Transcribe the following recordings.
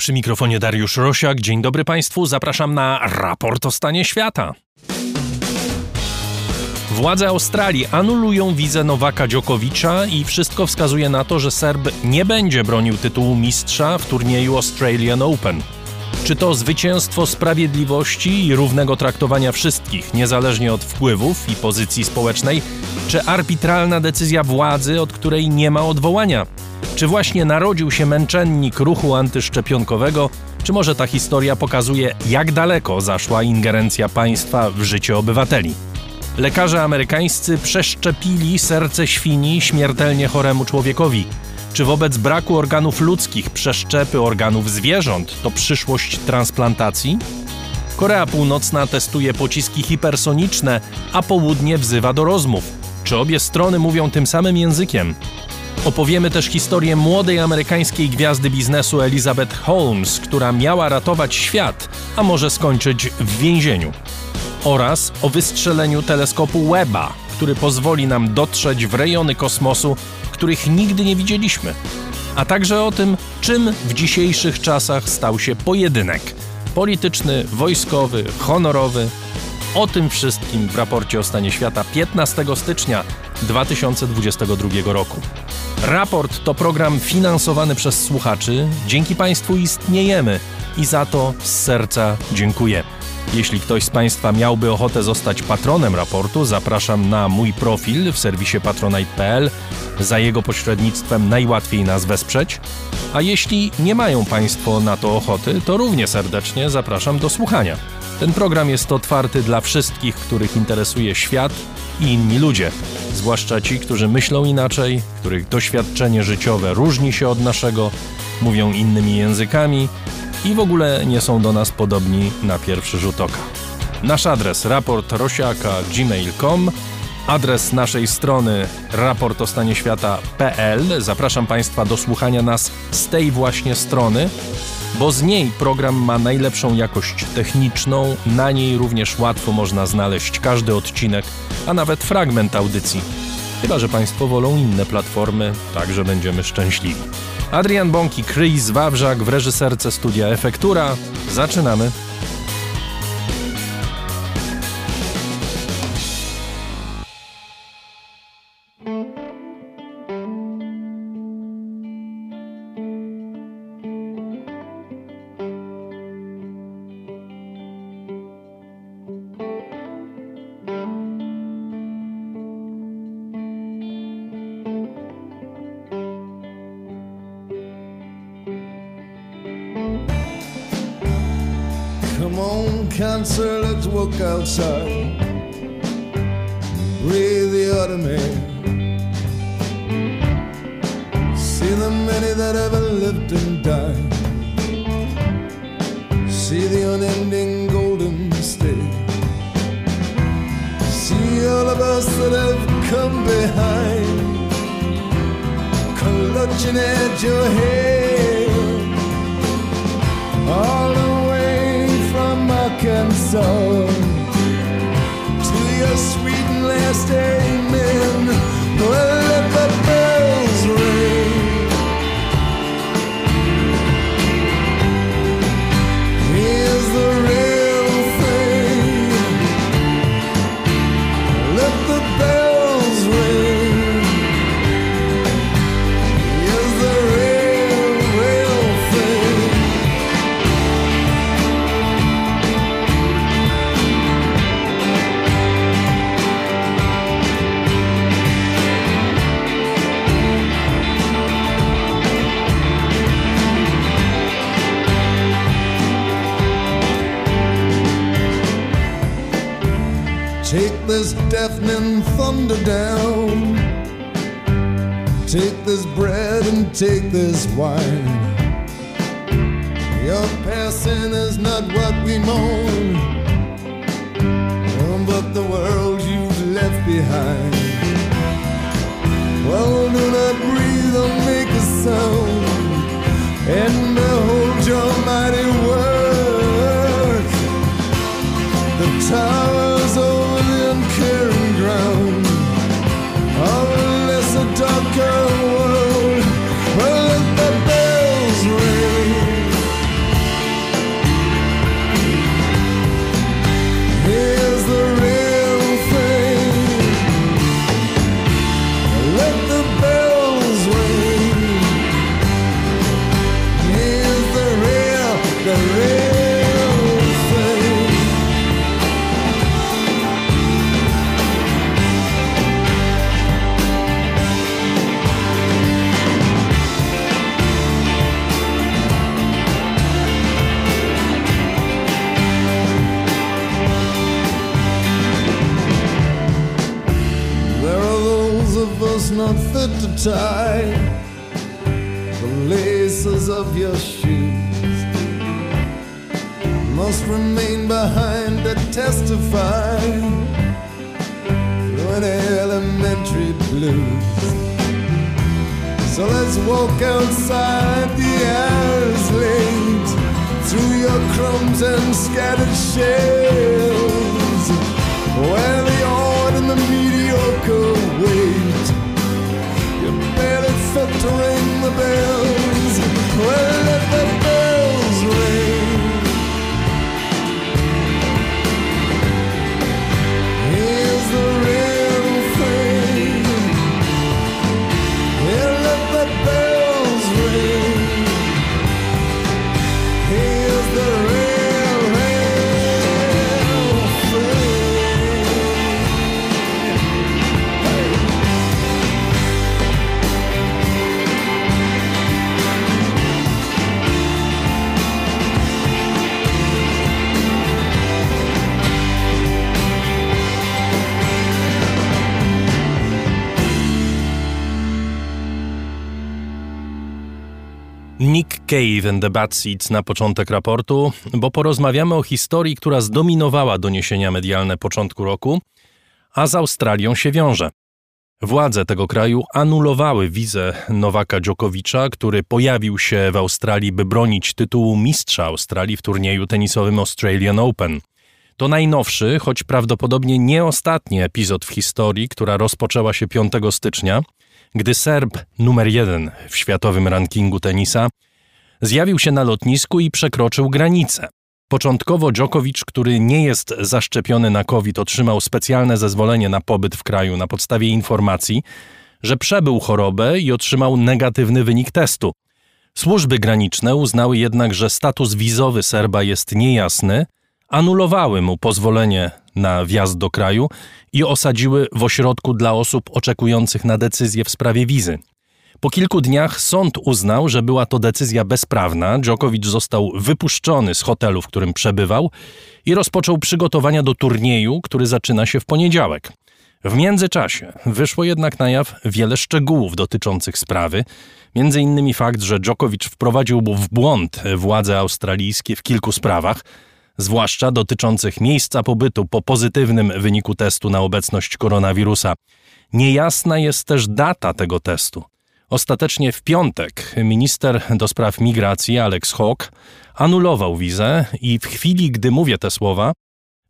Przy mikrofonie Dariusz Rosiak. Dzień dobry Państwu. Zapraszam na raport o stanie świata. Władze Australii anulują wizę Nowaka Dziokowicza i wszystko wskazuje na to, że Serb nie będzie bronił tytułu mistrza w turnieju Australian Open. Czy to zwycięstwo sprawiedliwości i równego traktowania wszystkich, niezależnie od wpływów i pozycji społecznej, czy arbitralna decyzja władzy, od której nie ma odwołania? Czy właśnie narodził się męczennik ruchu antyszczepionkowego, czy może ta historia pokazuje, jak daleko zaszła ingerencja państwa w życie obywateli? Lekarze amerykańscy przeszczepili serce świni śmiertelnie choremu człowiekowi. Czy wobec braku organów ludzkich przeszczepy organów zwierząt to przyszłość transplantacji? Korea Północna testuje pociski hipersoniczne, a południe wzywa do rozmów. Czy obie strony mówią tym samym językiem? Opowiemy też historię młodej amerykańskiej gwiazdy biznesu Elizabeth Holmes, która miała ratować świat, a może skończyć w więzieniu. Oraz o wystrzeleniu teleskopu Webba, który pozwoli nam dotrzeć w rejony kosmosu, których nigdy nie widzieliśmy. A także o tym, czym w dzisiejszych czasach stał się pojedynek polityczny, wojskowy, honorowy. O tym wszystkim w raporcie o stanie świata 15 stycznia 2022 roku. Raport to program finansowany przez słuchaczy. Dzięki Państwu istniejemy i za to z serca dziękuję. Jeśli ktoś z Państwa miałby ochotę zostać patronem raportu, zapraszam na mój profil w serwisie patronite.pl. Za jego pośrednictwem najłatwiej nas wesprzeć. A jeśli nie mają Państwo na to ochoty, to równie serdecznie zapraszam do słuchania. Ten program jest otwarty dla wszystkich, których interesuje świat i inni ludzie, zwłaszcza ci, którzy myślą inaczej, których doświadczenie życiowe różni się od naszego, mówią innymi językami i w ogóle nie są do nas podobni na pierwszy rzut oka. Nasz adres raportrosiaka.gmail.com Adres naszej strony raportostanieświata.pl Zapraszam Państwa do słuchania nas z tej właśnie strony, bo z niej program ma najlepszą jakość techniczną, na niej również łatwo można znaleźć każdy odcinek, a nawet fragment audycji. Chyba, że Państwo wolą inne platformy, także będziemy szczęśliwi. Adrian Bąki, Chris Wawrzak w reżyserce studia Efektura. Zaczynamy. Outside. This bread and take this wine. Your passing is not what we mourn, fit to tie the laces of your shoes must remain behind to testify to an elementary blues. So let's walk outside the hours late through your crumbs and scattered shells where the odd and the mediocre to ring the bells. Well, Cave and the Bad Seeds na początek raportu, bo porozmawiamy o historii, która zdominowała doniesienia medialne początku roku, a z Australią się wiąże. Władze tego kraju anulowały wizę Nowaka Dżokowicza, który pojawił się w Australii, by bronić tytułu mistrza Australii w turnieju tenisowym Australian Open. To najnowszy, choć prawdopodobnie nie ostatni epizod w historii, która rozpoczęła się 5 stycznia, gdy Serb numer jeden w światowym rankingu tenisa zjawił się na lotnisku i przekroczył granicę. Początkowo Djokovic, który nie jest zaszczepiony na COVID, otrzymał specjalne zezwolenie na pobyt w kraju na podstawie informacji, że przebył chorobę i otrzymał negatywny wynik testu. Służby graniczne uznały jednak, że status wizowy Serba jest niejasny, anulowały mu pozwolenie na wjazd do kraju i osadziły w ośrodku dla osób oczekujących na decyzję w sprawie wizy. Po kilku dniach sąd uznał, że była to decyzja bezprawna. Djokovic został wypuszczony z hotelu, w którym przebywał i rozpoczął przygotowania do turnieju, który zaczyna się w poniedziałek. W międzyczasie wyszło jednak na jaw wiele szczegółów dotyczących sprawy, między innymi fakt, że Djokovic wprowadził w błąd władze australijskie w kilku sprawach, zwłaszcza dotyczących miejsca pobytu po pozytywnym wyniku testu na obecność koronawirusa. Niejasna jest też data tego testu. Ostatecznie w piątek minister do spraw migracji Alex Hawke anulował wizę i w chwili, gdy mówię te słowa,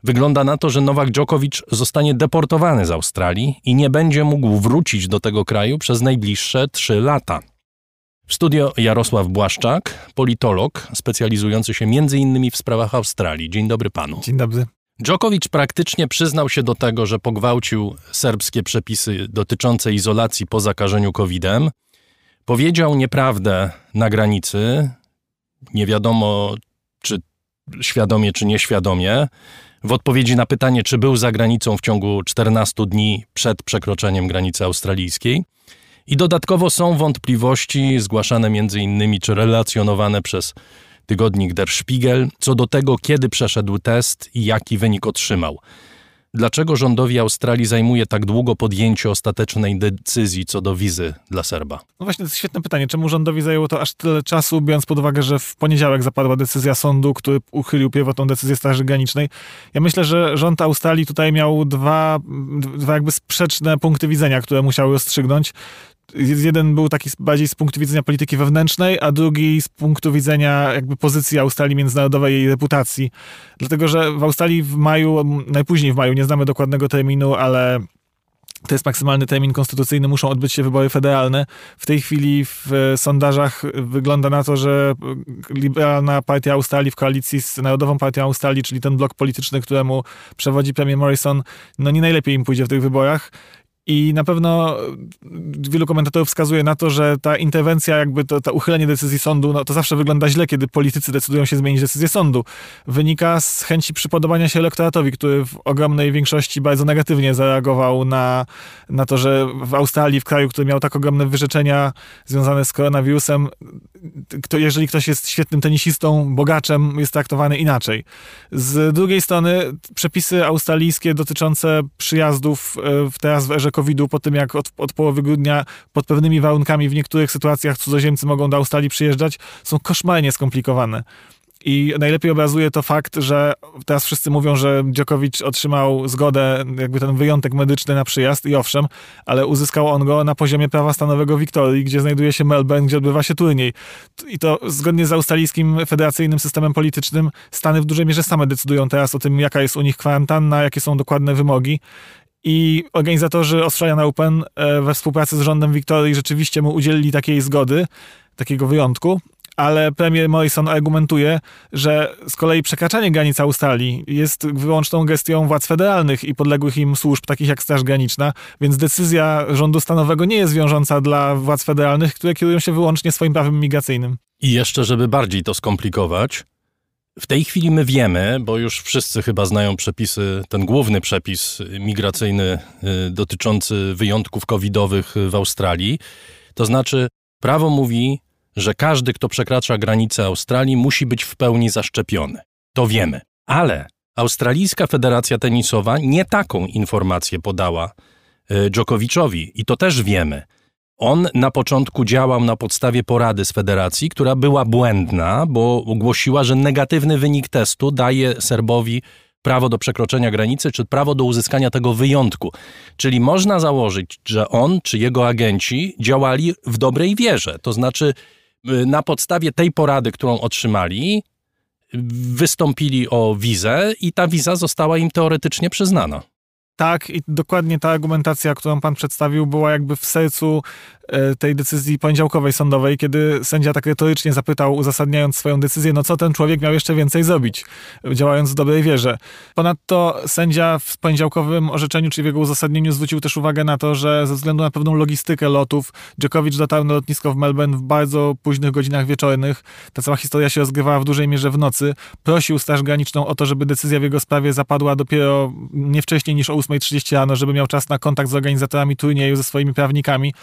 wygląda na to, że Nowak Djokovic zostanie deportowany z Australii i nie będzie mógł wrócić do tego kraju przez najbliższe trzy lata. W studio Jarosław Błaszczak, politolog specjalizujący się m.in. w sprawach Australii. Dzień dobry panu. Dzień dobry. Djokovic praktycznie przyznał się do tego, że pogwałcił serbskie przepisy dotyczące izolacji po zakażeniu COVID-em. Powiedział nieprawdę na granicy, nie wiadomo czy świadomie, czy nieświadomie, w odpowiedzi na pytanie, czy był za granicą w ciągu 14 dni przed przekroczeniem granicy australijskiej. I dodatkowo są wątpliwości zgłaszane między innymi czy relacjonowane przez tygodnik Der Spiegel co do tego, kiedy przeszedł test i jaki wynik otrzymał. Dlaczego rządowi Australii zajmuje tak długo podjęcie ostatecznej decyzji co do wizy dla Serba? No właśnie, to jest świetne pytanie. Czemu rządowi zajęło to aż tyle czasu, biorąc pod uwagę, że w poniedziałek zapadła decyzja sądu, który uchylił pierwotną decyzję Straży Granicznej? Ja myślę, że rząd Australii tutaj miał dwa, dwa jakby sprzeczne punkty widzenia, które musiały rozstrzygnąć. Jeden był taki bardziej z punktu widzenia polityki wewnętrznej, a drugi z punktu widzenia jakby pozycji Australii międzynarodowej i jej reputacji. Dlatego, że w Australii w maju, najpóźniej w maju, nie znamy dokładnego terminu, ale to jest maksymalny termin konstytucyjny, muszą odbyć się wybory federalne. W tej chwili w sondażach wygląda na to, że liberalna partia Australii w koalicji z Narodową Partią Australii, czyli ten blok polityczny, któremu przewodzi premier Morrison, no nie najlepiej im pójdzie w tych wyborach. I na pewno wielu komentatorów wskazuje na to, że ta interwencja, jakby to, to uchylenie decyzji sądu, no to zawsze wygląda źle, kiedy politycy decydują się zmienić decyzję sądu. Wynika z chęci przypodobania się elektoratowi, który w ogromnej większości bardzo negatywnie zareagował na, na to, że w Australii, w kraju, który miał tak ogromne wyrzeczenia związane z koronawirusem, kto, jeżeli ktoś jest świetnym tenisistą, bogaczem, jest traktowany inaczej. Z drugiej strony przepisy australijskie dotyczące przyjazdów w teraz w erze COVID-u, po tym jak od, od połowy grudnia pod pewnymi warunkami w niektórych sytuacjach cudzoziemcy mogą do Australii przyjeżdżać, są koszmarnie skomplikowane. I najlepiej obrazuje to fakt, że teraz wszyscy mówią, że Dziokowicz otrzymał zgodę, jakby ten wyjątek medyczny na przyjazd i owszem, ale uzyskał on go na poziomie prawa stanowego Wiktorii, gdzie znajduje się Melbourne, gdzie odbywa się turniej. I to zgodnie z australijskim federacyjnym systemem politycznym Stany w dużej mierze same decydują teraz o tym, jaka jest u nich kwarantanna, jakie są dokładne wymogi. I organizatorzy Australian Open e, we współpracy z rządem Wiktorii rzeczywiście mu udzielili takiej zgody, takiego wyjątku ale premier Morrison argumentuje, że z kolei przekraczanie granic Australii jest wyłączną gestią władz federalnych i podległych im służb, takich jak Straż Graniczna, więc decyzja rządu stanowego nie jest wiążąca dla władz federalnych, które kierują się wyłącznie swoim prawem migracyjnym. I jeszcze, żeby bardziej to skomplikować, w tej chwili my wiemy, bo już wszyscy chyba znają przepisy, ten główny przepis migracyjny y, dotyczący wyjątków covidowych w Australii. To znaczy, prawo mówi, że każdy, kto przekracza granicę Australii, musi być w pełni zaszczepiony. To wiemy. Ale Australijska Federacja Tenisowa nie taką informację podała e, Dżokowiczowi i to też wiemy. On na początku działał na podstawie porady z federacji, która była błędna, bo ogłosiła, że negatywny wynik testu daje Serbowi prawo do przekroczenia granicy, czy prawo do uzyskania tego wyjątku. Czyli można założyć, że on czy jego agenci działali w dobrej wierze. To znaczy, Y, na podstawie tej porady, którą otrzymali, wystąpili o wizę i ta wiza została im teoretycznie przyznana. Tak, i dokładnie ta argumentacja, którą pan przedstawił, była jakby w sercu E, tej decyzji poniedziałkowej sądowej, kiedy sędzia tak retorycznie zapytał, uzasadniając swoją decyzję, no co ten człowiek miał jeszcze więcej zrobić, działając w dobrej wierze. Ponadto sędzia w poniedziałkowym orzeczeniu, czy w jego uzasadnieniu zwrócił też uwagę na to, że ze względu na pewną logistykę lotów, Djokovic dotarł na lotnisko w Melbourne w bardzo późnych godzinach wieczornych. Ta cała historia się rozgrywała w dużej mierze w nocy. Prosił Straż Graniczną o to, żeby decyzja w jego sprawie zapadła dopiero nie wcześniej niż o 8.30 rano, żeby miał czas na kontakt z organizatorami turnieju, ze swoimi prawnikami.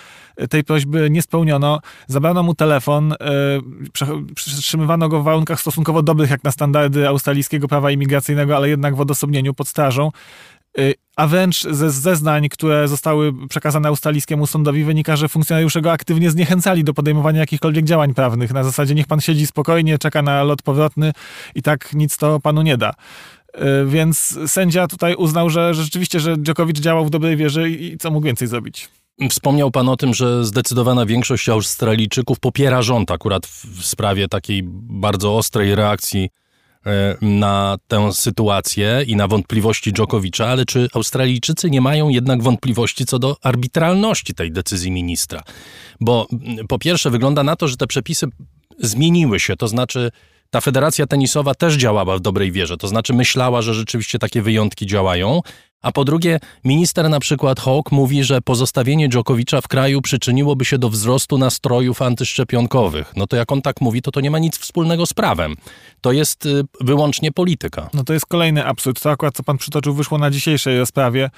Tej prośby nie spełniono. Zabrano mu telefon, e, przetrzymywano go w warunkach stosunkowo dobrych, jak na standardy australijskiego prawa imigracyjnego, ale jednak w odosobnieniu pod strażą. E, a wręcz ze zeznań, które zostały przekazane australijskiemu sądowi, wynika, że funkcjonariusze go aktywnie zniechęcali do podejmowania jakichkolwiek działań prawnych. Na zasadzie niech pan siedzi spokojnie, czeka na lot powrotny i tak nic to panu nie da. E, więc sędzia tutaj uznał, że rzeczywiście, że Djokovic działał w dobrej wierze i co mógł więcej zrobić. Wspomniał Pan o tym, że zdecydowana większość Australijczyków popiera rząd akurat w sprawie takiej bardzo ostrej reakcji e, na tę sytuację i na wątpliwości Dżokowicza, ale czy Australijczycy nie mają jednak wątpliwości co do arbitralności tej decyzji ministra? Bo po pierwsze wygląda na to, że te przepisy zmieniły się, to znaczy ta federacja tenisowa też działała w dobrej wierze, to znaczy myślała, że rzeczywiście takie wyjątki działają, a po drugie, minister na przykład Hawk mówi, że pozostawienie Dżokowicza w kraju przyczyniłoby się do wzrostu nastrojów antyszczepionkowych. No to jak on tak mówi, to to nie ma nic wspólnego z prawem. To jest y, wyłącznie polityka. No to jest kolejny absurd. To akurat, co pan przytoczył, wyszło na dzisiejszej rozprawie.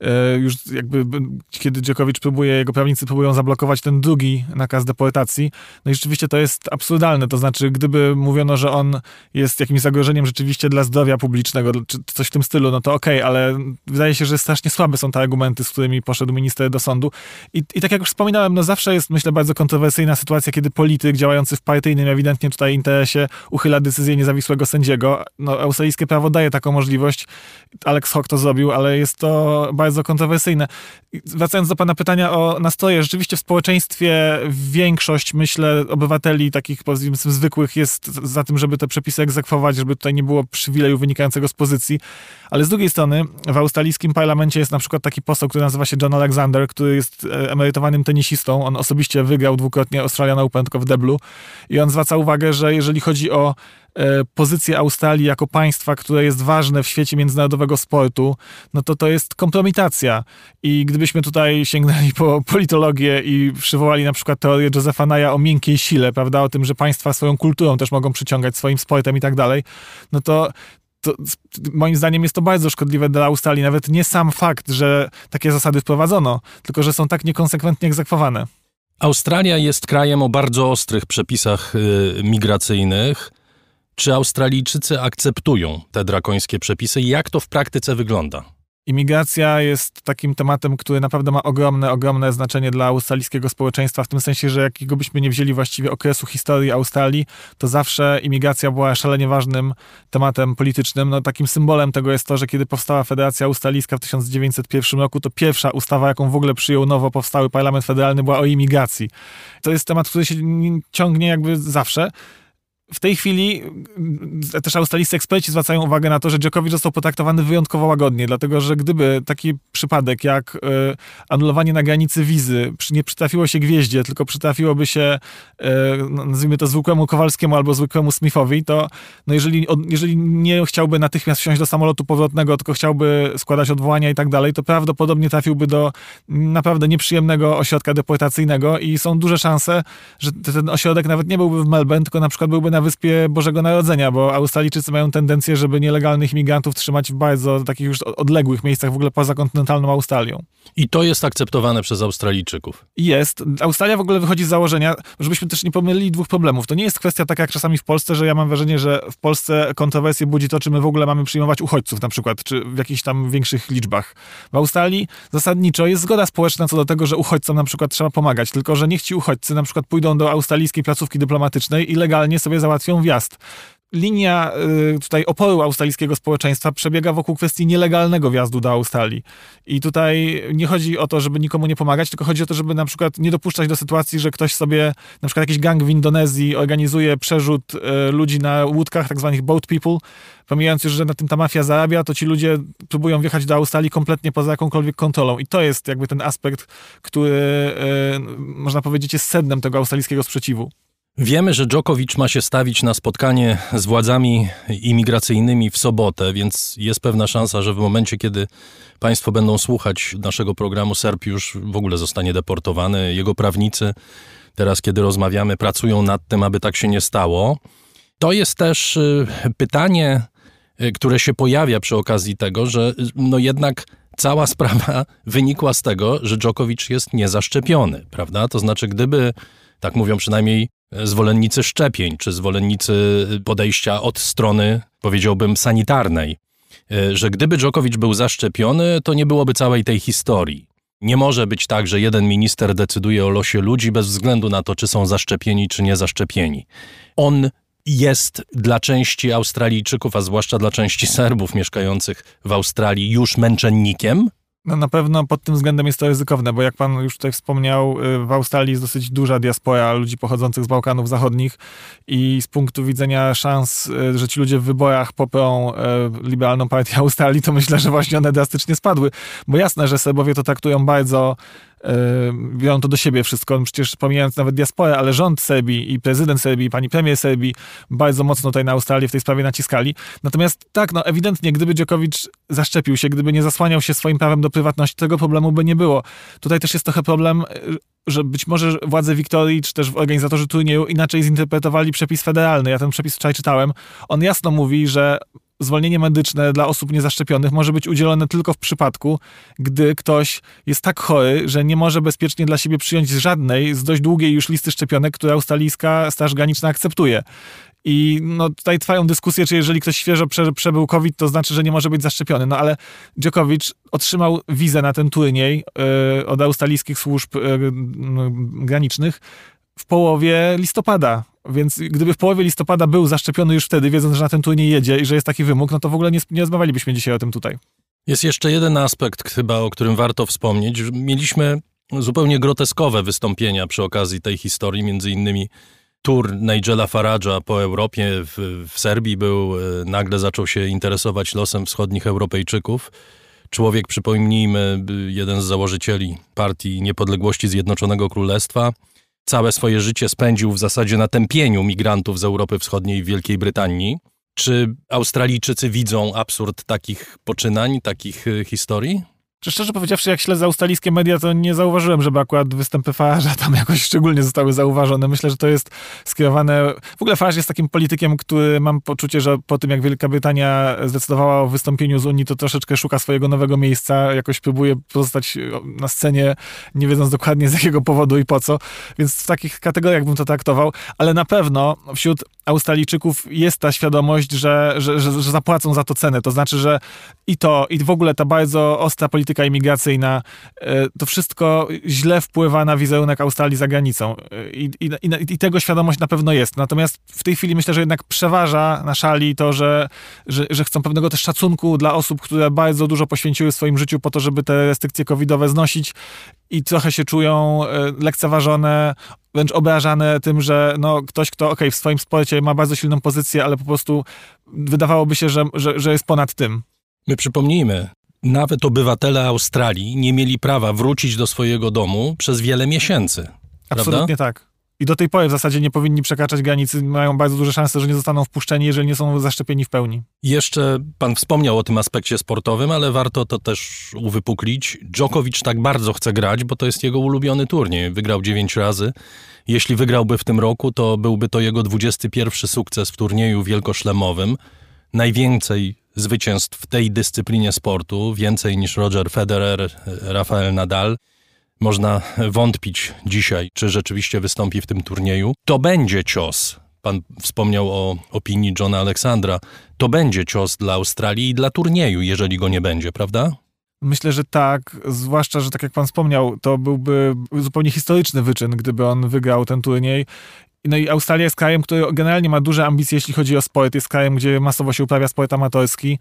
E, już jakby, kiedy Dziekowicz próbuje, jego prawnicy próbują zablokować ten drugi nakaz deportacji. No i rzeczywiście to jest absurdalne. To znaczy, gdyby mówiono, że on jest jakimś zagrożeniem rzeczywiście dla zdrowia publicznego, czy coś w tym stylu, no to okej, okay, ale wydaje się, że strasznie słabe są te argumenty, z którymi poszedł minister do sądu. I, I tak jak już wspominałem, no zawsze jest, myślę, bardzo kontrowersyjna sytuacja, kiedy polityk działający w partyjnym, ewidentnie tutaj interesie, uchyla decyzję niezawisłego sędziego. No, australijskie prawo daje taką możliwość. Alex Hawk to zrobił, ale jest to bardzo kontrowersyjne. Wracając do pana pytania o nastroje, rzeczywiście w społeczeństwie większość, myślę, obywateli takich powiedzmy zwykłych jest za tym, żeby te przepisy egzekwować, żeby tutaj nie było przywileju wynikającego z pozycji, ale z drugiej strony w australijskim parlamencie jest na przykład taki poseł, który nazywa się John Alexander, który jest e, emerytowanym tenisistą. On osobiście wygrał dwukrotnie Australian Open tylko w deblu i on zwraca uwagę, że jeżeli chodzi o e, pozycję Australii jako państwa, które jest ważne w świecie międzynarodowego sportu, no to to jest kompromitacja. I gdybyśmy tutaj sięgnęli po politologię i przywołali na przykład teorię Josepha Naya o miękkiej sile, prawda, o tym, że państwa swoją kulturą też mogą przyciągać, swoim sportem i tak dalej, no to to, moim zdaniem jest to bardzo szkodliwe dla Australii. Nawet nie sam fakt, że takie zasady wprowadzono, tylko że są tak niekonsekwentnie egzekwowane. Australia jest krajem o bardzo ostrych przepisach y, migracyjnych. Czy Australijczycy akceptują te drakońskie przepisy i jak to w praktyce wygląda? Imigracja jest takim tematem, który naprawdę ma ogromne, ogromne znaczenie dla australijskiego społeczeństwa, w tym sensie, że jakiego byśmy nie wzięli właściwie okresu historii Australii, to zawsze imigracja była szalenie ważnym tematem politycznym. No, takim symbolem tego jest to, że kiedy powstała Federacja Australijska w 1901 roku, to pierwsza ustawa, jaką w ogóle przyjął nowo powstały parlament federalny, była o imigracji. To jest temat, który się ciągnie jakby zawsze w tej chwili e, też australijscy eksperci zwracają uwagę na to, że Djokovic został potraktowany wyjątkowo łagodnie, dlatego że gdyby taki przypadek jak y, anulowanie na granicy wizy nie przytrafiło się gwieździe, tylko przytrafiłoby się, y, nazwijmy to zwykłemu Kowalskiemu albo zwykłemu Smithowi, to no jeżeli, jeżeli nie chciałby natychmiast wsiąść do samolotu powrotnego, tylko chciałby składać odwołania i tak dalej, to prawdopodobnie trafiłby do naprawdę nieprzyjemnego ośrodka deportacyjnego i są duże szanse, że ten ośrodek nawet nie byłby w Melbourne, tylko na przykład byłby na wyspie Bożego Narodzenia, bo Australijczycy mają tendencję, żeby nielegalnych imigrantów trzymać w bardzo takich już odległych miejscach, w ogóle poza kontynentalną Australią. I to jest akceptowane przez Australijczyków. Jest. Australia w ogóle wychodzi z założenia, żebyśmy też nie pomylili dwóch problemów. To nie jest kwestia taka jak czasami w Polsce, że ja mam wrażenie, że w Polsce kontrowersje budzi to, czy my w ogóle mamy przyjmować uchodźców na przykład, czy w jakichś tam większych liczbach. W Australii zasadniczo jest zgoda społeczna co do tego, że uchodźcom na przykład trzeba pomagać, tylko że niech ci uchodźcy na przykład pójdą do australijskiej placówki dyplomatycznej i legalnie sobie załatwią wjazd linia y, tutaj oporu australijskiego społeczeństwa przebiega wokół kwestii nielegalnego wjazdu do Australii. I tutaj nie chodzi o to, żeby nikomu nie pomagać, tylko chodzi o to, żeby na przykład nie dopuszczać do sytuacji, że ktoś sobie, na przykład jakiś gang w Indonezji organizuje przerzut y, ludzi na łódkach, tak zwanych boat people, pomijając już, że na tym ta mafia zarabia, to ci ludzie próbują wjechać do Australii kompletnie poza jakąkolwiek kontrolą. I to jest jakby ten aspekt, który y, można powiedzieć jest sednem tego australijskiego sprzeciwu. Wiemy, że Djokovic ma się stawić na spotkanie z władzami imigracyjnymi w sobotę, więc jest pewna szansa, że w momencie, kiedy Państwo będą słuchać naszego programu, Serb już w ogóle zostanie deportowany. Jego prawnicy, teraz kiedy rozmawiamy, pracują nad tym, aby tak się nie stało. To jest też y, pytanie, y, które się pojawia przy okazji tego, że y, no jednak cała sprawa wynikła z tego, że Djokovic jest niezaszczepiony, prawda? To znaczy, gdyby tak mówią przynajmniej zwolennicy szczepień, czy zwolennicy podejścia od strony, powiedziałbym, sanitarnej, e, że gdyby Djokovic był zaszczepiony, to nie byłoby całej tej historii. Nie może być tak, że jeden minister decyduje o losie ludzi bez względu na to, czy są zaszczepieni, czy nie zaszczepieni. On jest dla części Australijczyków, a zwłaszcza dla części Serbów mieszkających w Australii, już męczennikiem, no na pewno pod tym względem jest to ryzykowne, bo jak pan już tutaj wspomniał, y, w Australii jest dosyć duża diaspora ludzi pochodzących z Bałkanów Zachodnich i z punktu widzenia szans, y, że ci ludzie w wyborach poprą y, liberalną partię Australii, to myślę, że właśnie one drastycznie spadły. Bo jasne, że Serbowie to traktują bardzo biorą to do siebie wszystko, przecież pomijając nawet diasporę, ale rząd Serbii i prezydent Serbii, pani premier Serbii bardzo mocno tutaj na Australię w tej sprawie naciskali. Natomiast tak, no ewidentnie, gdyby Dziokowicz zaszczepił się, gdyby nie zasłaniał się swoim prawem do prywatności, tego problemu by nie było. Tutaj też jest trochę problem, że być może władze Wiktorii, czy też organizatorzy turnieju inaczej zinterpretowali przepis federalny. Ja ten przepis wczoraj czytałem. On jasno mówi, że zwolnienie medyczne dla osób niezaszczepionych może być udzielone tylko w przypadku, gdy ktoś jest tak chory, że nie może bezpiecznie dla siebie przyjąć żadnej z dość długiej już listy szczepionek, które australijska Straż Graniczna akceptuje. I no, tutaj trwają dyskusje, czy jeżeli ktoś świeżo prze, przebył COVID, to znaczy, że nie może być zaszczepiony. No ale Djokovic otrzymał wizę na ten turniej yy, od australijskich służb yy, granicznych w połowie listopada. Więc gdyby w połowie listopada był zaszczepiony już wtedy, wiedząc, że na ten turniej jedzie i że jest taki wymóg, no to w ogóle nie, nie rozmawialibyśmy dzisiaj o tym tutaj. Jest jeszcze jeden aspekt chyba, o którym warto wspomnieć. Mieliśmy zupełnie groteskowe wystąpienia przy okazji tej historii, między innymi tour Nigela Farage'a po Europie w, w Serbii był, e, nagle zaczął się interesować losem wschodnich Europejczyków. Człowiek, przypomnijmy, jeden z założycieli Partii Niepodległości Zjednoczonego Królestwa, całe swoje życie spędził w zasadzie na tępieniu migrantów z Europy Wschodniej i Wielkiej Brytanii. Czy Australijczycy widzą absurd takich poczynań, takich y, historii? Szczerze powiedziawszy, jak śledzę australijskie media, to nie zauważyłem, żeby akurat występy Farage'a tam jakoś szczególnie zostały zauważone. Myślę, że to jest skierowane... W ogóle Farage jest takim politykiem, który mam poczucie, że po tym, jak Wielka Brytania zdecydowała o wystąpieniu z Unii, to troszeczkę szuka swojego nowego miejsca, jakoś próbuje pozostać na scenie, nie wiedząc dokładnie z jakiego powodu i po co. Więc w takich kategoriach bym to traktował, ale na pewno wśród Australijczyków jest ta świadomość, że, że, że, że zapłacą za to cenę. To znaczy, że i to, i w ogóle ta bardzo ostra polityka imigracyjna, e, to wszystko źle wpływa na wizerunek Australii za granicą. E, I, i, i, tego świadomość na pewno jest. Natomiast w tej chwili myślę, że jednak przeważa na szali to, że, że, że chcą pewnego też szacunku dla osób, które bardzo dużo poświęciły swoim życiu po to, żeby te restrykcje covidowe znosić i trochę się czują e, lekceważone, wręcz obrażane tym, że no, ktoś, kto ok, w swoim sporcie ma bardzo silną pozycję, ale po prostu wydawałoby się, że, że, że jest ponad tym. My przypomnijmy, nawet obywatele Australii nie mieli prawa wrócić do swojego domu przez wiele miesięcy. Absolutnie prawda? tak. I do tej pory w zasadzie nie powinni przekraczać granicy, mają bardzo duże szanse, że nie zostaną wpuszczeni, jeżeli nie są zaszczepieni w pełni. Jeszcze pan wspomniał o tym aspekcie sportowym, ale warto to też uwypuklić. Djokovic tak bardzo chce grać, bo to jest jego ulubiony turniej. Wygrał dziewięć razy. Jeśli wygrałby w tym roku, to byłby to jego 21 sukces w turnieju wielkoszlemowym. Najwięcej zwycięstw w tej dyscyplinie sportu, więcej niż Roger Federer, Rafael Nadal. Można wątpić dzisiaj, czy rzeczywiście wystąpi w tym turnieju. To będzie cios. Pan wspomniał o opinii Johna Aleksandra. To będzie cios dla Australii i dla turnieju, jeżeli go nie będzie, prawda? Myślę, że tak, zwłaszcza, że tak jak pan wspomniał, to byłby zupełnie historyczny wyczyn, gdyby on wygrał ten turniej. No i Australia jest krajem, który generalnie ma duże ambicje, jeśli chodzi o sport. Jest krajem, gdzie masowo się uprawia sport amatorski.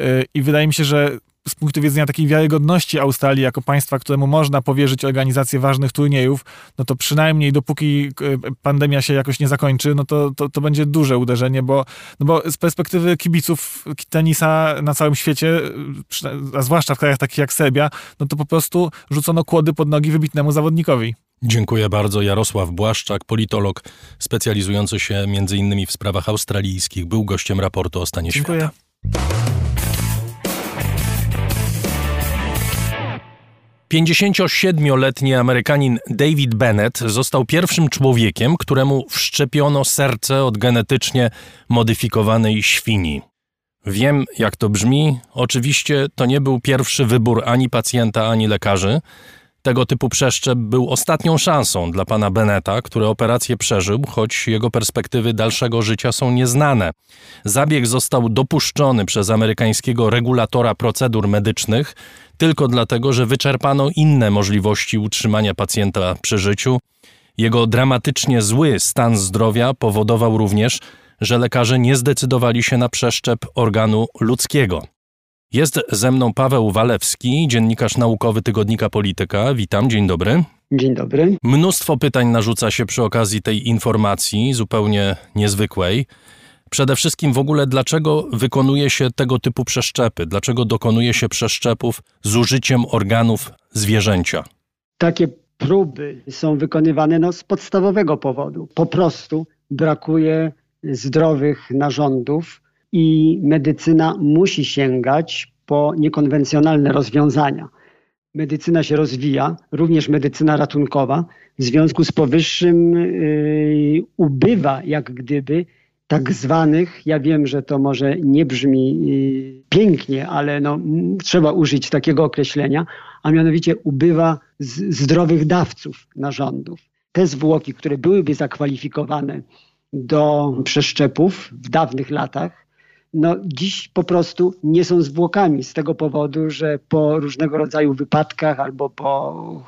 Y, I wydaje mi się, że z punktu widzenia takiej wiarygodności Australii jako państwa, któremu można powierzyć organizację ważnych turniejów, no to przynajmniej dopóki e, pandemia się jakoś nie zakończy, no to, to, to będzie duże uderzenie, bo, no bo z perspektywy kibiców tenisa na całym świecie, a zwłaszcza w krajach takich jak Serbia, no to po prostu rzucono kłody pod nogi wybitnemu zawodnikowi. Dziękuję bardzo. Jarosław Błaszczak, politolog specjalizujący się m.in. w sprawach australijskich, był gościem raportu o stanie Dziękuję. świata. 57-letni Amerykanin David Bennett został pierwszym człowiekiem, któremu wszczepiono serce od genetycznie modyfikowanej świni. Wiem, jak to brzmi. Oczywiście to nie był pierwszy wybór ani pacjenta, ani lekarzy. Tego typu przeszczep był ostatnią szansą dla pana Beneta, który operację przeżył, choć jego perspektywy dalszego życia są nieznane. Zabieg został dopuszczony przez amerykańskiego regulatora procedur medycznych tylko dlatego, że wyczerpano inne możliwości utrzymania pacjenta przy życiu. Jego dramatycznie zły stan zdrowia powodował również, że lekarze nie zdecydowali się na przeszczep organu ludzkiego. Jest ze mną Paweł Walewski, dziennikarz naukowy tygodnika Polityka. Witam, dzień dobry. Dzień dobry. Mnóstwo pytań narzuca się przy okazji tej informacji, zupełnie niezwykłej. Przede wszystkim w ogóle, dlaczego wykonuje się tego typu przeszczepy? Dlaczego dokonuje się przeszczepów z użyciem organów zwierzęcia? Takie próby są wykonywane no, z podstawowego powodu. Po prostu brakuje zdrowych narządów i medycyna musi sięgać po niekonwencjonalne rozwiązania. Medycyna się rozwija, również medycyna ratunkowa. W związku z powyższym yy, ubywa jak gdyby tak zwanych, ja wiem, że to może nie brzmi yy, pięknie, ale no, trzeba użyć takiego określenia, a mianowicie ubywa zdrowych dawców narządów. Te zwłoki, które byłyby zakwalifikowane do przeszczepów w dawnych latach, no, dziś po prostu nie są zwłokami z tego powodu, że po różnego rodzaju wypadkach albo po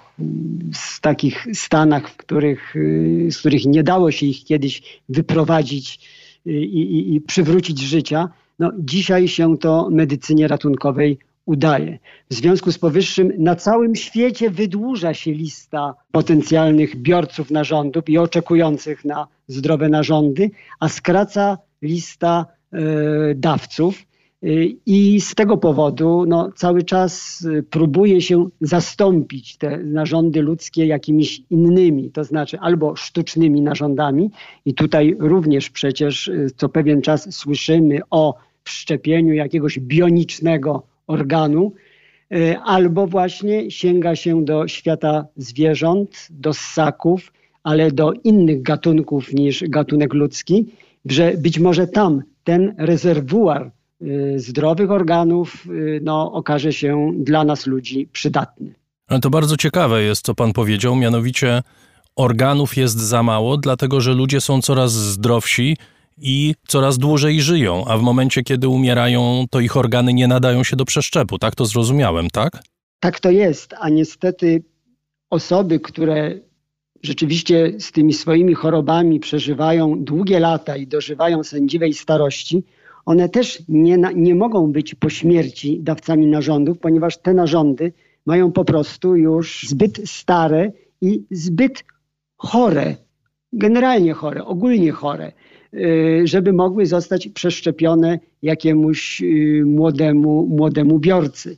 takich stanach, w których, z których nie dało się ich kiedyś wyprowadzić i, i, i przywrócić życia, no, dzisiaj się to medycynie ratunkowej udaje. W związku z powyższym na całym świecie wydłuża się lista potencjalnych biorców narządów i oczekujących na zdrowe narządy, a skraca lista dawców. E, I z tego powodu no, cały czas e, próbuje się zastąpić te narządy ludzkie jakimiś innymi, to znaczy albo sztucznymi narządami. I tutaj również przecież co pewien czas słyszymy o wszczepieniu jakiegoś bionicznego organu, e, albo właśnie sięga się do świata zwierząt, do ssaków, ale do innych gatunków niż gatunek ludzki, że być może tam ten rezerwuar y, zdrowych organów y, no, okaże się dla nas ludzi przydatny. Ale to bardzo ciekawe jest, co pan powiedział, mianowicie organów jest za mało, dlatego że ludzie są coraz zdrowsi i coraz dłużej żyją, a w momencie, kiedy umierają, to ich organy nie nadają się do przeszczepu. Tak to zrozumiałem, tak? Tak to jest, a niestety osoby, które rzeczywiście z tymi swoimi chorobami przeżywają długie lata i dożywają sędziwej starości, one też nie, nie mogą być po śmierci dawcami narządów, ponieważ te narządy mają po prostu już zbyt stare i zbyt chore, generalnie chore, ogólnie chore, y, żeby mogły zostać przeszczepione jakiemuś y, młodemu, młodemu biorcy.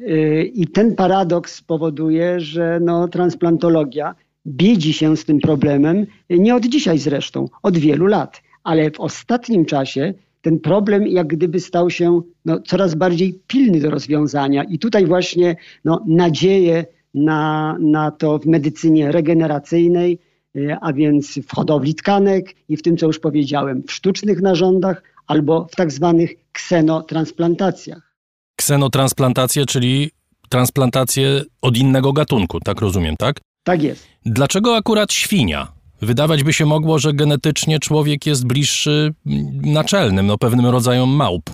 Y, I ten paradoks powoduje, że no, transplantologia biedzi się z tym problemem, nie od dzisiaj zresztą, od wielu lat, ale w ostatnim czasie ten problem jak gdyby stał się no, coraz bardziej pilny do rozwiązania i tutaj właśnie no, nadzieje na, na to w medycynie regeneracyjnej, y, a więc w hodowli tkanek i w tym, co już powiedziałem, w sztucznych narządach albo w tak zwanych ksenotransplantacjach. Ksenotransplantacje, czyli transplantacje od innego gatunku, tak rozumiem, tak? Tak jest. Dlaczego akurat świnia? Wydawać by się mogło, że genetycznie człowiek jest bliższy naczelnym, no pewnym rodzajom małp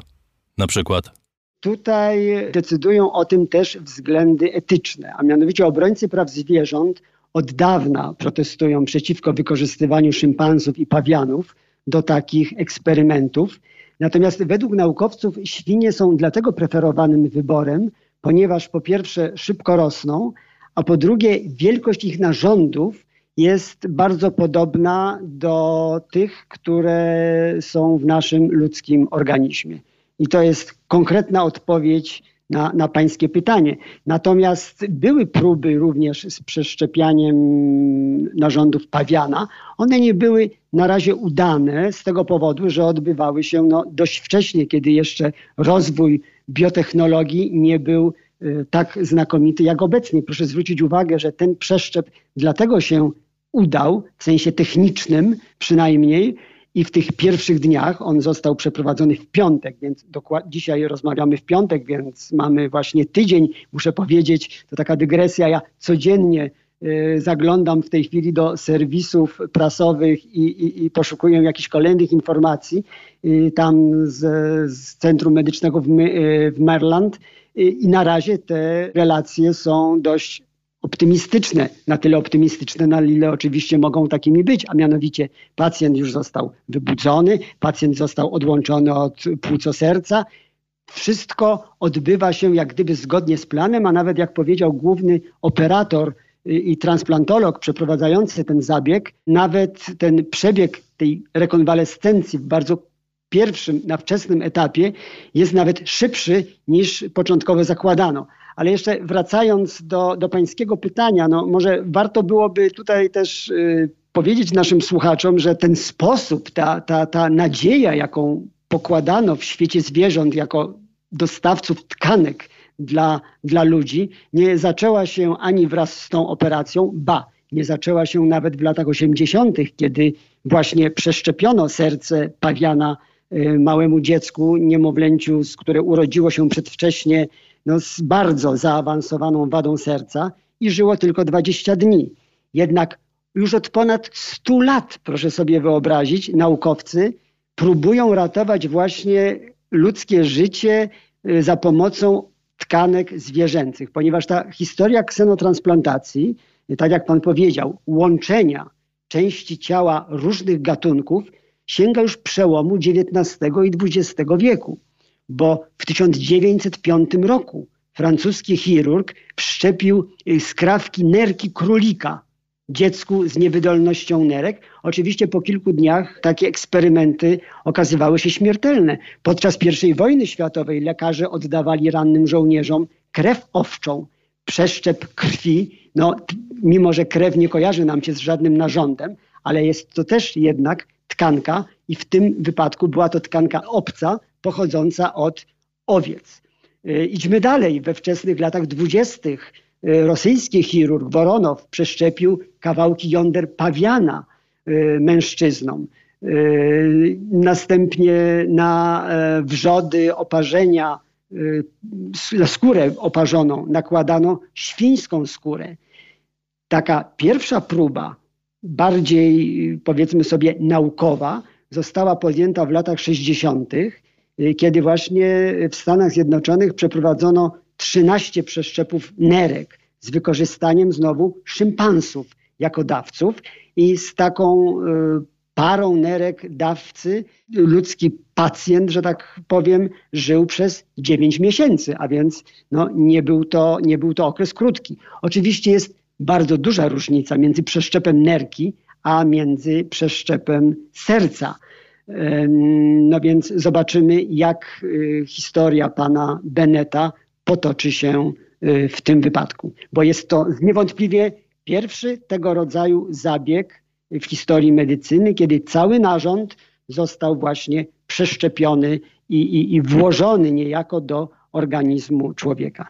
na przykład. Tutaj decydują o tym też względy etyczne, a mianowicie obrońcy praw zwierząt od dawna protestują przeciwko wykorzystywaniu szympansów i pawianów do takich eksperymentów. Natomiast według naukowców świnie są dlatego preferowanym wyborem, ponieważ po pierwsze szybko rosną, a po drugie wielkość ich narządów jest bardzo podobna do tych, które są w naszym ludzkim organizmie. I to jest konkretna odpowiedź na, na pańskie pytanie. Natomiast były próby również z przeszczepianiem narządów pawiana. One nie były na razie udane z tego powodu, że odbywały się no, dość wcześnie, kiedy jeszcze rozwój biotechnologii nie był tak znakomity jak obecnie. Proszę zwrócić uwagę, że ten przeszczep dlatego się udał, w sensie technicznym przynajmniej, i w tych pierwszych dniach on został przeprowadzony w piątek, więc dzisiaj rozmawiamy w piątek, więc mamy właśnie tydzień. Muszę powiedzieć, to taka dygresja, ja codziennie y, zaglądam w tej chwili do serwisów prasowych i, i, i poszukuję jakichś kolejnych informacji y, tam z, z Centrum Medycznego w, w Maryland i na razie te relacje są dość optymistyczne, na tyle optymistyczne, na ile oczywiście mogą takimi być, a mianowicie pacjent już został wybudzony, pacjent został odłączony od płuco serca. Wszystko odbywa się jak gdyby zgodnie z planem, a nawet jak powiedział główny operator i transplantolog przeprowadzający ten zabieg, nawet ten przebieg tej rekonwalescencji w bardzo pierwszym, na wczesnym etapie jest nawet szybszy niż początkowo zakładano. Ale jeszcze wracając do, do pańskiego pytania, no może warto byłoby tutaj też y, powiedzieć naszym słuchaczom, że ten sposób, ta, ta, ta nadzieja, jaką pokładano w świecie zwierząt jako dostawców tkanek dla, dla ludzi, nie zaczęła się ani wraz z tą operacją, ba, nie zaczęła się nawet w latach 80., kiedy właśnie przeszczepiono serce pawiana małemu dziecku, niemowlęciu, które urodziło się przedwcześnie no, z bardzo zaawansowaną wadą serca i żyło tylko 20 dni. Jednak już od ponad 100 lat, proszę sobie wyobrazić, naukowcy próbują ratować właśnie ludzkie życie y, za pomocą tkanek zwierzęcych, ponieważ ta historia ksenotransplantacji, tak jak pan powiedział, łączenia części ciała różnych gatunków sięga już przełomu XIX i XX wieku, bo w 1905 roku francuski chirurg wszczepił y, skrawki nerki królika dziecku z niewydolnością nerek. Oczywiście po kilku dniach takie eksperymenty okazywały się śmiertelne. Podczas I wojny światowej lekarze oddawali rannym żołnierzom krew owczą, przeszczep krwi. No, mimo, że krew nie kojarzy nam się z żadnym narządem, ale jest to też jednak tkanka i w tym wypadku była to tkanka obca pochodząca od owiec. Idźmy dalej. We wczesnych latach dwudziestych rosyjski chirurg Woronow przeszczepił kawałki jąder pawiana mężczyznom. Następnie na wrzody oparzenia na skórę oparzoną nakładano świńską skórę. Taka pierwsza próba, bardziej powiedzmy sobie naukowa, została podjęta w latach 60., kiedy właśnie w Stanach Zjednoczonych przeprowadzono 13 przeszczepów nerek z wykorzystaniem znowu szympansów jako dawców i z taką y, parą nerek dawcy ludzki pacjent, że tak powiem, żył przez 9 miesięcy, a więc no, nie, był to, nie był to okres krótki. Oczywiście jest bardzo duża różnica między przeszczepem nerki a między przeszczepem serca. No więc zobaczymy, jak y, historia pana Beneta potoczy się y, w tym wypadku, bo jest to niewątpliwie pierwszy tego rodzaju zabieg w historii medycyny, kiedy cały narząd został właśnie przeszczepiony i, i, i włożony niejako do organizmu człowieka.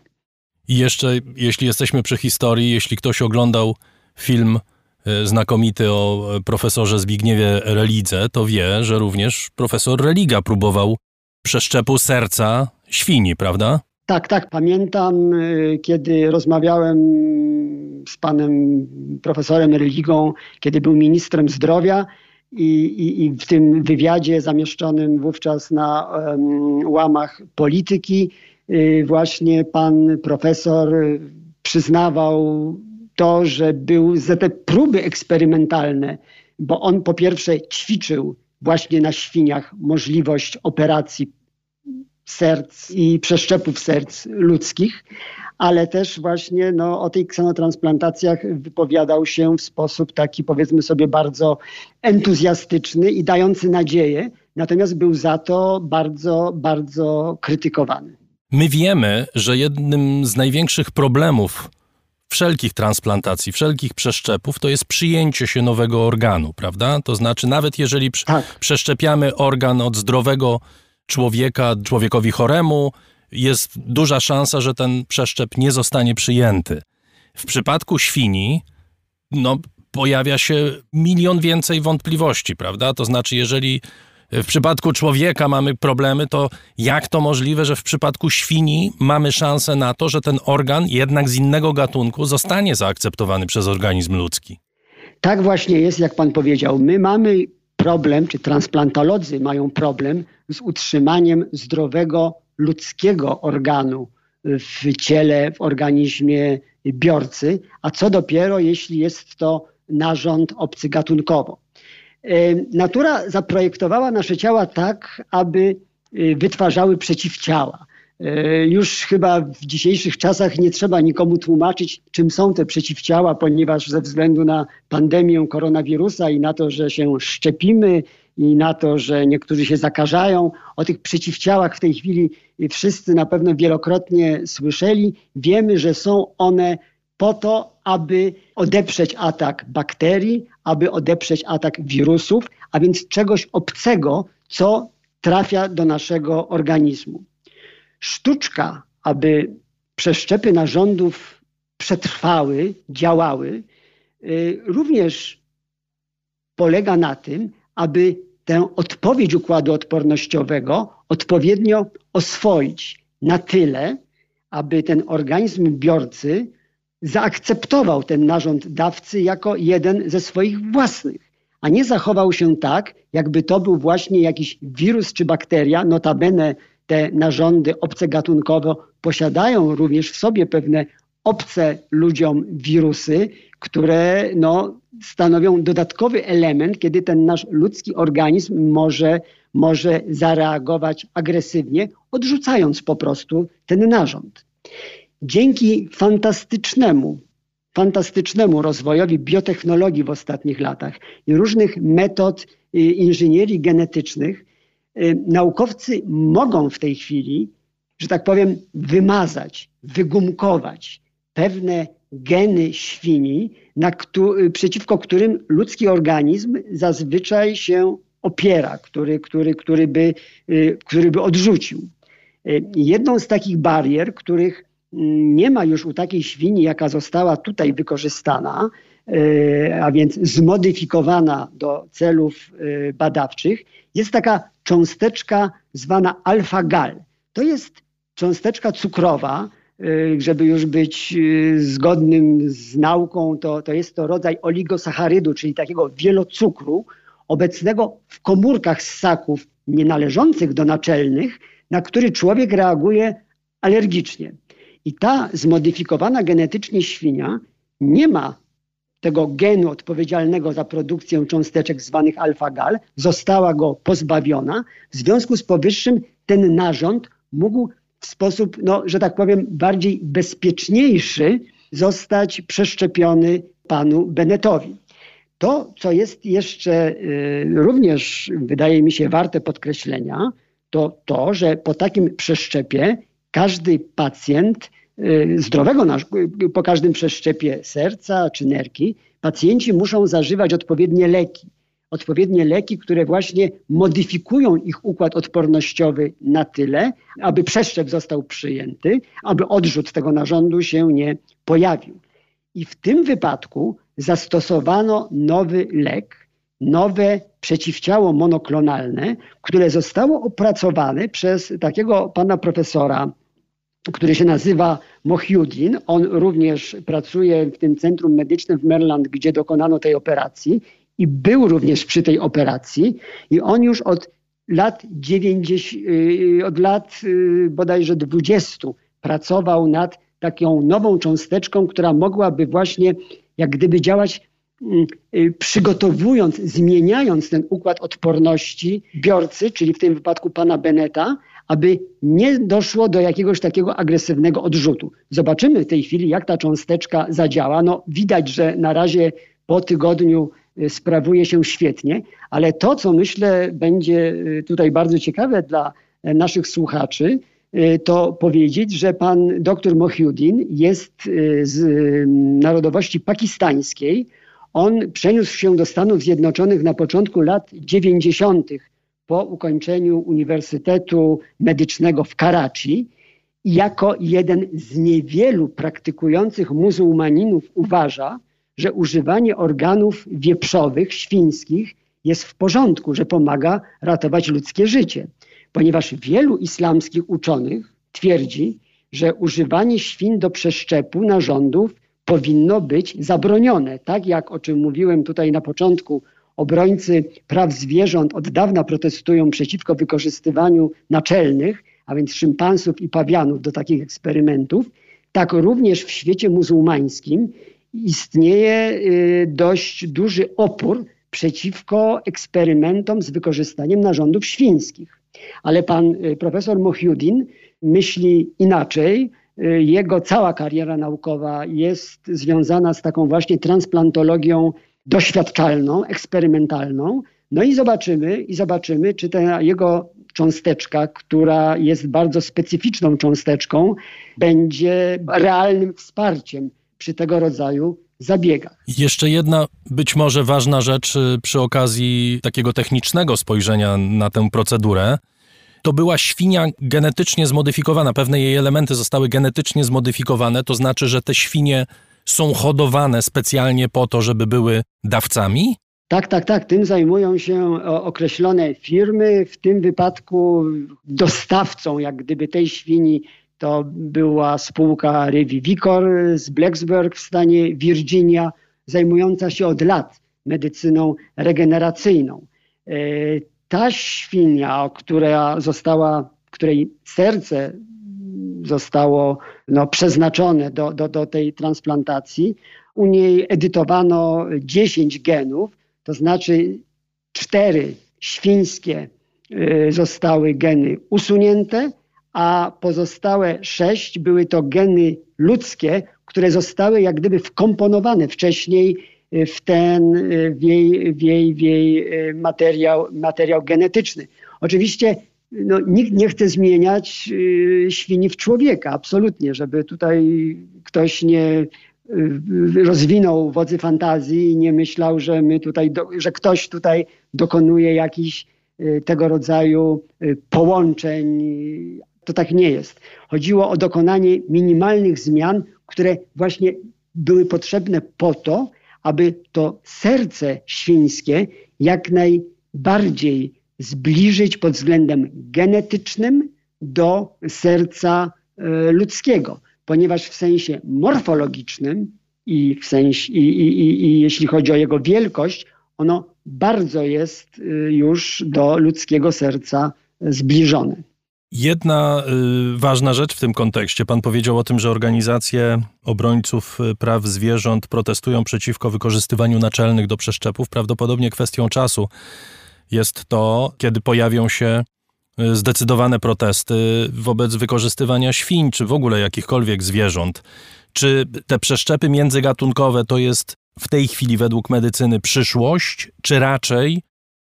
I jeszcze, jeśli jesteśmy przy historii, jeśli ktoś oglądał film e, znakomity o profesorze Zbigniewie Relidze, to wie, że również profesor Religa próbował przeszczepu serca świni, prawda? Tak, tak. Pamiętam, e, kiedy rozmawiałem z panem profesorem Religą, kiedy był ministrem zdrowia. I, i, I, w tym wywiadzie zamieszczonym wówczas na um, łamach polityki, właśnie pan profesor przyznawał to, że był za te próby eksperymentalne, bo on po pierwsze ćwiczył właśnie na świniach możliwość operacji serc i przeszczepów serc ludzkich, ale też właśnie no, o tych ksenotransplantacjach wypowiadał się w sposób taki powiedzmy sobie bardzo entuzjastyczny i dający nadzieję, natomiast był za to bardzo, bardzo krytykowany. My wiemy, że jednym z największych problemów wszelkich transplantacji, wszelkich przeszczepów, to jest przyjęcie się nowego organu, prawda? To znaczy, nawet jeżeli tak. przeszczepiamy organ od zdrowego człowieka, człowiekowi choremu, jest duża szansa, że ten przeszczep nie zostanie przyjęty. W przypadku świni, no, pojawia się milion więcej wątpliwości, prawda? To znaczy, jeżeli w przypadku człowieka mamy problemy, to jak to możliwe, że w przypadku świni mamy szansę na to, że ten organ jednak z innego gatunku zostanie zaakceptowany przez organizm ludzki? Tak właśnie jest, jak pan powiedział. My mamy problem, czy transplantolodzy mają problem z utrzymaniem zdrowego ludzkiego organu w ciele, w organizmie biorcy, a co dopiero jeśli jest to narząd obcy gatunkowo. E, natura zaprojektowała nasze ciała tak, aby e, wytwarzały przeciwciała. E, już chyba w dzisiejszych czasach nie trzeba nikomu tłumaczyć, czym są te przeciwciała, ponieważ ze względu na pandemię koronawirusa i na to, że się szczepimy i na to, że niektórzy się zakażają. O tych przeciwciałach w tej chwili wszyscy na pewno wielokrotnie słyszeli. Wiemy, że są one po to, aby odeprzeć atak bakterii, aby odeprzeć atak wirusów, a więc czegoś obcego, co trafia do naszego organizmu. Sztuczka, aby przeszczepy narządów przetrwały, działały, y, również polega na tym, aby tę odpowiedź układu odpornościowego odpowiednio oswoić na tyle, aby ten organizm biorcy zaakceptował ten narząd dawcy jako jeden ze swoich własnych, a nie zachował się tak, jakby to był właśnie jakiś wirus czy bakteria. Notabene te narządy obcegatunkowo posiadają również w sobie pewne obce ludziom wirusy, które no, stanowią dodatkowy element, kiedy ten nasz ludzki organizm może, może zareagować agresywnie, odrzucając po prostu ten narząd. Dzięki fantastycznemu, fantastycznemu rozwojowi biotechnologii w ostatnich latach i różnych metod y, inżynierii genetycznych, y, naukowcy mogą w tej chwili, że tak powiem, wymazać, wygumkować pewne geny świni, na, przeciwko którym ludzki organizm zazwyczaj się opiera, który, który, który, by, y, który by odrzucił. Jedną z takich barier, których nie ma już u takiej świni, jaka została tutaj wykorzystana, a więc zmodyfikowana do celów badawczych, jest taka cząsteczka zwana alfa-gal. To jest cząsteczka cukrowa, y, żeby już być zgodnym z nauką, to, to jest to rodzaj oligosacharydu, czyli takiego wielocukru, obecnego w komórkach ssaków nienależących do naczelnych, na który człowiek reaguje alergicznie. I ta zmodyfikowana genetycznie świnia nie ma tego genu odpowiedzialnego za produkcję cząsteczek zwanych alfa-gal, została go pozbawiona. W związku z powyższym ten narząd mógł w sposób, no, że tak powiem, bardziej bezpieczniejszy zostać przeszczepiony panu Bennettowi. To, co jest jeszcze y, również, wydaje mi się, warte podkreślenia, to to, że po takim przeszczepie każdy pacjent y, zdrowego, po każdym przeszczepie serca czy nerki, pacjenci muszą zażywać odpowiednie leki odpowiednie leki, które właśnie modyfikują ich układ odpornościowy na tyle, aby przeszczep został przyjęty, aby odrzut tego narządu się nie pojawił. I w tym wypadku zastosowano nowy lek, nowe przeciwciało monoklonalne, które zostało opracowane przez takiego pana profesora, który się nazywa Mohiuddin. On również pracuje w tym centrum medycznym w Maryland, gdzie dokonano tej operacji i był również przy tej operacji i on już od lat 90, y, od lat y, bodajże 20 pracował nad taką nową cząsteczką, która mogłaby właśnie jak gdyby działać y, przygotowując, zmieniając ten układ odporności biorcy, czyli w tym wypadku pana Beneta, aby nie doszło do jakiegoś takiego agresywnego odrzutu. Zobaczymy w tej chwili, jak ta cząsteczka zadziała. No, widać, że na razie po tygodniu Y, sprawuje się świetnie, ale to, co myślę będzie y, tutaj bardzo ciekawe dla e, naszych słuchaczy, y, to powiedzieć, że pan dr Mohiuddin jest z narodowości pakistańskiej. On przeniósł się do Stanów Zjednoczonych na początku lat 90. po ukończeniu Uniwersytetu Medycznego w Karachi jako jeden z niewielu praktykujących muzułmaninów uważa, że używanie organów wieprzowych, świńskich jest w porządku, że pomaga ratować ludzkie życie. Ponieważ wielu islamskich uczonych twierdzi, że używanie świn do przeszczepu narządów powinno być zabronione. Tak jak o czym mówiłem tutaj na początku, obrońcy praw zwierząt od dawna protestują przeciwko wykorzystywaniu naczelnych, a więc szympansów i pawianów do takich eksperymentów, tak również w świecie muzułmańskim istnieje y, dość duży opór przeciwko eksperymentom z wykorzystaniem narządów świńskich. Ale pan y, profesor Mohiuddin myśli inaczej. Y, jego cała kariera naukowa jest związana z taką właśnie transplantologią doświadczalną, eksperymentalną. No i zobaczymy, i zobaczymy, czy ta jego cząsteczka, która jest bardzo specyficzną cząsteczką, będzie realnym wsparciem przy tego rodzaju zabiegach. Jeszcze jedna być może ważna rzecz y, przy okazji takiego technicznego spojrzenia na tę procedurę. To była świnia genetycznie zmodyfikowana, pewne jej elementy zostały genetycznie zmodyfikowane, to znaczy, że te świnie są hodowane specjalnie po to, żeby były dawcami? Tak, tak, tak. Tym zajmują się określone firmy. W tym wypadku dostawcą, jak gdyby tej świni to była spółka Revivicor z Blacksburg w stanie Virginia, zajmująca się od lat medycyną regeneracyjną. E, ta świnia, która została, której serce zostało no, przeznaczone do, do, do tej transplantacji, u niej edytowano 10 genów, to znaczy cztery świńskie e, zostały geny usunięte, a pozostałe sześć były to geny ludzkie, które zostały jak gdyby wkomponowane wcześniej y, w ten, y, w jej, w jej, w jej y, materiał, materiał genetyczny. Oczywiście no, nikt nie chce zmieniać świni w człowieka, absolutnie, żeby tutaj ktoś nie rozwinął wodzy fantazji i nie myślał, że my tutaj, że ktoś tutaj dokonuje jakichś tego rodzaju połączeń To tak nie jest. Chodziło o dokonanie minimalnych zmian, które właśnie były potrzebne po to, aby to serce świńskie jak najbardziej zbliżyć pod względem genetycznym do serca e, ludzkiego, ponieważ w sensie morfologicznym i w sensie, i, i, i, jeśli chodzi o jego wielkość, ono bardzo jest y, już do ludzkiego serca zbliżone. Jedna ważna rzecz w tym kontekście. Pan powiedział o tym, że organizacje obrońców praw zwierząt protestują przeciwko wykorzystywaniu naczelnych do przeszczepów. Prawdopodobnie kwestią czasu jest to, kiedy pojawią się y, zdecydowane protesty wobec wykorzystywania świń, czy w ogóle jakichkolwiek zwierząt. Czy te przeszczepy międzygatunkowe to jest w tej chwili według medycyny przyszłość, czy raczej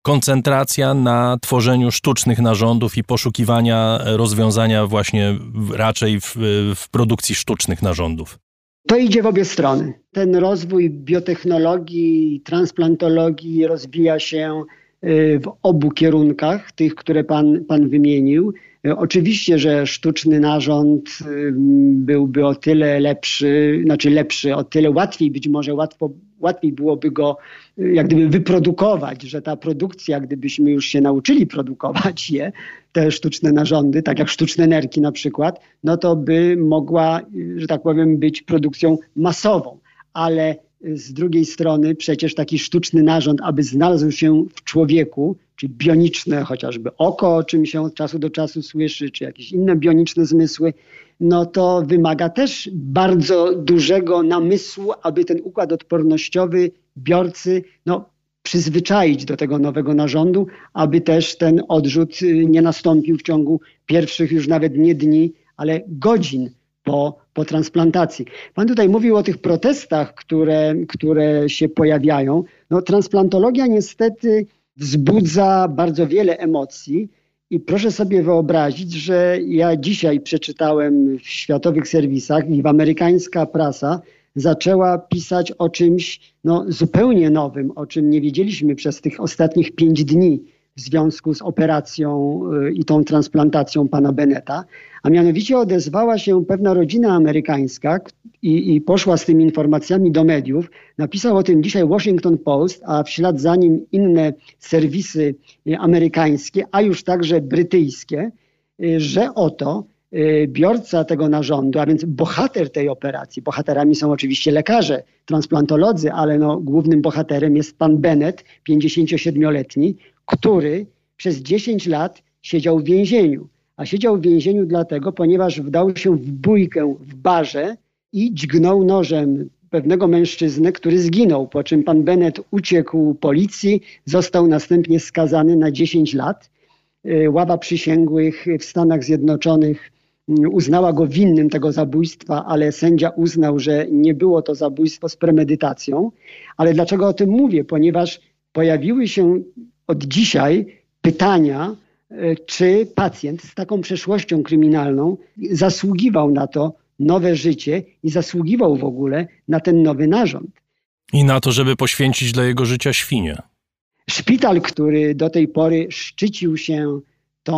koncentracja na tworzeniu sztucznych narządów i poszukiwania rozwiązania właśnie raczej w, w produkcji sztucznych narządów? To idzie w obie strony. Ten rozwój biotechnologii, transplantologii rozwija się w obu kierunkach, tych, które pan, pan wymienił. Oczywiście, że sztuczny narząd byłby o tyle lepszy, znaczy lepszy, o tyle łatwiej, być może łatwo, łatwiej byłoby go jak gdyby wyprodukować, że ta produkcja, gdybyśmy już się nauczyli produkować je, te sztuczne narządy, tak jak sztuczne nerki na przykład, no to by mogła, że tak powiem, być produkcją masową. Ale z drugiej strony przecież taki sztuczny narząd, aby znalazł się w człowieku, czy bioniczne chociażby oko, o czym się od czasu do czasu słyszy, czy jakieś inne bioniczne zmysły, no to wymaga też bardzo dużego namysłu, aby ten układ odpornościowy biorcy no, przyzwyczaić do tego nowego narządu, aby też ten odrzut y, nie nastąpił w ciągu pierwszych już nawet nie dni, ale godzin po, po transplantacji. Pan tutaj mówił o tych protestach, które, które się pojawiają. No, transplantologia niestety wzbudza bardzo wiele emocji. I proszę sobie wyobrazić, że ja dzisiaj przeczytałem w światowych serwisach i w amerykańska prasa zaczęła pisać o czymś no, zupełnie nowym, o czym nie wiedzieliśmy przez tych ostatnich pięć dni w związku z operacją y, i tą transplantacją pana Beneta, a mianowicie odezwała się pewna rodzina amerykańska i, i, poszła z tymi informacjami do mediów. Napisał o tym dzisiaj Washington Post, a w ślad za nim inne serwisy y, amerykańskie, a już także brytyjskie, y, że oto biorca tego narządu, a więc bohater tej operacji, bohaterami są oczywiście lekarze, transplantolodzy, ale no, głównym bohaterem jest pan Bennett, 57-letni, który przez 10 lat siedział w więzieniu. A siedział w więzieniu dlatego, ponieważ wdał się w bójkę w barze i dźgnął nożem pewnego mężczyznę, który zginął, po czym pan Bennett uciekł policji, został następnie skazany na 10 lat. Y, ława przysięgłych w Stanach Zjednoczonych mm, uznała go winnym tego zabójstwa, ale sędzia uznał, że nie było to zabójstwo z premedytacją. Ale dlaczego o tym mówię? Ponieważ pojawiły się od dzisiaj pytania, e, czy pacjent z taką przeszłością kryminalną zasługiwał na to nowe życie i zasługiwał w ogóle na ten nowy narząd. I na to, żeby poświęcić dla jego życia świnie. Szpital, który do tej pory szczycił się tą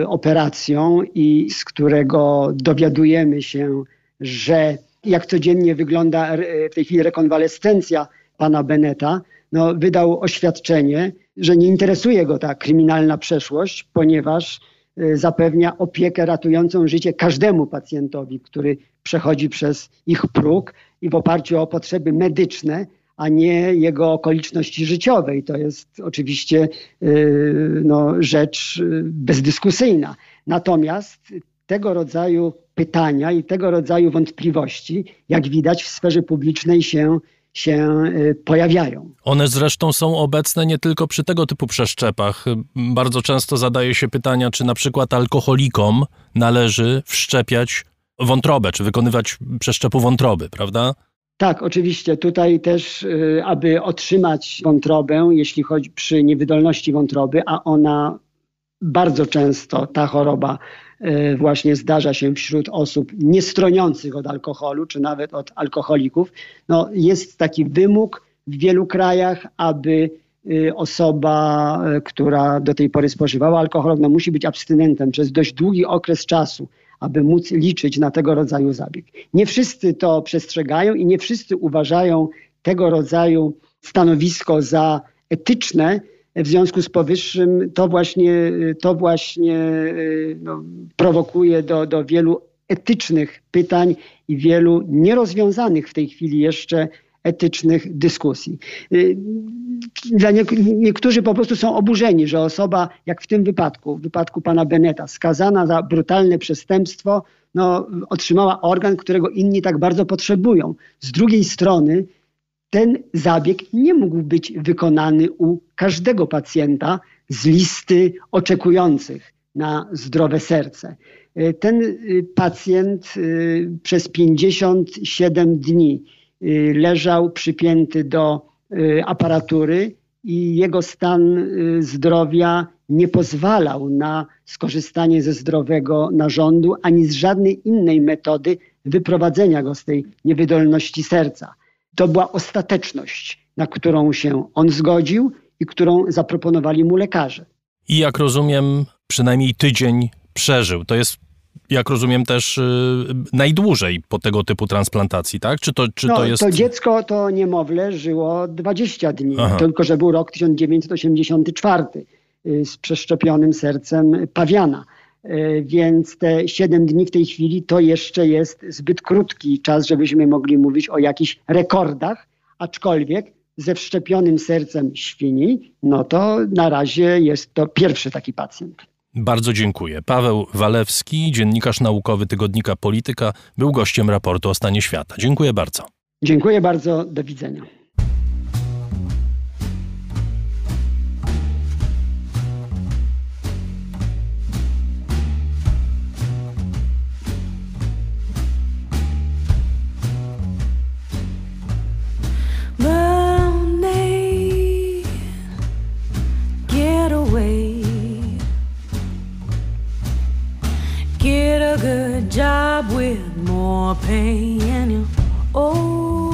y, operacją i z którego dowiadujemy się, że jak codziennie wygląda w tej chwili rekonwalescencja pana Beneta, no, wydał oświadczenie, że nie interesuje go ta kryminalna przeszłość, ponieważ y, zapewnia opiekę ratującą życie każdemu pacjentowi, który przechodzi przez ich próg i w oparciu o potrzeby medyczne, a nie jego okoliczności życiowe. I to jest oczywiście y, no, rzecz y, bezdyskusyjna. Natomiast tego rodzaju pytania i tego rodzaju wątpliwości, jak widać w sferze publicznej się się y, pojawiają. One zresztą są obecne nie tylko przy tego typu przeszczepach. Bardzo często zadaje się pytania, czy na przykład alkoholikom należy wszczepiać wątrobę, czy wykonywać przeszczepu wątroby, prawda? Tak, oczywiście. Tutaj też, y, aby otrzymać wątrobę, jeśli chodzi przy niewydolności wątroby, a ona bardzo często, ta choroba właśnie zdarza się wśród osób niestroniących od alkoholu, czy nawet od alkoholików. No, jest taki wymóg w wielu krajach, aby y, osoba, y, która do tej pory spożywała alkohol, no musi być abstynentem przez dość długi okres czasu, aby móc liczyć na tego rodzaju zabieg. Nie wszyscy to przestrzegają i nie wszyscy uważają tego rodzaju stanowisko za etyczne, w związku z powyższym to właśnie, to właśnie no, prowokuje do, do wielu etycznych pytań i wielu nierozwiązanych w tej chwili jeszcze etycznych dyskusji. Y, dla nie, niektórzy po prostu są oburzeni, że osoba, jak w tym wypadku, w wypadku pana Beneta, skazana za brutalne przestępstwo, no, otrzymała organ, którego inni tak bardzo potrzebują. Z drugiej strony, ten zabieg nie mógł być wykonany u każdego pacjenta z listy oczekujących na zdrowe serce. Y, ten y, pacjent przez 57 dni Y, leżał przypięty do y, aparatury i jego stan y, zdrowia nie pozwalał na skorzystanie ze zdrowego narządu ani z żadnej innej metody wyprowadzenia go z tej niewydolności serca. To była ostateczność, na którą się on zgodził i którą zaproponowali mu lekarze. I jak rozumiem, przynajmniej tydzień przeżył. To jest jak rozumiem, też y, najdłużej po tego typu transplantacji, tak? Czy to, czy no, to jest... To dziecko, to niemowlę żyło 20 dni, Aha. tylko że był rok 1984 y, z przeszczepionym sercem pawiana. Y, więc te 7 dni w tej chwili to jeszcze jest zbyt krótki czas, żebyśmy mogli mówić o jakichś rekordach, aczkolwiek ze wszczepionym sercem świni, no to na razie jest to pierwszy taki pacjent. Bardzo dziękuję. Paweł Walewski, dziennikarz naukowy tygodnika Polityka, był gościem raportu o stanie świata. Dziękuję bardzo. Dziękuję bardzo. Do widzenia. a good job with more pay and you oh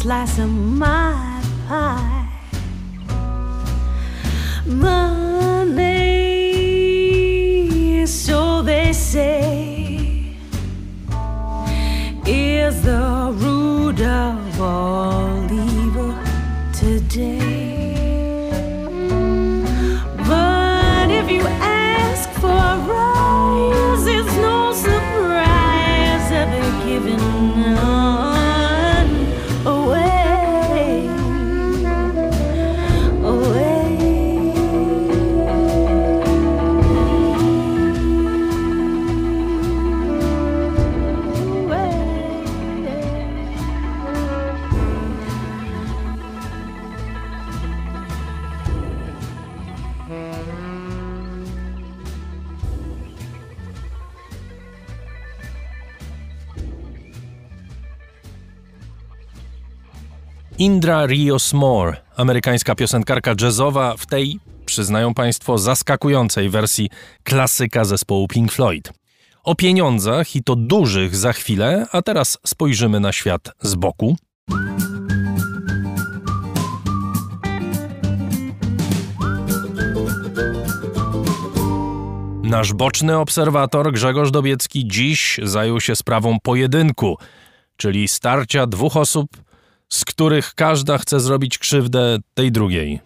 slice of Indra Rios Moore, amerykańska piosenkarka jazzowa w tej, przyznają Państwo, zaskakującej wersji klasyka zespołu Pink Floyd. O pieniądzach i to dużych za chwilę, a teraz spojrzymy na świat z boku. Nasz boczny obserwator Grzegorz Dobiecki dziś zajął się sprawą pojedynku, czyli starcia dwóch osób, z których każda chce zrobić krzywdę tej drugiej.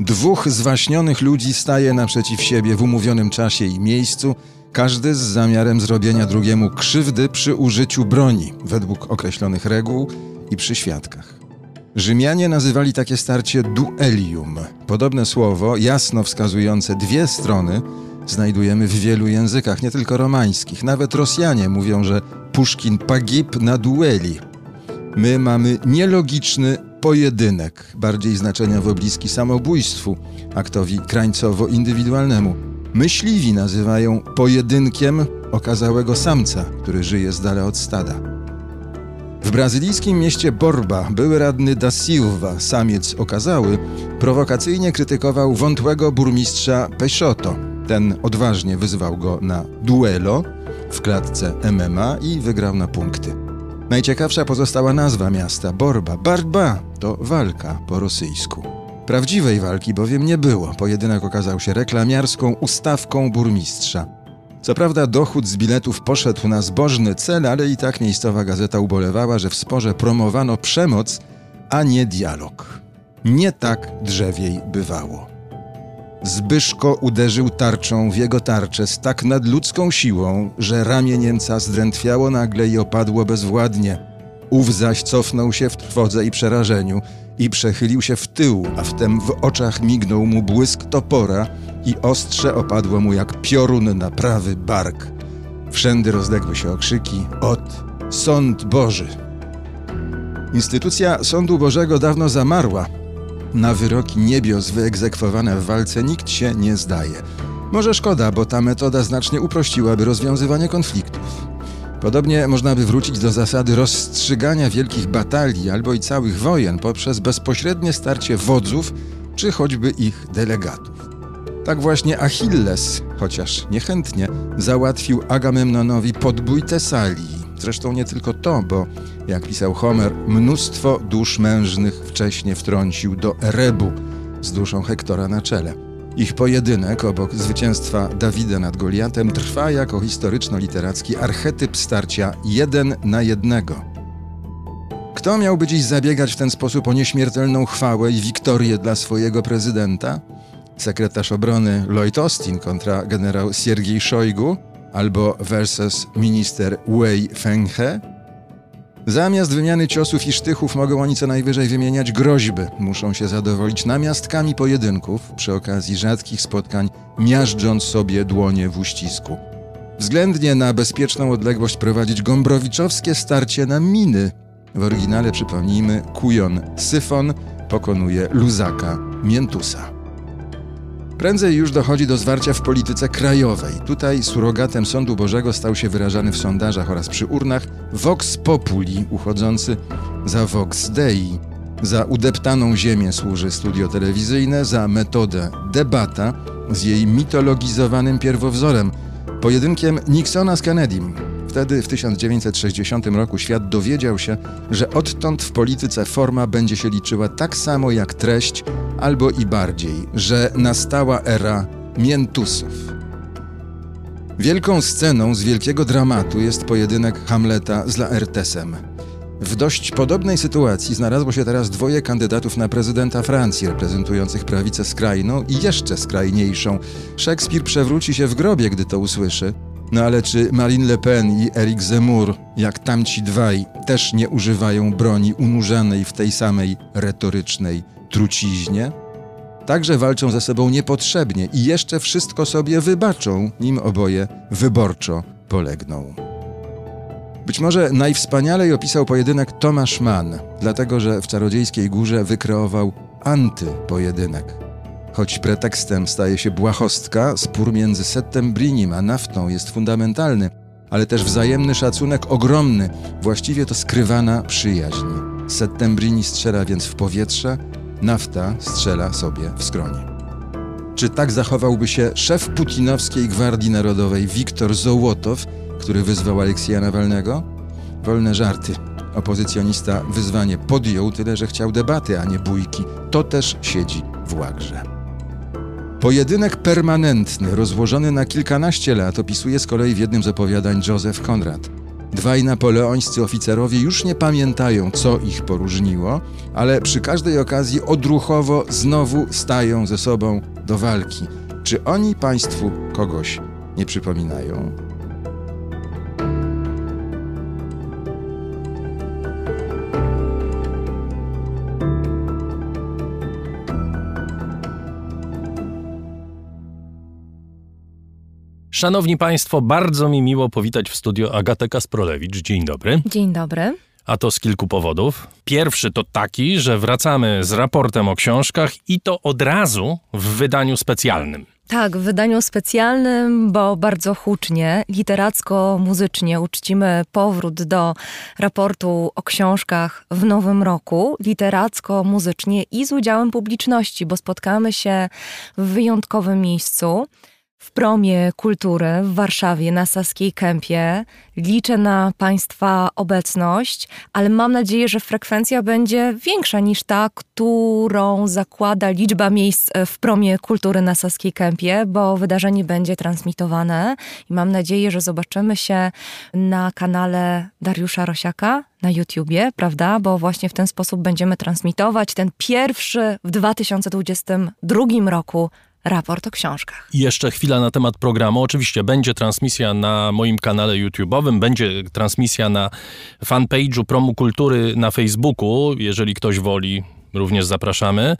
Dwóch zwaśnionych ludzi staje naprzeciw siebie w umówionym czasie i miejscu, każdy z zamiarem zrobienia drugiemu krzywdy przy użyciu broni, według określonych reguł i przy świadkach. Rzymianie nazywali takie starcie duelium. Podobne słowo, jasno wskazujące dwie strony, znajdujemy w wielu językach, nie tylko romańskich. Nawet Rosjanie mówią, że Puszkin pagib na dueli. My mamy nielogiczny pojedynek, bardziej znaczeniowo bliski samobójstwu, aktowi krańcowo-indywidualnemu. Myśliwi nazywają pojedynkiem okazałego samca, który żyje z dala od stada. W brazylijskim mieście Borba były radny da Silva, samiec okazały, prowokacyjnie krytykował wątłego burmistrza Peixoto. Ten odważnie wyzwał go na duelo w klatce MMA i wygrał na punkty. Najciekawsza pozostała nazwa miasta Borba. Barba to walka po rosyjsku. Prawdziwej walki bowiem nie było. Pojedynek okazał się reklamiarską ustawką burmistrza. Co prawda dochód z biletów poszedł na zbożny cel, ale i tak miejscowa gazeta ubolewała, że w sporze promowano przemoc, a nie dialog. Nie tak drzewiej bywało. Zbyszko uderzył tarczą w jego tarczę z tak nadludzką siłą, że ramię Niemca zdrętwiało nagle i opadło bezwładnie. Ów zaś cofnął się w trwodze i przerażeniu i przechylił się w tył, a wtem w oczach mignął mu błysk topora i ostrze opadło mu jak piorun na prawy bark. Wszędy rozległy się okrzyki od Sąd Boży. Instytucja Sądu Bożego dawno zamarła. Na wyroki niebios wyegzekwowane w walce nikt się nie zdaje. Może szkoda, bo ta metoda znacznie uprościłaby rozwiązywanie konfliktów. Podobnie można by wrócić do zasady rozstrzygania wielkich batalii albo i całych wojen poprzez bezpośrednie starcie wodzów czy choćby ich delegatów. Tak właśnie Achilles, chociaż niechętnie, załatwił Agamemnonowi podbój Tesalii. Zresztą nie tylko to, bo jak pisał Homer, mnóstwo dusz mężnych wcześniej wtrącił do Erebu z duszą Hektora na czele. Ich pojedynek obok zwycięstwa Dawida nad Goliatem trwa jako historyczno-literacki archetyp starcia jeden na jednego. Kto miałby dziś zabiegać w ten sposób o nieśmiertelną chwałę i wiktorię dla swojego prezydenta? Sekretarz obrony Lloyd Austin kontra generał Siergiej Szojgu albo versus minister Wei Fenghe? Zamiast wymiany ciosów i sztychów mogą oni co najwyżej wymieniać groźby. Muszą się zadowolić namiastkami pojedynków przy okazji rzadkich spotkań, miażdżąc sobie dłonie w uścisku. Względnie na bezpieczną odległość prowadzić gombrowiczowskie starcie na miny. W oryginale przypomnijmy, kujon Syfon pokonuje luzaka Miętusa. Prędzej już dochodzi do zwarcia w polityce krajowej. Tutaj surogatem Sądu Bożego stał się wyrażany w sondażach oraz przy urnach Vox Populi, uchodzący za Vox Dei. Za udeptaną ziemię służy studio telewizyjne, za metodę debata z jej mitologizowanym pierwowzorem, pojedynkiem Nixona z Kennedym. Wtedy, w 1960 roku, świat dowiedział się, że odtąd w polityce forma będzie się liczyła tak samo jak treść, albo i bardziej, że nastała era miętusów. Wielką sceną z wielkiego dramatu jest pojedynek Hamleta z Laertesem. W dość podobnej sytuacji znalazło się teraz dwoje kandydatów na prezydenta Francji, reprezentujących prawicę skrajną i jeszcze skrajniejszą. Szekspir przewróci się w grobie, gdy to usłyszy. No ale czy Marine Le Pen i Eric Zemmour, jak tamci dwaj, też nie używają broni unurzanej w tej samej retorycznej truciźnie? Także walczą ze sobą niepotrzebnie i jeszcze wszystko sobie wybaczą, nim oboje wyborczo polegną. Być może najwspanialej opisał pojedynek Tomasz Mann, dlatego że w Czarodziejskiej Górze wykreował antypojedynek. Choć pretekstem staje się błahostka, spór między Settembrinim a naftą jest fundamentalny, ale też wzajemny szacunek ogromny, właściwie to skrywana przyjaźń. Settembrini strzela więc w powietrze, nafta strzela sobie w skronie. Czy tak zachowałby się szef putinowskiej Gwardii Narodowej Wiktor Zołotow, który wyzwał Aleksija Nawalnego? Wolne żarty. Opozycjonista wyzwanie podjął, tyle że chciał debaty, a nie bójki. To też siedzi w łagrze. Pojedynek permanentny, rozłożony na kilkanaście lat, opisuje z kolei w jednym z opowiadań Józef Konrad. Dwaj napoleońscy oficerowie już nie pamiętają, co ich poróżniło, ale przy każdej okazji odruchowo znowu stają ze sobą do walki. Czy oni państwu kogoś nie przypominają? Szanowni Państwo, bardzo mi miło powitać w studio Agatę Kasprolewicz. Dzień dobry. Dzień dobry. A to z kilku powodów. Pierwszy to taki, że wracamy z raportem o książkach i to od razu w wydaniu specjalnym. Tak, w wydaniu specjalnym, bo bardzo hucznie, literacko-muzycznie uczcimy powrót do raportu o książkach w nowym roku, literacko-muzycznie i z udziałem publiczności, bo spotkamy się w wyjątkowym miejscu. Promie kultury w Warszawie na Saskiej Kępie. Liczę na Państwa obecność, ale mam nadzieję, że frekwencja będzie większa niż ta, którą zakłada liczba miejsc w promie kultury na Saskiej Kępie, bo wydarzenie będzie transmitowane i mam nadzieję, że zobaczymy się na kanale Dariusza Rosiaka na YouTubie, prawda? Bo właśnie w ten sposób będziemy transmitować ten pierwszy w 2022 roku raport o książkach. I jeszcze chwila na temat programu. Oczywiście będzie transmisja na moim kanale YouTube'owym, będzie transmisja na fanpage'u Promu Kultury na Facebooku, jeżeli ktoś woli, również zapraszamy.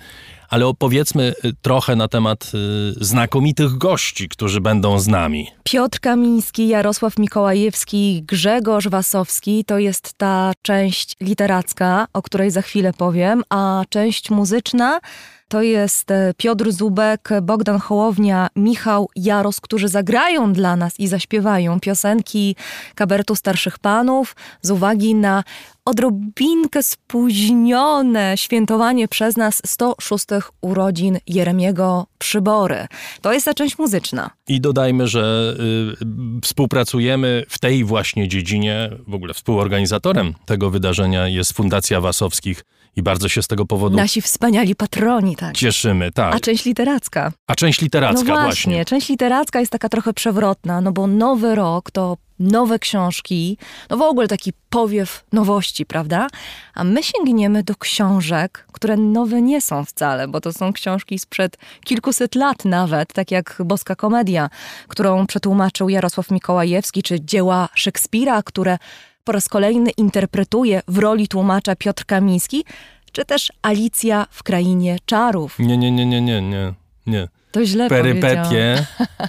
Ale opowiedzmy y, trochę na temat y, znakomitych gości, którzy będą z nami. Piotr Kamiński, Jarosław Mikołajewski, Grzegorz Wasowski to jest ta część literacka, o której za chwilę powiem, a część muzyczna to jest e, Piotr Zubek, Bogdan Hołownia, Michał Jaros, którzy zagrają dla nas i zaśpiewają piosenki kabaretu starszych panów z uwagi na odrobinkę spóźnione świętowanie przez nas 106 urodzin Jeremiego Przybory. To jest ta część muzyczna. I dodajmy, że y, współpracujemy w tej właśnie dziedzinie, w ogóle współorganizatorem tego wydarzenia jest Fundacja Wasowskich i bardzo się z tego powodu Nasi wspaniali patroni, tak. cieszymy. Tak. A część literacka. A część literacka no właśnie, właśnie. część literacka jest taka trochę przewrotna, no bo nowy rok to nowe książki, no w ogóle taki powiew nowości, prawda? A my sięgniemy do książek, które nowe nie są wcale, bo to są książki sprzed kilkuset lat nawet, tak jak Boska Komedia, którą przetłumaczył Jarosław Mikołajewski, czy dzieła Szekspira, które po raz kolejny interpretuje w roli tłumacza Piotr Kamiński, czy też Alicja w Krainie Czarów. Nie, nie, nie, nie, nie, nie, nie. To źle. Perypetie,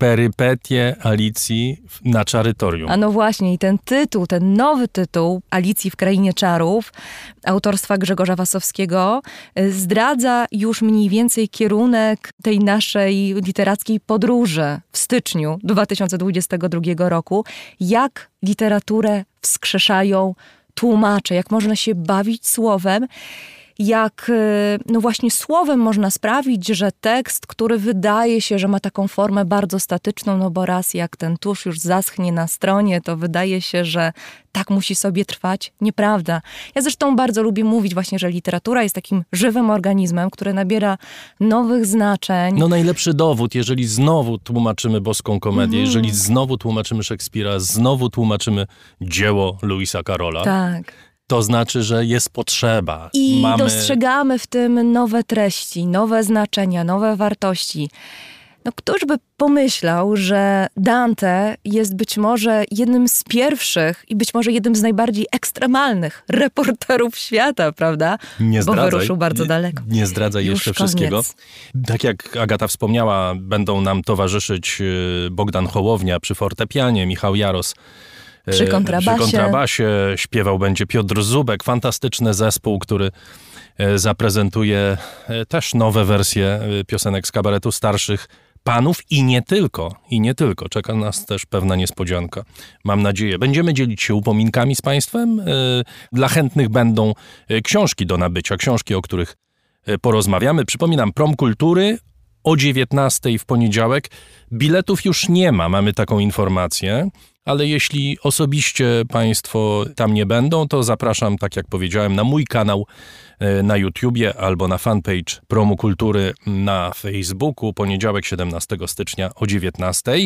perypetie Alicji na Czarytorium. A no właśnie, i ten tytuł, ten nowy tytuł Alicji w Krainie Czarów autorstwa Grzegorza Wasowskiego y, zdradza już mniej więcej kierunek tej naszej literackiej podróży w styczniu 2022 roku. Jak literaturę wskrzeszają tłumacze, jak można się bawić słowem. Jak y, no właśnie słowem można sprawić, że tekst, który wydaje się, że ma taką formę bardzo statyczną, no bo raz jak ten tusz już zaschnie na stronie, to wydaje się, że tak musi sobie trwać. Nieprawda. Ja zresztą bardzo lubię mówić właśnie, że literatura jest takim żywym organizmem, który nabiera nowych znaczeń. No najlepszy dowód, jeżeli znowu tłumaczymy boską komedię, Mhm. jeżeli znowu tłumaczymy Szekspira, znowu tłumaczymy dzieło Louisa Carola, Tak. To znaczy, że jest potrzeba. I Mamy... dostrzegamy w tym nowe treści, nowe znaczenia, nowe wartości. No, któż by pomyślał, że Dante jest być może jednym z pierwszych i być może jednym z najbardziej ekstremalnych reporterów świata, prawda? Nie Bo zdradzaj. wyruszył bardzo Nie- daleko. Nie zdradzaj Już jeszcze koniec. wszystkiego. Tak jak Agata wspomniała, będą nam towarzyszyć y, Bogdan Hołownia przy fortepianie, Michał Jaros Przy kontrabasie. przy kontrabasie. Śpiewał będzie Piotr Zubek, fantastyczny zespół, który y, zaprezentuje y, też nowe wersje piosenek z kabaretu starszych panów i nie tylko, i nie tylko. Czeka nas też pewna niespodzianka. Mam nadzieję. Będziemy dzielić się upominkami z Państwem. Dla chętnych będą książki do nabycia, książki, o których porozmawiamy. Przypominam, prom kultury o 19 w poniedziałek. Biletów już nie ma, mamy taką informację. Ale jeśli osobiście Państwo tam nie będą, to zapraszam, tak jak powiedziałem, na mój kanał e, na YouTubie albo na fanpage Promu Kultury na Facebooku, poniedziałek 17 stycznia o 19.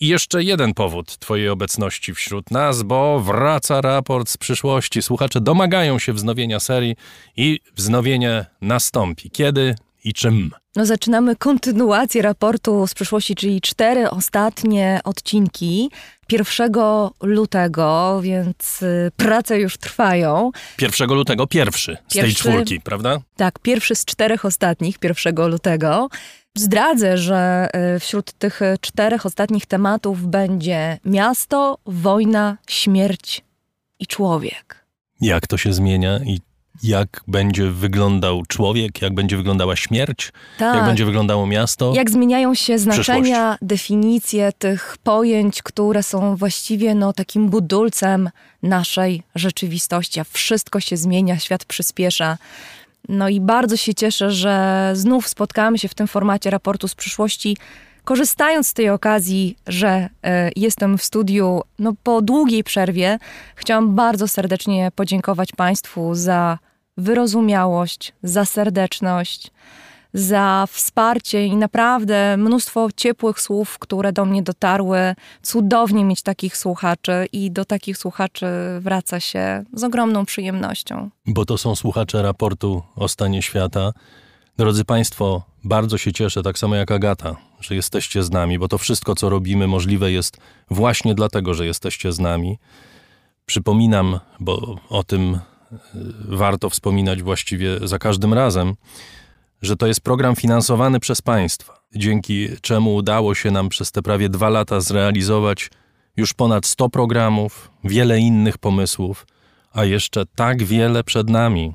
I jeszcze jeden powód Twojej obecności wśród nas, bo wraca raport z przyszłości. Słuchacze domagają się wznowienia serii i wznowienie nastąpi. Kiedy i czym? No, zaczynamy kontynuację raportu z przyszłości, czyli cztery ostatnie odcinki. 1 lutego, więc y, prace już trwają. 1 lutego pierwszy z tej czwórki, prawda? Tak, pierwszy z czterech ostatnich, 1 lutego. Zdradzę, że y, wśród tych y, czterech ostatnich tematów będzie miasto, wojna, śmierć i człowiek. jak to się zmienia i jak będzie wyglądał człowiek, jak będzie wyglądała śmierć, Tak. jak będzie wyglądało miasto. Jak zmieniają się znaczenia, definicje tych pojęć, które są właściwie no, takim budulcem naszej rzeczywistości, a wszystko się zmienia, świat przyspiesza. No i bardzo się cieszę, że znów spotkamy się w tym formacie raportu z przyszłości, korzystając z tej okazji, że e, jestem w studiu no, po długiej przerwie. Chciałam bardzo serdecznie podziękować Państwu za wyrozumiałość, za serdeczność za wsparcie i naprawdę mnóstwo ciepłych słów, które do mnie dotarły. Cudownie mieć takich słuchaczy i do takich słuchaczy wraca się z ogromną przyjemnością. Bo to są słuchacze raportu o stanie świata. Drodzy Państwo, bardzo się cieszę, tak samo jak Agata, że jesteście z nami, bo to wszystko, co robimy, możliwe jest właśnie dlatego, że jesteście z nami. Przypominam, bo o tym warto wspominać właściwie za każdym razem, że to jest program finansowany przez państwa, dzięki czemu udało się nam przez te prawie dwa lata zrealizować już ponad 100 programów, wiele innych pomysłów, a jeszcze tak wiele przed nami.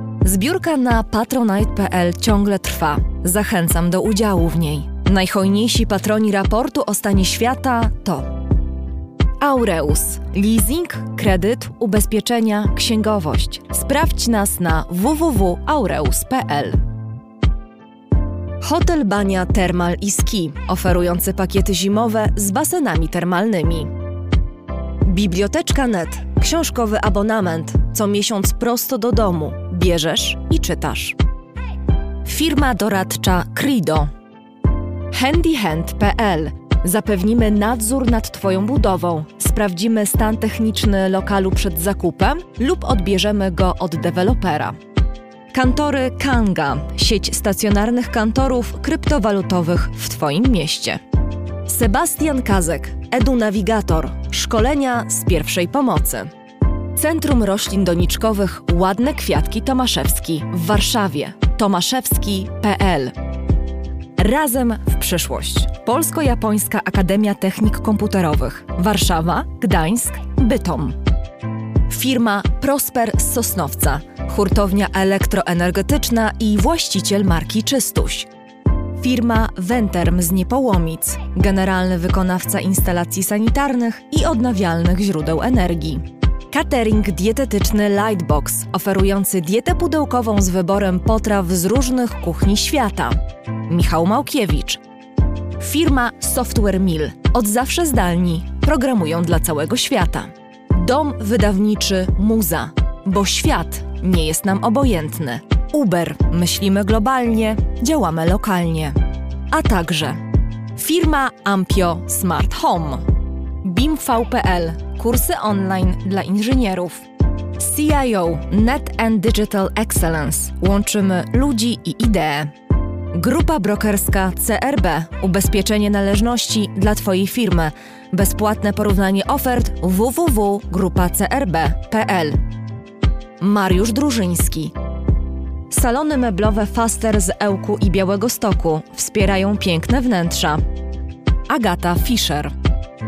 Zbiórka na patronite.pl ciągle trwa. Zachęcam do udziału w niej. Najhojniejsi patroni raportu o stanie świata to Aureus. Leasing, kredyt, ubezpieczenia, księgowość. Sprawdź nas na www.aureus.pl. Hotel Bania Termal i Ski, oferujący pakiety zimowe z basenami termalnymi. Biblioteczka Net, książkowy abonament, co miesiąc prosto do domu. Bierzesz i czytasz. Firma doradcza Crido. handyhand.pl Zapewnimy nadzór nad Twoją budową, sprawdzimy stan techniczny lokalu przed zakupem lub odbierzemy go od dewelopera. Kantory Kanga, sieć stacjonarnych kantorów kryptowalutowych w Twoim mieście. Sebastian Kazek, EduNavigator, szkolenia z pierwszej pomocy. Centrum Roślin Doniczkowych Ładne Kwiatki Tomaszewski w Warszawie. tomaszewski.pl Razem w przyszłość. Polsko-Japońska Akademia Technik Komputerowych. Warszawa, Gdańsk, Bytom. Firma Prosper z Sosnowca, hurtownia elektroenergetyczna i właściciel marki Czystuś. Firma Venterm z Niepołomic, generalny wykonawca instalacji sanitarnych i odnawialnych źródeł energii. Catering dietetyczny Lightbox, oferujący dietę pudełkową z wyborem potraw z różnych kuchni świata. Michał Małkiewicz. Firma Software Mill. Od zawsze zdalni. Programują dla całego świata. Dom wydawniczy Muza. Bo świat nie jest nam obojętny. Uber. Myślimy globalnie, działamy lokalnie. A także firma Ampio Smart Home. BIMV.pl. Kursy online dla inżynierów. CIO Net and Digital Excellence. Łączymy ludzi i idee. Grupa brokerska CRB. Ubezpieczenie należności dla Twojej firmy. Bezpłatne porównanie ofert www.grupacrb.pl. Mariusz Drużyński. Salony meblowe Faster z Ełku i Białego Stoku wspierają piękne wnętrza. Agata Fischer.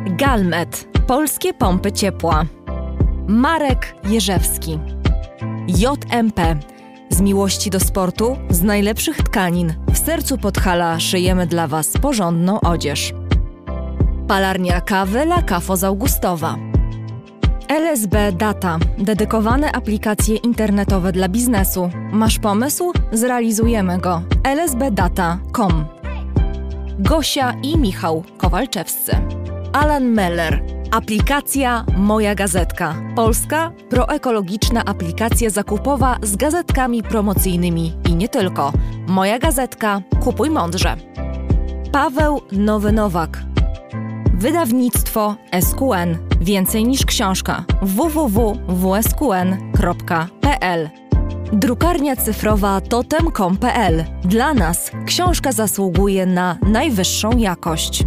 Galmet. Polskie pompy ciepła. Marek Jerzewski. JMP. Z miłości do sportu, z najlepszych tkanin, w sercu Podhala szyjemy dla Was porządną odzież. Palarnia kawy La Cafo z Augustowa. LSB Data. Dedykowane aplikacje internetowe dla biznesu. Masz pomysł? Zrealizujemy go. lsbdata.com Gosia i Michał Kowalczewscy. Alan Meller. Aplikacja Moja Gazetka. Polska proekologiczna aplikacja zakupowa z gazetkami promocyjnymi i nie tylko. Moja Gazetka. Kupuj mądrze. Paweł Nowy Nowak. Wydawnictwo SQN. Więcej niż książka. www.wsqn.pl Drukarnia cyfrowa totem.com.pl. Dla nas książka zasługuje na najwyższą jakość.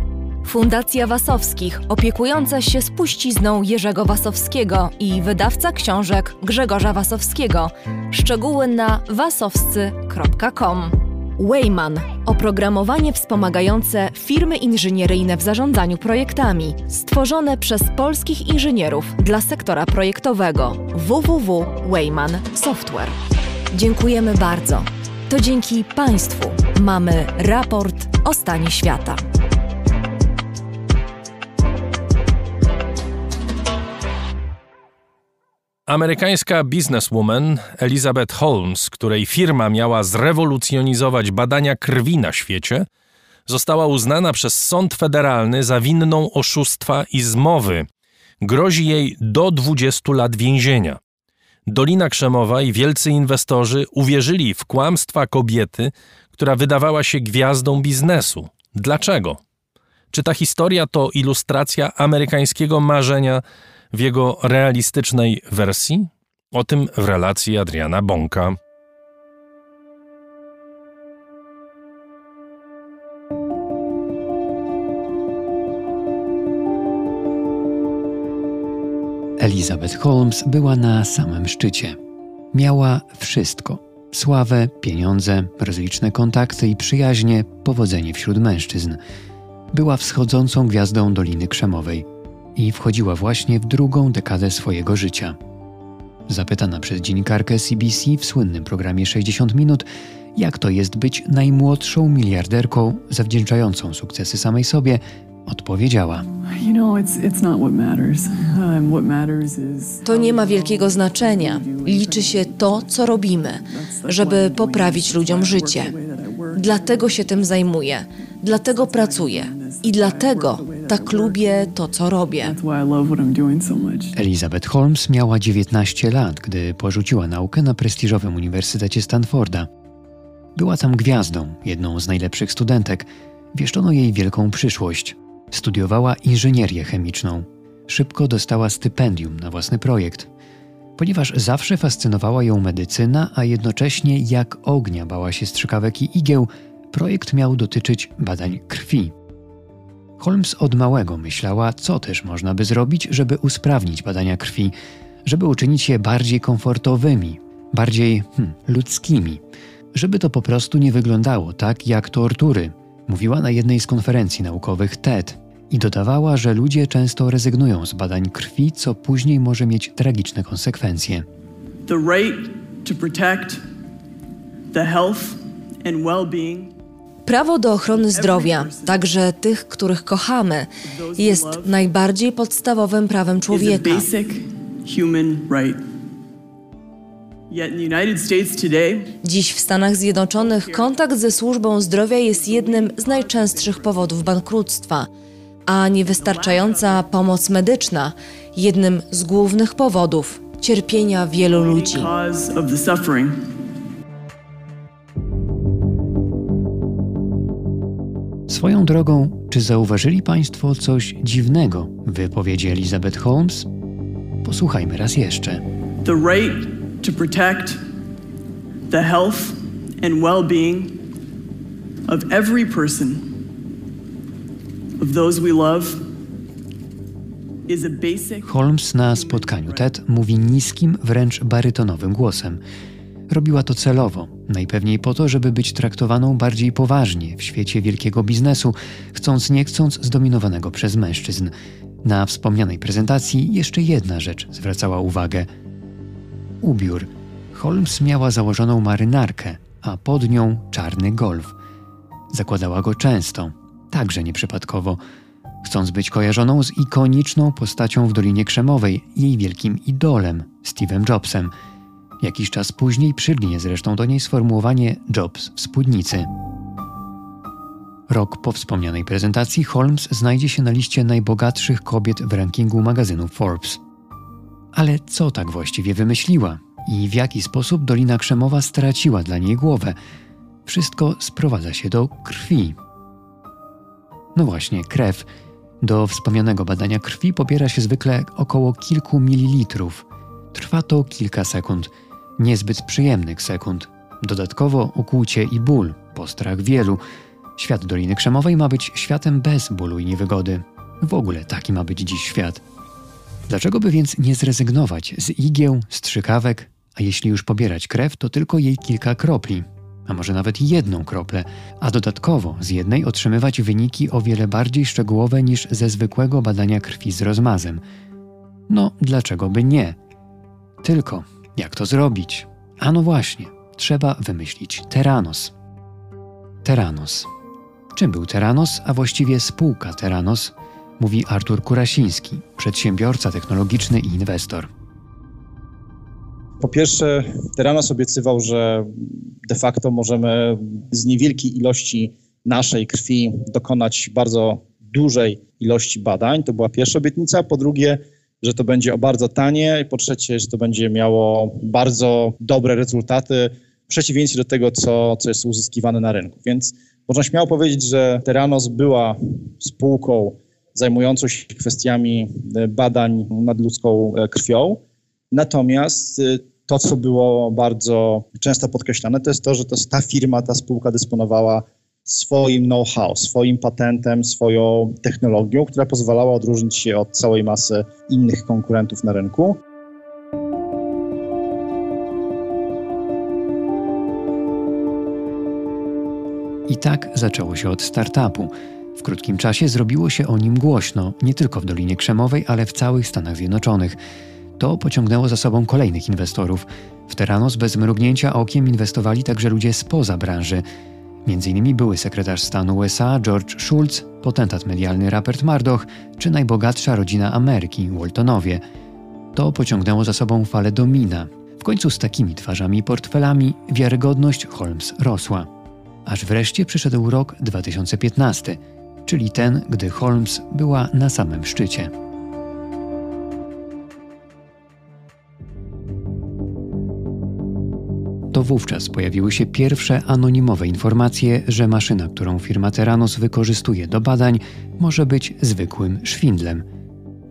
Fundacja Wasowskich, opiekująca się spuścizną Jerzego Wasowskiego i wydawca książek Grzegorza Wasowskiego. Szczegóły na wasowscy.com. Wayman oprogramowanie wspomagające firmy inżynieryjne w zarządzaniu projektami, stworzone przez polskich inżynierów dla sektora projektowego www.wayman Software. Dziękujemy bardzo. To dzięki Państwu mamy raport o stanie świata. Amerykańska bizneswoman Elizabeth Holmes, której firma miała zrewolucjonizować badania krwi na świecie, została uznana przez sąd federalny za winną oszustwa i zmowy. Grozi jej do 20 lat więzienia. Dolina Krzemowa i wielcy inwestorzy uwierzyli w kłamstwa kobiety, która wydawała się gwiazdą biznesu. Dlaczego? Czy ta historia to ilustracja amerykańskiego marzenia w jego realistycznej wersji? O tym w relacji Adriana Bąka. Elizabeth Holmes była na samym szczycie. Miała wszystko: sławę, pieniądze, rozliczne kontakty i przyjaźnie, powodzenie wśród mężczyzn. Była wschodzącą gwiazdą Doliny Krzemowej i wchodziła właśnie w drugą dekadę swojego życia. Zapytana przez dziennikarkę CBC w słynnym programie 60 minut, jak to jest być najmłodszą miliarderką zawdzięczającą sukcesy samej sobie, odpowiedziała: To nie ma wielkiego znaczenia. Liczy się to, co robimy, żeby poprawić ludziom życie. Dlatego się tym zajmuję, dlatego pracuję i dlatego tak lubię to, co robię. Elizabeth Holmes miała 19 lat, gdy porzuciła naukę na prestiżowym Uniwersytecie Stanforda. Była tam gwiazdą, jedną z najlepszych studentek. Wieszczono jej wielką przyszłość. Studiowała inżynierię chemiczną. Szybko dostała stypendium na własny projekt. Ponieważ zawsze fascynowała ją medycyna, a jednocześnie jak ognia bała się strzykawek i igieł, projekt miał dotyczyć badań krwi. Holmes od małego myślała, co też można by zrobić, żeby usprawnić badania krwi, żeby uczynić je bardziej komfortowymi, bardziej hmm, ludzkimi, żeby to po prostu nie wyglądało tak jak tortury, mówiła na jednej z konferencji naukowych TED i dodawała, że ludzie często rezygnują z badań krwi, co później może mieć tragiczne konsekwencje. The right to protect the health and well-being Prawo do ochrony zdrowia, także tych, których kochamy, jest najbardziej podstawowym prawem człowieka. Dziś w Stanach Zjednoczonych kontakt ze służbą zdrowia jest jednym z najczęstszych powodów bankructwa, a niewystarczająca pomoc medyczna jednym z głównych powodów cierpienia wielu ludzi. Swoją drogą, czy zauważyli Państwo coś dziwnego w wypowiedzi Elizabeth Holmes? Posłuchajmy raz jeszcze. The right to protect the health and well-being of every person, of those we love, Holmes na spotkaniu TED mówi niskim, wręcz barytonowym głosem. Robiła to celowo, najpewniej po to, żeby być traktowaną bardziej poważnie w świecie wielkiego biznesu, chcąc nie chcąc zdominowanego przez mężczyzn. Na wspomnianej prezentacji jeszcze jedna rzecz zwracała uwagę. Ubiór. Holmes miała założoną marynarkę, a pod nią czarny golf. Zakładała go często, także nieprzypadkowo, chcąc być kojarzoną z ikoniczną postacią w Dolinie Krzemowej, jej wielkim idolem, Steve'em Jobsem. Jakiś czas później przylgnie zresztą do niej sformułowanie Jobs w spódnicy. Rok po wspomnianej prezentacji Holmes znajdzie się na liście najbogatszych kobiet w rankingu magazynu Forbes. Ale co tak właściwie wymyśliła i w jaki sposób Dolina Krzemowa straciła dla niej głowę? Wszystko sprowadza się do krwi. No właśnie, krew. Do wspomnianego badania krwi pobiera się zwykle około kilku mililitrów. Trwa to kilka sekund, niezbyt przyjemnych sekund. Dodatkowo ukłucie i ból, postrach wielu. Świat Doliny Krzemowej ma być światem bez bólu i niewygody. W ogóle taki ma być dziś świat. Dlaczego by więc nie zrezygnować z igieł, strzykawek, a jeśli już pobierać krew, to tylko jej kilka kropli, a może nawet jedną kroplę, a dodatkowo z jednej otrzymywać wyniki o wiele bardziej szczegółowe niż ze zwykłego badania krwi z rozmazem. No, dlaczego by nie? Tylko jak to zrobić? A no właśnie, trzeba wymyślić Teranos. Teranos. Czym był Teranos, a właściwie spółka Teranos, mówi Artur Kurasiński, przedsiębiorca technologiczny i inwestor. Po pierwsze, Teranos obiecywał, że de facto możemy z niewielkiej ilości naszej krwi dokonać bardzo dużej ilości badań. To była pierwsza obietnica. Po drugie, że to będzie o bardzo tanie. I po trzecie, że to będzie miało bardzo dobre rezultaty w przeciwieństwie do tego, co, co jest uzyskiwane na rynku. Więc można śmiało powiedzieć, że Teranos była spółką zajmującą się kwestiami badań nad ludzką krwią. Natomiast y, to, co było bardzo często podkreślane, to jest to, że to ta firma, ta spółka dysponowała swoim know-how, swoim patentem, swoją technologią, która pozwalała odróżnić się od całej masy innych konkurentów na rynku. I tak zaczęło się od startupu. W krótkim czasie zrobiło się o nim głośno, nie tylko w Dolinie Krzemowej, ale w całych Stanach Zjednoczonych. To pociągnęło za sobą kolejnych inwestorów. W Teranos bez mrugnięcia okiem inwestowali także ludzie spoza branży. Między innymi były sekretarz stanu USA George Shultz, potentat medialny Rupert Murdoch czy najbogatsza rodzina Ameryki, Waltonowie. To pociągnęło za sobą falę domina. W końcu z takimi twarzami i portfelami wiarygodność Holmes rosła. Aż wreszcie przyszedł rok 2015, czyli ten, gdy Holmes była na samym szczycie. To wówczas pojawiły się pierwsze anonimowe informacje, że maszyna, którą firma Teranos wykorzystuje do badań, może być zwykłym szwindlem.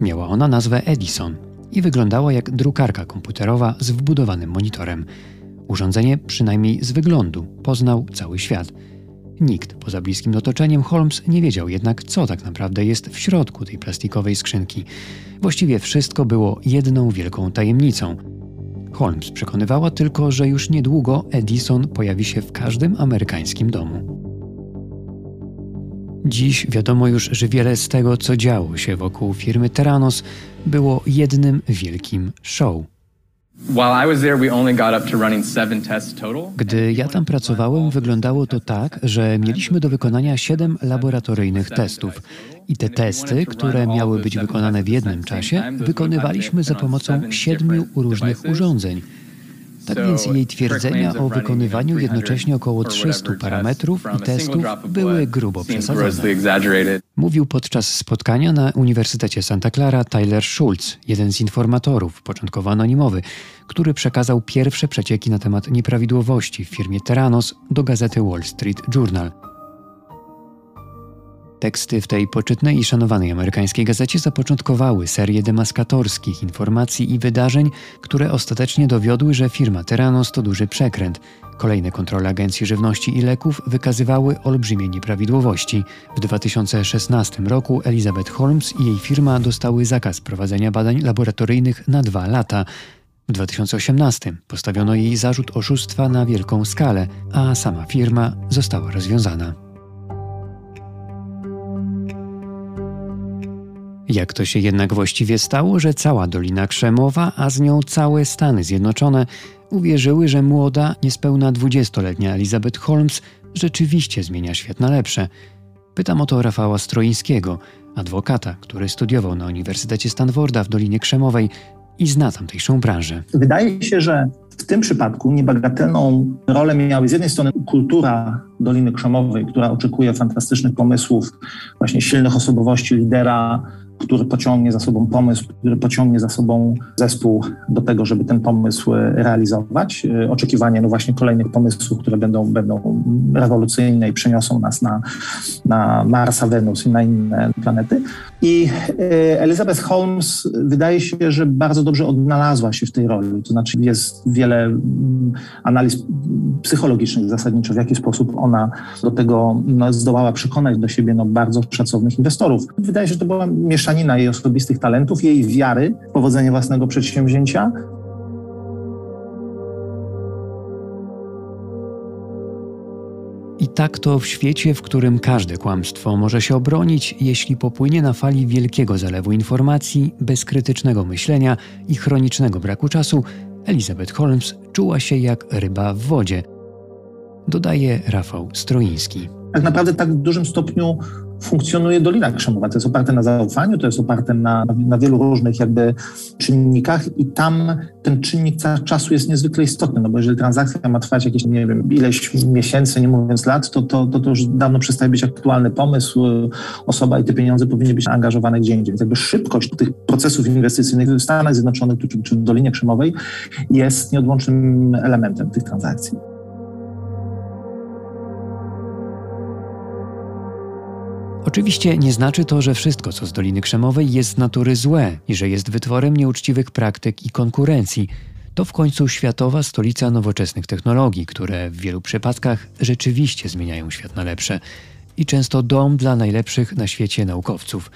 Miała ona nazwę Edison i wyglądała jak drukarka komputerowa z wbudowanym monitorem. Urządzenie, przynajmniej z wyglądu, poznał cały świat. Nikt poza bliskim otoczeniem Holmes nie wiedział jednak, co tak naprawdę jest w środku tej plastikowej skrzynki. Właściwie wszystko było jedną wielką tajemnicą. Holmes przekonywała tylko, że już niedługo Edison pojawi się w każdym amerykańskim domu. Dziś wiadomo już, że wiele z tego, co działo się wokół firmy Terranos, było jednym wielkim show. Gdy ja tam pracowałem, wyglądało to tak, że mieliśmy do wykonania siedem laboratoryjnych testów. I te testy, które miały być wykonane w jednym czasie, wykonywaliśmy za pomocą siedmiu różnych urządzeń. Tak więc jej twierdzenia o wykonywaniu jednocześnie około 300 parametrów i testów były grubo przesadzone. Mówił podczas spotkania na Uniwersytecie Santa Clara Tyler Schultz, jeden z informatorów, początkowo anonimowy, który przekazał pierwsze przecieki na temat nieprawidłowości w firmie Terranos do gazety Wall Street Journal. Teksty w tej poczytnej i szanowanej amerykańskiej gazecie zapoczątkowały serię demaskatorskich informacji i wydarzeń, które ostatecznie dowiodły, że firma Terranos to duży przekręt. Kolejne kontrole Agencji Żywności i Leków wykazywały olbrzymie nieprawidłowości. W 2016 roku Elizabeth Holmes i jej firma dostały zakaz prowadzenia badań laboratoryjnych na dwa lata. W 2018 postawiono jej zarzut oszustwa na wielką skalę, a sama firma została rozwiązana. Jak to się jednak właściwie stało, że cała Dolina Krzemowa, a z nią całe Stany Zjednoczone uwierzyły, że młoda, niespełna dwudziestoletnia Elizabeth Holmes rzeczywiście zmienia świat na lepsze? Pytam o to Rafała Stroińskiego, adwokata, który studiował na Uniwersytecie Stanforda w Dolinie Krzemowej i zna tamtejszą branżę. Wydaje się, że w tym przypadku niebagatelną rolę miały z jednej strony kultura Doliny Krzemowej, która oczekuje fantastycznych pomysłów, właśnie silnych osobowości lidera, który pociągnie za sobą pomysł, który pociągnie za sobą zespół do tego, żeby ten pomysł realizować. E, oczekiwanie no właśnie kolejnych pomysłów, które będą, będą rewolucyjne i przeniosą nas na, na Marsa, Wenus i na inne planety. I e, Elizabeth Holmes wydaje się, że bardzo dobrze odnalazła się w tej roli. To znaczy jest wiele mm, analiz psychologicznych zasadniczo, w jaki sposób ona do tego no, zdołała przekonać do siebie no, bardzo szacownych inwestorów. Wydaje się, że to była mieszanina jej osobistych talentów, jej wiary w powodzenie własnego przedsięwzięcia I tak to w świecie, w którym każde kłamstwo może się obronić, jeśli popłynie na fali wielkiego zalewu informacji, bezkrytycznego myślenia i chronicznego braku czasu, Elizabeth Holmes czuła się jak ryba w wodzie. Dodaje Rafał Stroiński. Tak naprawdę tak w dużym stopniu funkcjonuje Dolina Krzemowa. To jest oparte na zaufaniu, to jest oparte na, na wielu różnych jakby czynnikach i tam ten czynnik czasu jest niezwykle istotny, no bo jeżeli transakcja ma trwać jakieś, nie wiem, ileś miesięcy, nie mówiąc lat, to, to, to, to już dawno przestaje być aktualny pomysł, osoba i te pieniądze powinny być angażowane gdzie indziej. Więc jakby szybkość tych procesów inwestycyjnych w Stanach Zjednoczonych czy, czy w Dolinie Krzemowej jest nieodłącznym elementem tych transakcji. Oczywiście nie znaczy to, że wszystko, co z Doliny Krzemowej, jest z natury złe i że jest wytworem nieuczciwych praktyk i konkurencji. To w końcu światowa stolica nowoczesnych technologii, które w wielu przypadkach rzeczywiście zmieniają świat na lepsze i często dom dla najlepszych na świecie naukowców.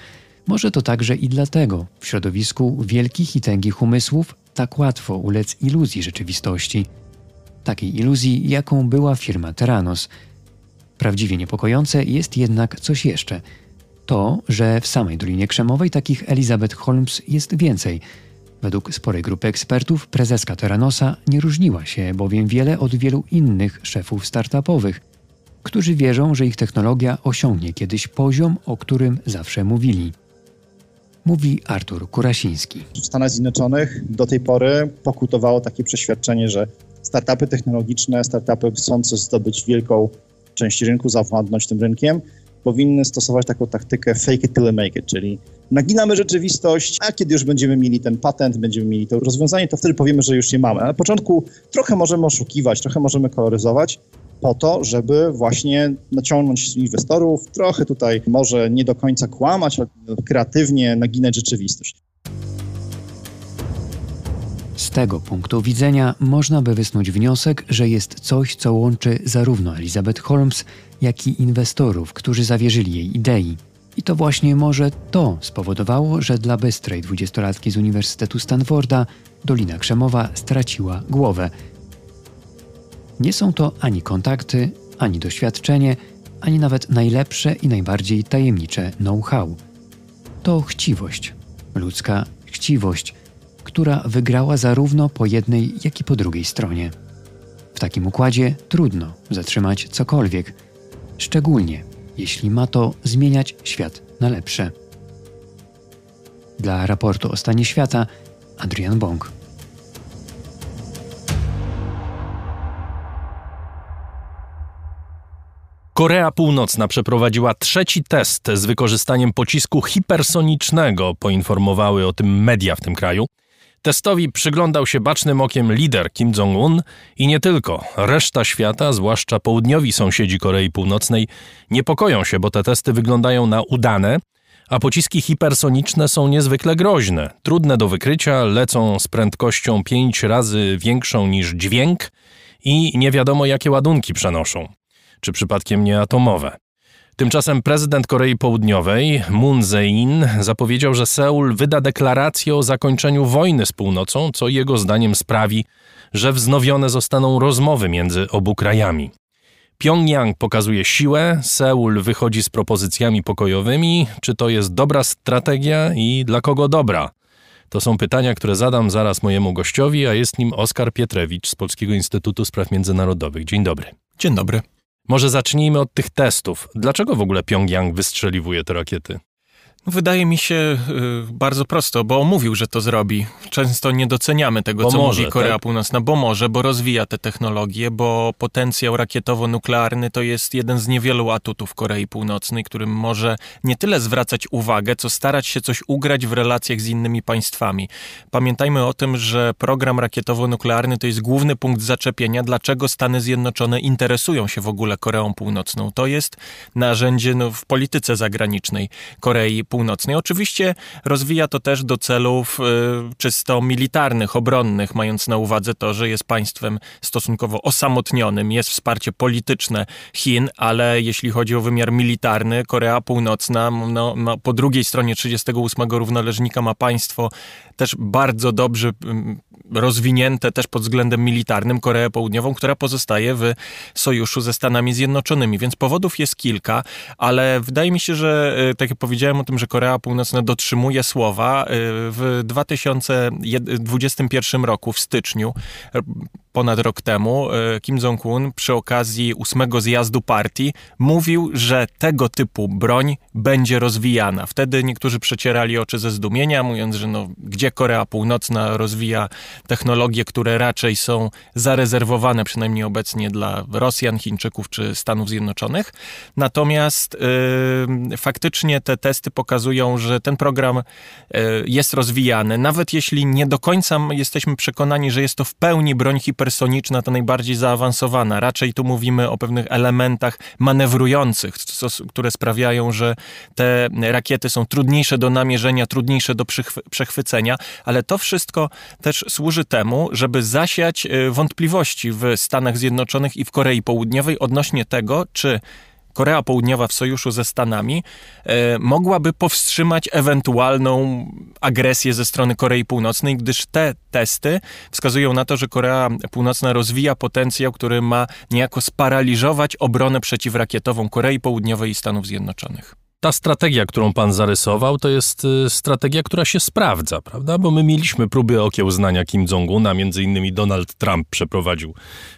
Może to także i dlatego w środowisku wielkich i tęgich umysłów tak łatwo ulec iluzji rzeczywistości. Takiej iluzji, jaką była firma Terranos – Prawdziwie niepokojące jest jednak coś jeszcze. To, że w samej Dolinie Krzemowej takich Elizabeth Holmes jest więcej. Według sporej grupy ekspertów prezeska Terranosa nie różniła się bowiem wiele od wielu innych szefów startupowych, którzy wierzą, że ich technologia osiągnie kiedyś poziom, o którym zawsze mówili. Mówi Artur Kurasiński. W Stanach Zjednoczonych do tej pory pokutowało takie przeświadczenie, że startupy technologiczne, startupy chcące zdobyć wielką części rynku, zawładnąć tym rynkiem, powinny stosować taką taktykę fake it till make it, czyli naginamy rzeczywistość, a kiedy już będziemy mieli ten patent, będziemy mieli to rozwiązanie, to wtedy powiemy, że już nie mamy. na początku trochę możemy oszukiwać, trochę możemy koloryzować, po to, żeby właśnie naciągnąć inwestorów, trochę tutaj może nie do końca kłamać, ale kreatywnie naginać rzeczywistość. Z tego punktu widzenia można by wysnuć wniosek, że jest coś, co łączy zarówno Elizabeth Holmes, jak i inwestorów, którzy zawierzyli jej idei. I to właśnie może to spowodowało, że dla bystrej dwudziestolatki z Uniwersytetu Stanforda Dolina Krzemowa straciła głowę. Nie są to ani kontakty, ani doświadczenie, ani nawet najlepsze i najbardziej tajemnicze know-how. To chciwość, ludzka chciwość, która wygrała zarówno po jednej, jak i po drugiej stronie. W takim układzie trudno zatrzymać cokolwiek, szczególnie jeśli ma to zmieniać świat na lepsze. Dla raportu o stanie świata Adrian Bong. Korea Północna przeprowadziła trzeci test z wykorzystaniem pocisku hipersonicznego, poinformowały o tym media w tym kraju. Testowi przyglądał się bacznym okiem lider Kim Jong-un i nie tylko. Reszta świata, zwłaszcza południowi sąsiedzi Korei Północnej, niepokoją się, bo te testy wyglądają na udane, a pociski hipersoniczne są niezwykle groźne. Trudne do wykrycia, lecą z prędkością pięć razy większą niż dźwięk i nie wiadomo jakie ładunki przenoszą. Czy przypadkiem nie atomowe. Tymczasem prezydent Korei Południowej, Moon Jae-in, zapowiedział, że Seul wyda deklarację o zakończeniu wojny z północą, co jego zdaniem sprawi, że wznowione zostaną rozmowy między obu krajami. Pjongjang pokazuje siłę, Seul wychodzi z propozycjami pokojowymi. Czy to jest dobra strategia i dla kogo dobra? To są pytania, które zadam zaraz mojemu gościowi, a jest nim Oskar Pietrewicz z Polskiego Instytutu Spraw Międzynarodowych. Dzień dobry. Dzień dobry. Może zacznijmy od tych testów. Dlaczego w ogóle Pjongjang wystrzeliwuje te rakiety? Wydaje mi się y, bardzo prosto, bo mówił, że to zrobi. Często nie doceniamy tego, Bo co może, mówi Korea tak? Północna, bo może, bo rozwija te technologie, bo potencjał rakietowo-nuklearny to jest jeden z niewielu atutów Korei Północnej, którym może nie tyle zwracać uwagę, co starać się coś ugrać w relacjach z innymi państwami. Pamiętajmy o tym, że program rakietowo-nuklearny to jest główny punkt zaczepienia, dlaczego Stany Zjednoczone interesują się w ogóle Koreą Północną. To jest narzędzie no, w polityce zagranicznej Korei Północnej. Oczywiście rozwija to też do celów y, czysto militarnych, obronnych, mając na uwadze to, że jest państwem stosunkowo osamotnionym, jest wsparcie polityczne Chin, ale jeśli chodzi o wymiar militarny, Korea Północna no, no, po drugiej stronie 38 równoleżnika ma państwo też bardzo dobrze rozwinięte też pod względem militarnym Koreę Południową, która pozostaje w sojuszu ze Stanami Zjednoczonymi, więc powodów jest kilka, ale wydaje mi się, że y, tak jak powiedziałem o tym, że Korea Północna dotrzymuje słowa, y, w 2021 roku w styczniu ponad rok temu y, Kim Jong-un przy okazji ósmego zjazdu partii mówił, że tego typu broń będzie rozwijana. Wtedy niektórzy przecierali oczy ze zdumienia, mówiąc, że no, gdzie Korea Północna rozwija technologie, które raczej są zarezerwowane przynajmniej obecnie dla Rosjan, Chińczyków czy Stanów Zjednoczonych. Natomiast y, faktycznie te testy pokazują, że ten program y, jest rozwijany. Nawet jeśli nie do końca jesteśmy przekonani, że jest to w pełni broń hipersoniczna, ta najbardziej zaawansowana. Raczej tu mówimy o pewnych elementach manewrujących, co, które sprawiają, że te rakiety są trudniejsze do namierzenia, trudniejsze do przechwycenia, ale to wszystko też służy temu, żeby zasiać y, wątpliwości w Stanach Zjednoczonych i w Korei Południowej odnośnie tego, czy Korea Południowa w sojuszu ze Stanami e, mogłaby powstrzymać ewentualną agresję ze strony Korei Północnej, gdyż te testy wskazują na to, że Korea Północna rozwija potencjał, który ma niejako sparaliżować obronę przeciwrakietową Korei Południowej i Stanów Zjednoczonych. Ta strategia, którą pan zarysował, to jest y, strategia, która się sprawdza, prawda? Bo my mieliśmy próby okiełznania Kim Jong-una, między innymi Donald Trump przeprowadził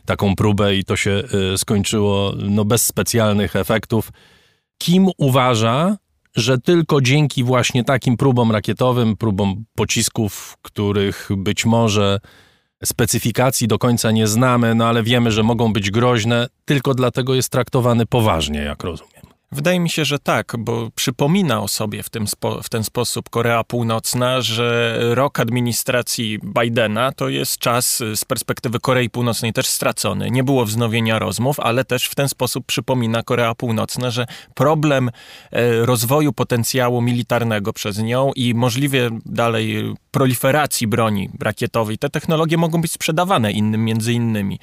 taką próbę i to się y, skończyło no, bez specjalnych efektów. Kim uważa, że tylko dzięki właśnie takim próbom rakietowym, próbom pocisków, których być może specyfikacji do końca nie znamy, no ale wiemy, że mogą być groźne, tylko dlatego jest traktowany poważnie, jak rozumiem. Wydaje mi się, że tak, bo przypomina o sobie w, tym spo, w ten sposób Korea Północna, że rok administracji Bidena to jest czas z perspektywy Korei Północnej też stracony. Nie było wznowienia rozmów, ale też w ten sposób przypomina Korea Północna, że problem e, rozwoju potencjału militarnego przez nią i możliwie dalej proliferacji broni rakietowej, te technologie mogą być sprzedawane innym między innymi,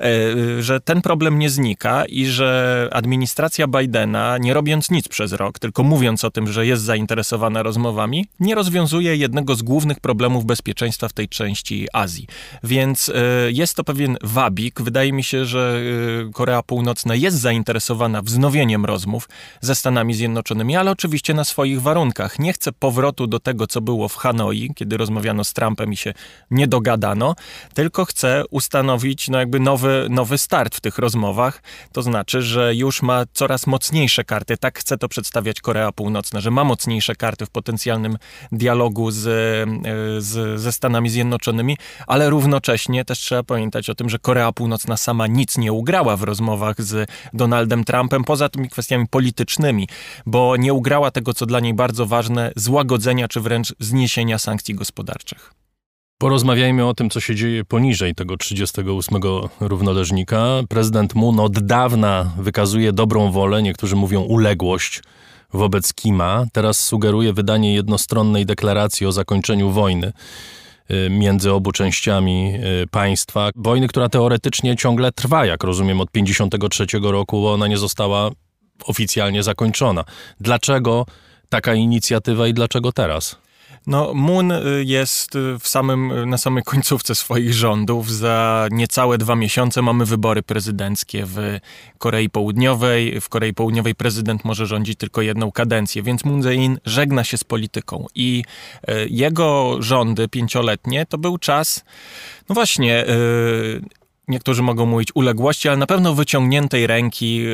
e, że ten problem nie znika i że administracja Bidena, nie robiąc nic przez rok, tylko mówiąc o tym, że jest zainteresowana rozmowami, nie rozwiązuje jednego z głównych problemów bezpieczeństwa w tej części Azji. Więc e, jest to pewien wabik. Wydaje mi się, że e, Korea Północna jest zainteresowana wznowieniem rozmów ze Stanami Zjednoczonymi, ale oczywiście na swoich warunkach. Nie chce powrotu do tego, co było w Hanoi, kiedy rozmawiano z Trumpem i się nie dogadano, tylko chce ustanowić no jakby nowy, nowy start w tych rozmowach. To znaczy, że już ma coraz mocniejsze karty. Tak chce to przedstawiać Korea Północna, że ma mocniejsze karty w potencjalnym dialogu z, e, z, ze Stanami Zjednoczonymi, ale równocześnie też trzeba pamiętać o tym, że Korea Północna sama nic nie ugrała w rozmowach z Donaldem Trumpem, poza tymi kwestiami politycznymi, bo nie ugrała tego, co dla niej bardzo ważne, złagodzenia czy wręcz zniesienia sankcji gospodarczych. Porozmawiajmy o tym, co się dzieje poniżej tego 38 równoleżnika. Prezydent Moon od dawna wykazuje dobrą wolę, niektórzy mówią uległość wobec Kima. Teraz sugeruje wydanie jednostronnej deklaracji o zakończeniu wojny y, między obu częściami y, państwa. Wojny, która teoretycznie ciągle trwa, jak rozumiem, od 53 roku, bo ona nie została oficjalnie zakończona. Dlaczego taka inicjatywa i dlaczego teraz? No, Moon y, jest y, w samym, y, na samej końcówce swoich rządów. Za niecałe dwa miesiące mamy wybory prezydenckie w Korei Południowej. W Korei Południowej prezydent może rządzić tylko jedną kadencję, więc Moon Jae-in żegna się z polityką. I jego rządy pięcioletnie to był czas, no właśnie, niektórzy mogą mówić uległości, ale na pewno wyciągniętej ręki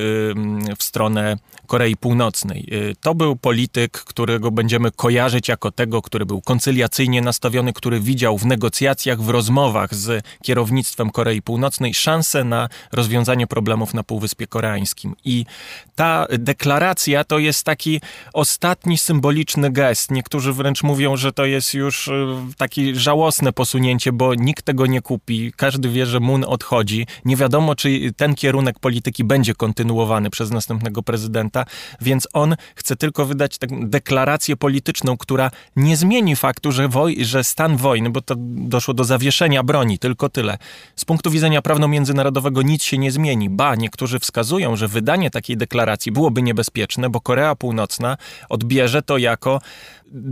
w stronę Korei Północnej. Y, to był polityk, którego będziemy kojarzyć jako tego, który był koncyliacyjnie nastawiony, który widział w negocjacjach, w rozmowach z kierownictwem Korei Północnej szansę na rozwiązanie problemów na Półwyspie Koreańskim. I ta deklaracja to jest taki ostatni symboliczny gest. Niektórzy wręcz mówią, że to jest już y, takie żałosne posunięcie, bo nikt tego nie kupi. Każdy wie, że Moon odchodzi. Nie wiadomo, czy ten kierunek polityki będzie kontynuowany przez następnego prezydenta więc on chce tylko wydać taką deklarację polityczną, która nie zmieni faktu, że, woj- że stan wojny, bo to doszło do zawieszenia broni, tylko tyle. Z punktu widzenia prawno-międzynarodowego nic się nie zmieni. Ba, niektórzy wskazują, że wydanie takiej deklaracji byłoby niebezpieczne, bo Korea Północna odbierze to jako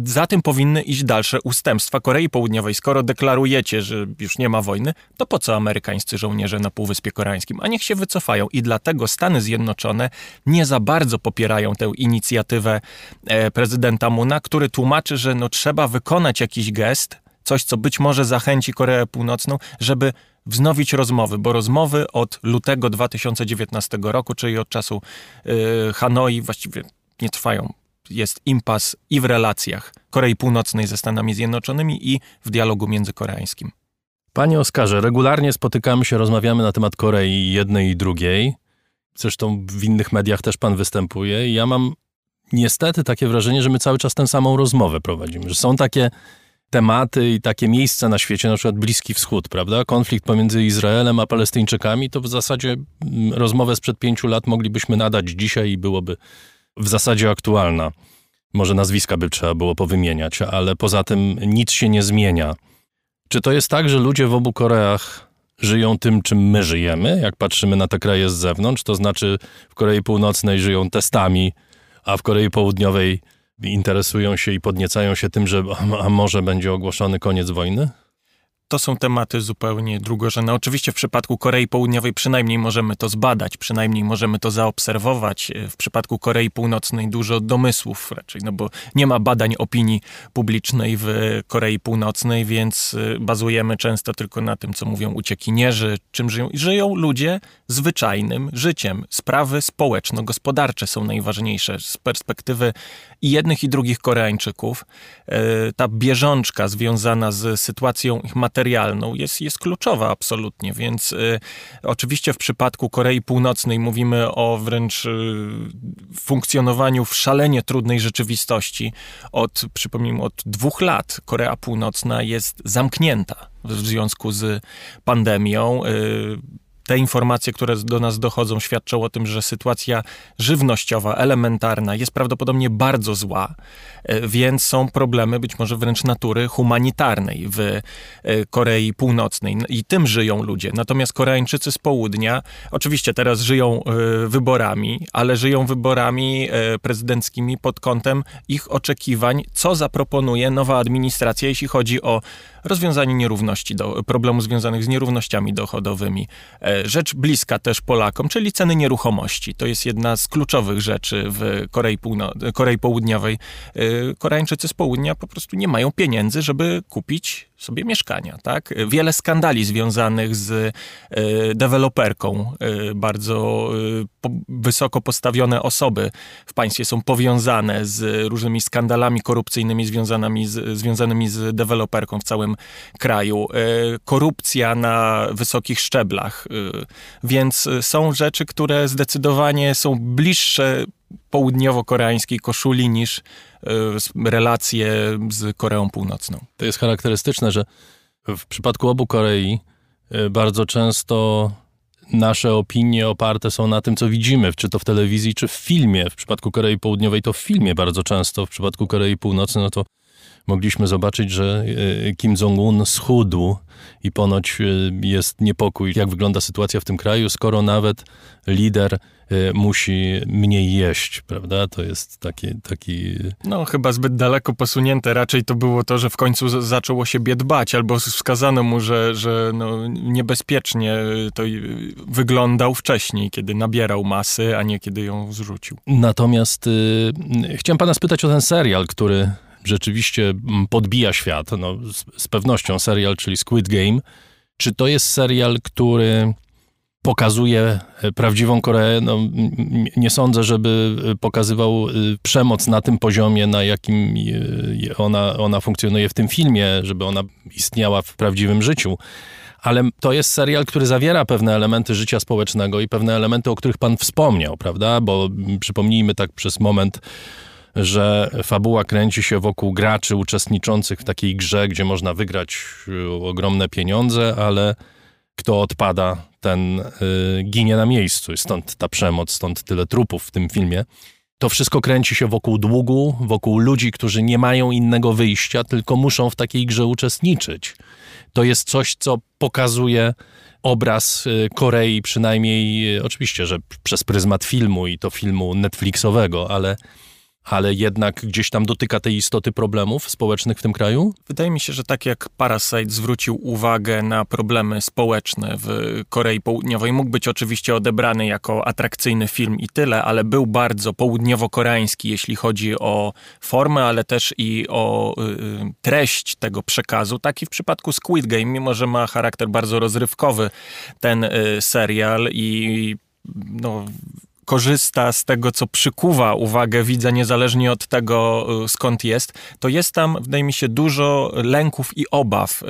za tym powinny iść dalsze ustępstwa Korei Południowej. Skoro deklarujecie, że już nie ma wojny, to po co amerykańscy żołnierze na Półwyspie Koreańskim? A niech się wycofają. I dlatego Stany Zjednoczone nie za bardzo popierają tę inicjatywę e, prezydenta Muna, który tłumaczy, że no, trzeba wykonać jakiś gest, coś, co być może zachęci Koreę Północną, żeby wznowić rozmowy, bo rozmowy od lutego 2019 roku, czyli od czasu y, Hanoi, właściwie nie trwają jest impas i w relacjach Korei Północnej ze Stanami Zjednoczonymi i w dialogu międzykoreańskim. Panie Oskarze, regularnie spotykamy się, rozmawiamy na temat Korei jednej i drugiej. Zresztą w innych mediach też pan występuje. I ja mam niestety takie wrażenie, że my cały czas tę samą rozmowę prowadzimy. Że są takie tematy i takie miejsca na świecie, na przykład Bliski Wschód, prawda? Konflikt pomiędzy Izraelem a Palestyńczykami, to w zasadzie mm, rozmowę sprzed pięciu lat moglibyśmy nadać dzisiaj i byłoby w zasadzie aktualna. Może nazwiska by trzeba było powymieniać, ale poza tym nic się nie zmienia. Czy to jest tak, że ludzie w obu Koreach żyją tym, czym my żyjemy, jak patrzymy na te kraje z zewnątrz? To znaczy w Korei Północnej żyją testami, a w Korei Południowej interesują się i podniecają się tym, że a może będzie ogłoszony koniec wojny? To są tematy zupełnie drugorzędne. Oczywiście w przypadku Korei Południowej przynajmniej możemy to zbadać, przynajmniej możemy to zaobserwować. W przypadku Korei Północnej dużo domysłów raczej, no bo nie ma badań opinii publicznej w Korei Północnej, więc y, bazujemy często tylko na tym, co mówią uciekinierzy, czym żyją. Żyją ludzie zwyczajnym życiem. Sprawy społeczno-gospodarcze są najważniejsze z perspektywy i jednych i drugich Koreańczyków. Y, ta bieżączka związana z sytuacją ich materialną, jest, jest kluczowa absolutnie, więc y, oczywiście w przypadku Korei Północnej mówimy o wręcz y, funkcjonowaniu w szalenie trudnej rzeczywistości. Od, przypomnijmy, od dwóch lat Korea Północna jest zamknięta w związku z pandemią. Te informacje, które do nas dochodzą, świadczą o tym, że sytuacja żywnościowa, elementarna jest prawdopodobnie bardzo zła, więc są problemy być może wręcz natury humanitarnej w e, Korei Północnej i tym żyją ludzie. Natomiast Koreańczycy z południa oczywiście teraz żyją e, wyborami, ale żyją wyborami prezydenckimi pod kątem ich oczekiwań, co zaproponuje nowa administracja, jeśli chodzi o rozwiązanie nierówności, do, problemu związanych z nierównościami dochodowymi. E, rzecz bliska też Polakom, czyli ceny nieruchomości. To jest jedna z kluczowych rzeczy w Korei, Półno- Korei Południowej. E, Koreańczycy z południa po prostu nie mają pieniędzy, żeby kupić sobie mieszkania, tak? Wiele skandali związanych z y, deweloperką. Y, bardzo po, wysoko postawione osoby w państwie są powiązane z różnymi skandalami korupcyjnymi związanymi z, związanymi z deweloperką w całym kraju. korupcja na wysokich szczeblach. więc są rzeczy, które zdecydowanie są bliższe południowo-koreańskiej koszuli niż e, relacje z Koreą Północną. To jest charakterystyczne, że w przypadku obu Korei e, bardzo często nasze opinie oparte są na tym, co widzimy, czy to w telewizji, czy w filmie. W przypadku Korei Południowej to w filmie bardzo często, w przypadku Korei Północnej, no to mogliśmy zobaczyć, że e, Kim Jong-un schudł i ponoć jest niepokój, jak wygląda sytuacja w tym kraju, skoro nawet lider Y, musi mniej jeść, prawda? To jest taki, taki... No, chyba zbyt daleko posunięte. Raczej to było to, że w końcu zaczął o siebie dbać, albo wskazano mu, że, że no, niebezpiecznie to wyglądał wcześniej, kiedy nabierał masy, a nie kiedy ją zrzucił. Natomiast y, chciałem pana spytać o ten serial, który rzeczywiście mm, podbija świat. No, z, z pewnością serial, czyli Squid Game. Czy to jest serial, który pokazuje e, prawdziwą Koreę. No, nie sądzę, żeby e, pokazywał e, przemoc na tym poziomie, na jakim ona, ona funkcjonuje w tym filmie, żeby ona istniała w prawdziwym życiu. Ale to jest serial, który zawiera pewne elementy życia społecznego i pewne elementy, o których pan wspomniał, prawda? Bo przypomnijmy tak przez moment, że fabuła kręci się wokół graczy uczestniczących w takiej grze, gdzie można wygrać ogromne pieniądze, ale kto odpada, ten y, ginie na miejscu. Stąd ta przemoc, stąd tyle trupów w tym filmie. To wszystko kręci się wokół długu, wokół ludzi, którzy nie mają innego wyjścia, tylko muszą w takiej grze uczestniczyć. To jest coś, co pokazuje obraz y, Korei, przynajmniej y, oczywiście, że przez pryzmat filmu i to filmu Netflixowego, ale ale jednak gdzieś tam dotyka tej istoty problemów społecznych w tym kraju? Wydaje mi się, że tak jak Parasite zwrócił uwagę na problemy społeczne w Korei Południowej, mógł być oczywiście odebrany jako atrakcyjny film i tyle, ale był bardzo południowo-koreański, jeśli chodzi o formę, ale też i o y, y treść tego przekazu. Tak i w przypadku Squid Game, mimo że ma charakter bardzo rozrywkowy ten y, serial i no, korzysta z tego, co przykuwa uwagę widza, niezależnie od tego, y, skąd jest, to jest tam, wydaje mi się, dużo lęków i obaw y,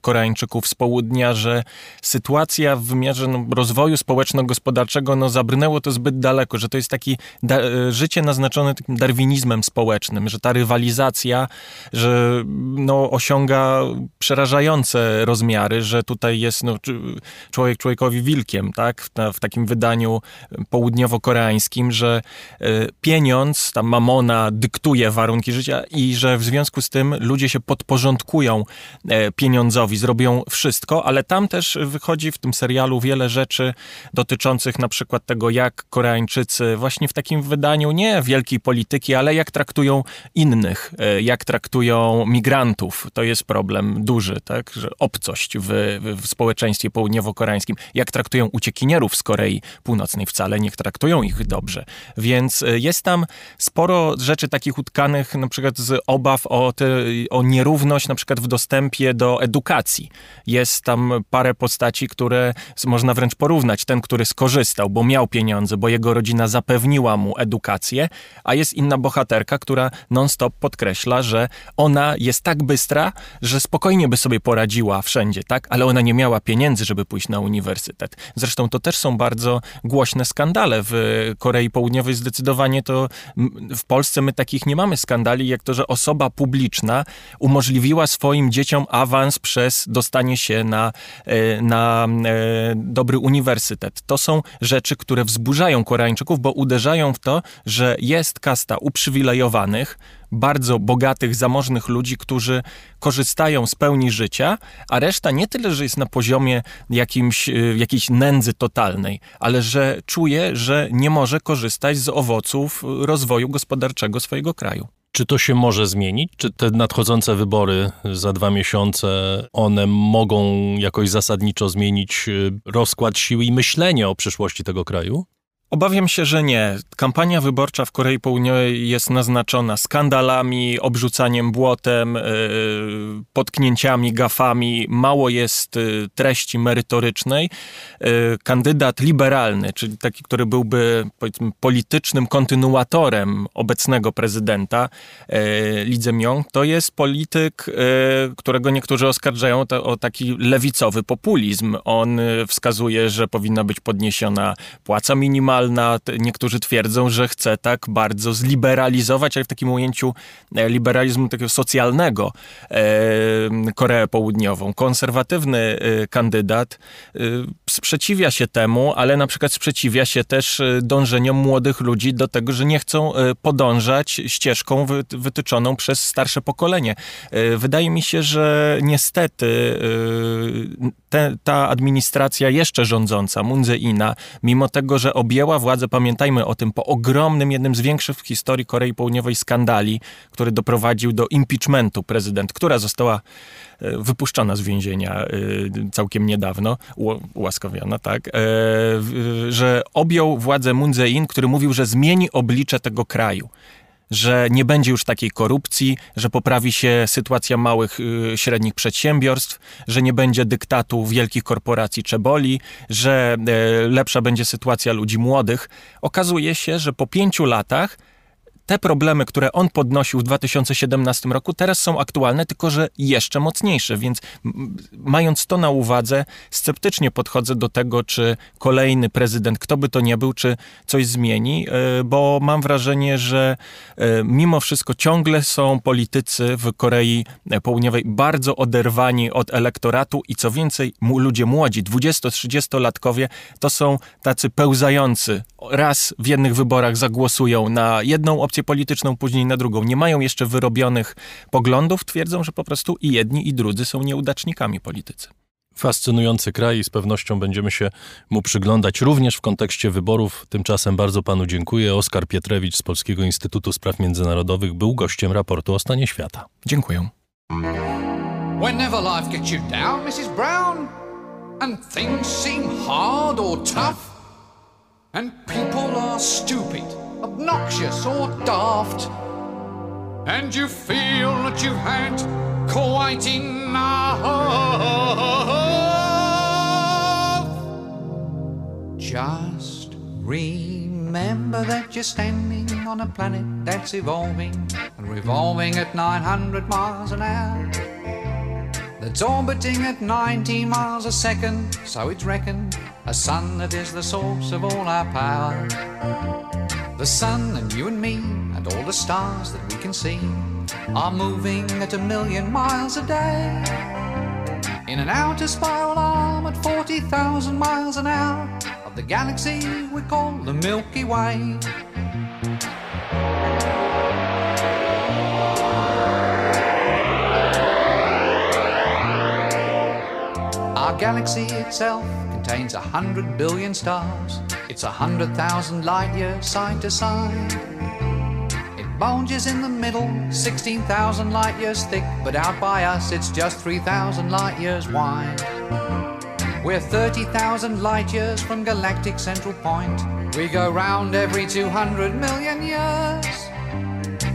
Koreańczyków z południa, że sytuacja w wymiarze no, rozwoju społeczno-gospodarczego no, zabrnęło to zbyt daleko, że to jest takie y, życie naznaczone takim darwinizmem społecznym, że ta rywalizacja, że no, osiąga przerażające rozmiary, że tutaj jest no, człowiek człowiekowi wilkiem, tak? W, w takim wydaniu południowo koreańskim, że e, pieniądz, ta mamona dyktuje warunki życia i że w związku z tym ludzie się podporządkują e, pieniądzowi, zrobią wszystko, ale tam też wychodzi w tym serialu wiele rzeczy dotyczących na przykład tego, jak Koreańczycy właśnie w takim wydaniu nie wielkiej polityki, ale jak traktują innych, e, jak traktują migrantów. To jest problem duży, tak, że obcość w, w społeczeństwie południowo-koreańskim, jak traktują uciekinierów z Korei Północnej, wcale nie traktują traktują ich dobrze. Więc e, jest tam sporo rzeczy takich utkanych na przykład z obaw o, te, o nierówność na przykład w dostępie do edukacji. Jest tam parę postaci, które można wręcz porównać. Ten, który skorzystał, bo miał pieniądze, bo jego rodzina zapewniła mu edukację, a jest inna bohaterka, która non-stop podkreśla, że ona jest tak bystra, że spokojnie by sobie poradziła wszędzie, tak? Ale ona nie miała pieniędzy, żeby pójść na uniwersytet. Zresztą to też są bardzo głośne skandale. W Korei Południowej zdecydowanie to w Polsce my takich nie mamy skandali, jak to, że osoba publiczna umożliwiła swoim dzieciom awans przez dostanie się na, e, na e, dobry uniwersytet. To są rzeczy, które wzburzają Koreańczyków, bo uderzają w to, że jest kasta uprzywilejowanych, bardzo bogatych, zamożnych ludzi, którzy korzystają z pełni życia, a reszta nie tyle, że jest na poziomie jakimś, y, jakiejś nędzy totalnej, ale że czuje, że nie może korzystać z owoców rozwoju gospodarczego swojego kraju. Czy to się może zmienić? Czy te nadchodzące wybory za dwa miesiące, one mogą jakoś zasadniczo zmienić y, rozkład sił i myślenie o przyszłości tego kraju? Obawiam się, że nie. Kampania wyborcza w Korei Południowej jest naznaczona skandalami, obrzucaniem błotem, e, potknięciami, gafami. Mało jest e, treści merytorycznej. E, kandydat liberalny, czyli taki, który byłby politycznym kontynuatorem obecnego prezydenta Lee Jae-myung, to jest polityk, którego niektórzy oskarżają o taki lewicowy populizm. On wskazuje, że powinna być podniesiona płaca minimalna, liberalna. Niektórzy twierdzą, że chce tak bardzo zliberalizować, ale w takim ujęciu e, liberalizmu takiego socjalnego e, Koreę Południową. Konserwatywny e, kandydat sprzeciwia się temu, ale na przykład sprzeciwia się też dążeniom młodych ludzi do tego, że nie chcą podążać ścieżką wytyczoną przez starsze pokolenie. Wydaje mi się, że niestety te, ta administracja jeszcze rządząca, Moon Jae-ina, mimo tego, że objęła przejęła władzę, pamiętajmy o tym, po ogromnym, jednym z większych w historii Korei Południowej skandali, który doprowadził do impeachmentu prezydent, która została e, wypuszczona z więzienia e, całkiem niedawno, ułaskawiona, tak, e, że objął władzę Moon Jae-in, który mówił, że zmieni oblicze tego kraju że nie będzie już takiej korupcji, że poprawi się sytuacja małych, y, średnich przedsiębiorstw, że nie będzie dyktatu wielkich korporacji czeboli, że e, lepsza będzie sytuacja ludzi młodych. Okazuje się, że po pięciu latach te problemy, które on podnosił w 2017 roku, teraz są aktualne, tylko że jeszcze mocniejsze. Więc mając to na uwadze, sceptycznie podchodzę do tego, czy kolejny prezydent, kto by to nie był, czy coś zmieni, e, bo mam wrażenie, że e, mimo wszystko ciągle są politycy w Korei Południowej bardzo oderwani od elektoratu i co więcej, ludzie młodzi, 20-30-latkowie, to są tacy pełzający. Raz w jednych wyborach zagłosują na jedną opcję, opcję polityczną, później na drugą, nie mają jeszcze wyrobionych poglądów, twierdzą, że po prostu i jedni, i drudzy są nieudacznikami politycy. Fascynujący kraj i z pewnością będziemy się mu przyglądać również w kontekście wyborów. Tymczasem bardzo panu dziękuję. Oskar Pietrewicz z Polskiego Instytutu Spraw Międzynarodowych był gościem raportu o stanie świata. Dziękuję. Whenever life gets you down, Mrs. Brown, and things seem hard or tough, and people are stupid. Obnoxious or daft, and you feel that you've had quite enough. Just remember that you're standing on a planet that's evolving and revolving at 900 miles an hour. That's orbiting at 19 miles a second, so it's reckoned a sun that is the source of all our power. The sun and you and me and all the stars that we can see are moving at a million miles a day. In an outer spiral arm at 40,000 miles an hour of the galaxy we call the Milky Way. Our galaxy itself contains a hundred billion stars. It's a hundred thousand light years side to side. It bulges in the middle, 16,000 light years thick, but out by us it's just 3,000 light years wide. We're 30,000 light years from galactic central point. We go round every 200 million years.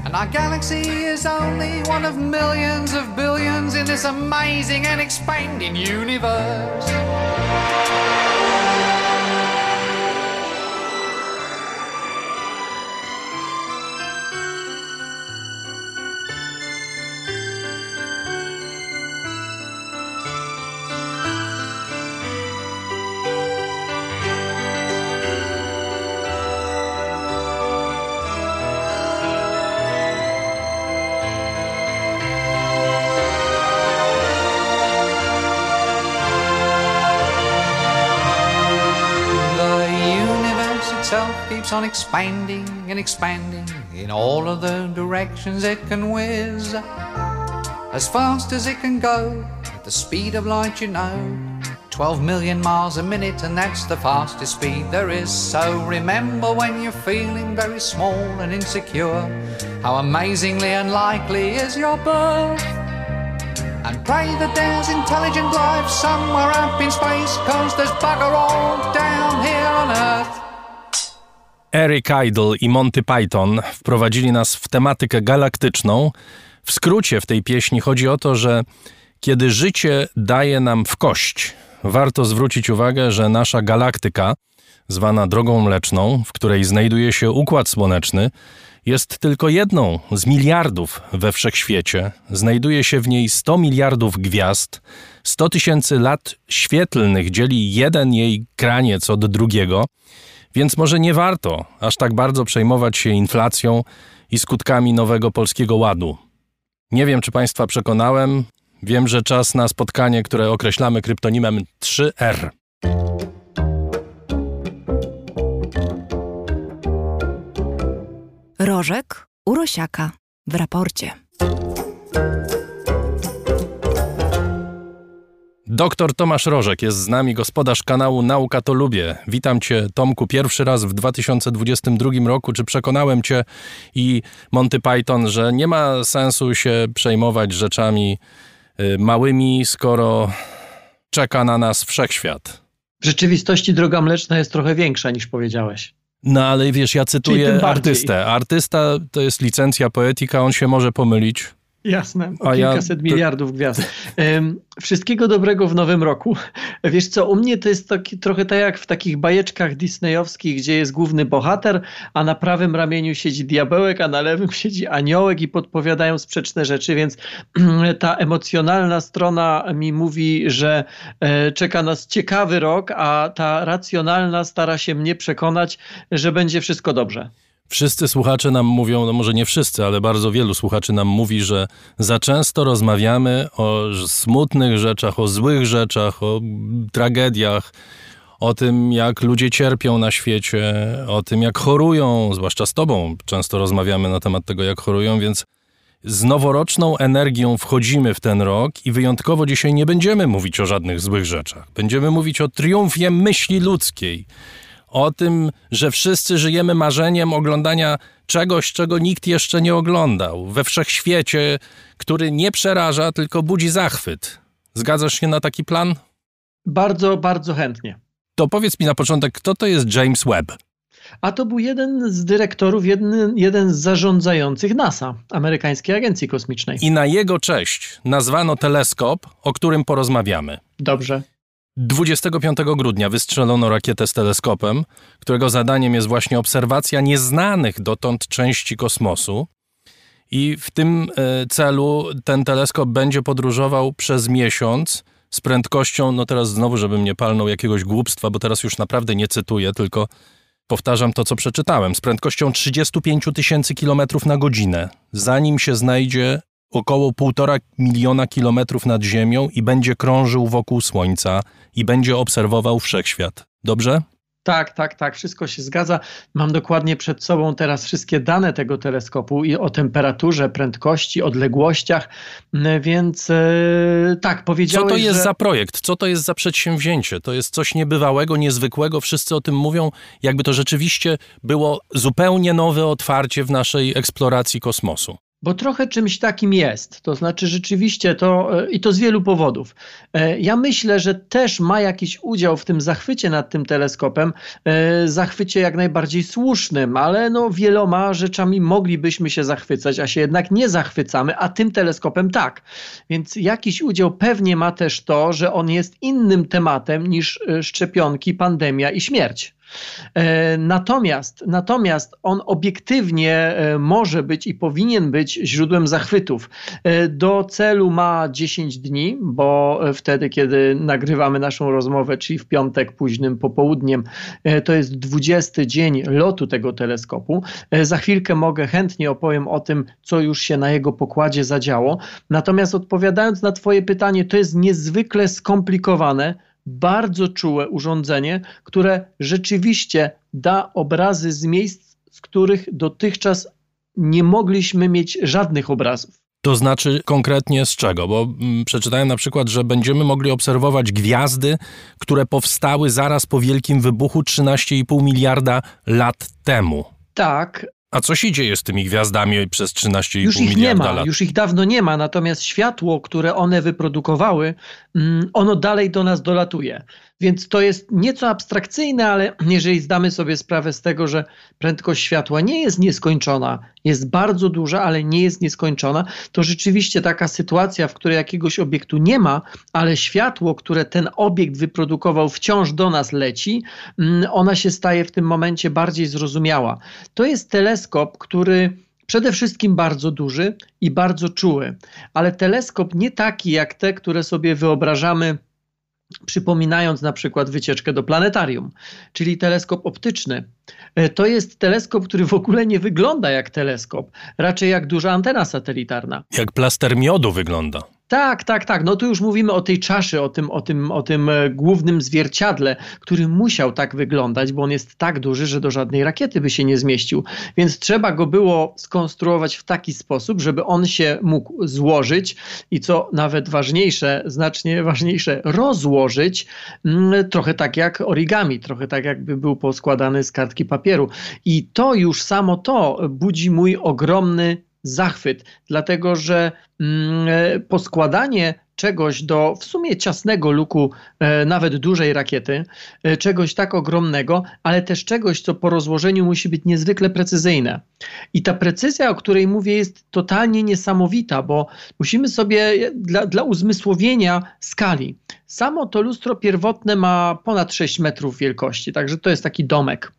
And our galaxy is only one of millions of billions in this amazing and expanding universe. Keeps on expanding and expanding in all of the directions it can whiz. As fast as it can go, at the speed of light, you know. 12 million miles a minute, and that's the fastest speed there is. So remember when you're feeling very small and insecure, how amazingly unlikely is your birth. And pray that there's intelligent life somewhere up in space, cause there's bugger all down here on Earth. Eric Idle i Monty Python wprowadzili nas w tematykę galaktyczną. W skrócie w tej pieśni chodzi o to, że kiedy życie daje nam w kość, warto zwrócić uwagę, że nasza galaktyka, zwana Drogą Mleczną, w której znajduje się Układ Słoneczny, jest tylko jedną z miliardów we wszechświecie. Znajduje się w niej 100 miliardów gwiazd, 100 tysięcy lat świetlnych dzieli jeden jej kraniec od drugiego. Więc może nie warto aż tak bardzo przejmować się inflacją i skutkami nowego polskiego ładu. Nie wiem, czy Państwa przekonałem. Wiem, że czas na spotkanie, które określamy kryptonimem 3R. Rożek Urosiaka w raporcie. Doktor Tomasz Rożek jest z nami, gospodarz kanału Nauka to Lubię. Witam Cię, Tomku, pierwszy raz w 2022 roku. Czy przekonałem Cię i Monty Python, że nie ma sensu się przejmować rzeczami y, małymi, skoro czeka na nas wszechświat? W rzeczywistości droga mleczna jest trochę większa niż powiedziałeś. No ale wiesz, ja cytuję artystę. Artysta to jest licencja poetyka, on się może pomylić. Jasne, o A kilkaset ja... miliardów gwiazd. Wszystkiego dobrego w nowym roku. Wiesz co, u mnie to jest taki, trochę tak jak w takich bajeczkach disneyowskich, gdzie jest główny bohater, a na prawym ramieniu siedzi diabełek, a na lewym siedzi aniołek i podpowiadają sprzeczne rzeczy, więc ta emocjonalna strona mi mówi, że e, czeka nas ciekawy rok, a ta racjonalna stara się mnie przekonać, że będzie wszystko dobrze. Wszyscy słuchacze nam mówią, no może nie wszyscy, ale bardzo wielu słuchaczy nam mówi, że za często rozmawiamy o smutnych rzeczach, o złych rzeczach, o tragediach, o tym, jak ludzie cierpią na świecie, o tym, jak chorują, zwłaszcza z Tobą często rozmawiamy na temat tego, jak chorują, więc z noworoczną energią wchodzimy w ten rok i wyjątkowo dzisiaj nie będziemy mówić o żadnych złych rzeczach. Będziemy mówić o triumfie myśli ludzkiej o tym, że wszyscy żyjemy marzeniem oglądania czegoś, czego nikt jeszcze nie oglądał, we wszechświecie, który nie przeraża, tylko budzi zachwyt. Zgadzasz się na taki plan? Bardzo, bardzo chętnie. To powiedz mi na początek, kto to jest James Webb? A to był jeden z dyrektorów, jeden, jeden z zarządzających NASA, amerykańskiej agencji kosmicznej. I na jego cześć nazwano teleskop, o którym porozmawiamy. Dobrze. 25 grudnia wystrzelono rakietę z teleskopem, którego zadaniem jest właśnie obserwacja nieznanych dotąd części kosmosu. I w tym e, celu ten teleskop będzie podróżował przez miesiąc z prędkością, no teraz znowu, żebym nie palnął jakiegoś głupstwa, bo teraz już naprawdę nie cytuję, tylko powtarzam to, co przeczytałem, z prędkością 35 tysięcy kilometrów na godzinę, zanim się znajdzie około półtora miliona kilometrów nad Ziemią i będzie krążył wokół Słońca i będzie obserwował wszechświat. Dobrze? Tak, tak, tak, wszystko się zgadza. Mam dokładnie przed sobą teraz wszystkie dane tego teleskopu i o temperaturze, prędkości, odległościach, więc e, tak, powiedziałeś, Co to jest że... za projekt? Co to jest za przedsięwzięcie? To jest coś niebywałego, niezwykłego. Wszyscy o tym mówią, jakby to rzeczywiście było zupełnie nowe otwarcie w naszej eksploracji kosmosu. Bo trochę czymś takim jest. To znaczy, rzeczywiście to e, i to z wielu powodów. E, ja myślę, że też ma jakiś udział w tym zachwycie nad tym teleskopem, e, zachwycie jak najbardziej słusznym, ale no wieloma rzeczami moglibyśmy się zachwycać, a się jednak nie zachwycamy, a tym teleskopem tak. Więc jakiś udział pewnie ma też to, że on jest innym tematem niż szczepionki, pandemia i śmierć. E, natomiast, natomiast on obiektywnie e, może być i powinien być źródłem zachwytów. E, do celu ma 10 dni, bo wtedy, kiedy nagrywamy naszą rozmowę, czyli w piątek późnym popołudniem, to jest 20 dzień lotu tego teleskopu. Za chwilkę mogę chętnie opowiem o tym, co już się na jego pokładzie zadziało. Natomiast odpowiadając na Twoje pytanie, to jest niezwykle skomplikowane bardzo czułe urządzenie, które rzeczywiście da obrazy z miejsc, z których dotychczas nie mogliśmy mieć żadnych obrazów. To znaczy konkretnie z czego? Bo mm, przeczytałem na przykład, że będziemy mogli obserwować gwiazdy, które powstały zaraz po wielkim wybuchu 13,5 miliarda lat temu. Tak, a co się dzieje z tymi gwiazdami przez 13,5 już ich miliarda nie ma, lat? Już ich dawno nie ma, natomiast światło, które one wyprodukowały, mm, ono dalej do nas dolatuje. Więc to jest nieco abstrakcyjne, ale jeżeli zdamy sobie sprawę z tego, że prędkość światła nie jest nieskończona, jest bardzo duża, ale nie jest nieskończona, to rzeczywiście taka sytuacja, w której jakiegoś obiektu nie ma, ale światło, które ten obiekt wyprodukował, wciąż do nas leci, mm, ona się staje w tym momencie bardziej zrozumiała. To jest teleskop, który przede wszystkim bardzo duży i bardzo czuły, ale teleskop nie taki jak te, które sobie wyobrażamy przypominając na przykład wycieczkę do planetarium, czyli teleskop optyczny. E, to jest teleskop, który w ogóle nie wygląda jak teleskop, raczej jak duża antena satelitarna. Jak plaster miodu wygląda. Tak, tak, tak. No tu już mówimy o tej czaszy, o tym, o tym, o tym e, głównym zwierciadle, który musiał tak wyglądać, bo on jest tak duży, że do żadnej rakiety by się nie zmieścił. Więc trzeba go było skonstruować w taki sposób, żeby on się mógł złożyć i co nawet ważniejsze, znacznie ważniejsze, rozłożyć, mm, trochę tak jak origami, trochę tak jakby był poskładany z kartki papieru. I to już samo to budzi mój ogromny zachwyt, dlatego że mm, e, poskładanie czegoś do w sumie ciasnego luku, e, nawet dużej rakiety, e, czegoś tak ogromnego, ale też czegoś, co po rozłożeniu musi być niezwykle precyzyjne. I ta precyzja, o której mówię, jest totalnie niesamowita, bo musimy sobie dla, dla uzmysłowienia skali. Samo to lustro pierwotne ma ponad 6 metrów wielkości, także to jest taki domek.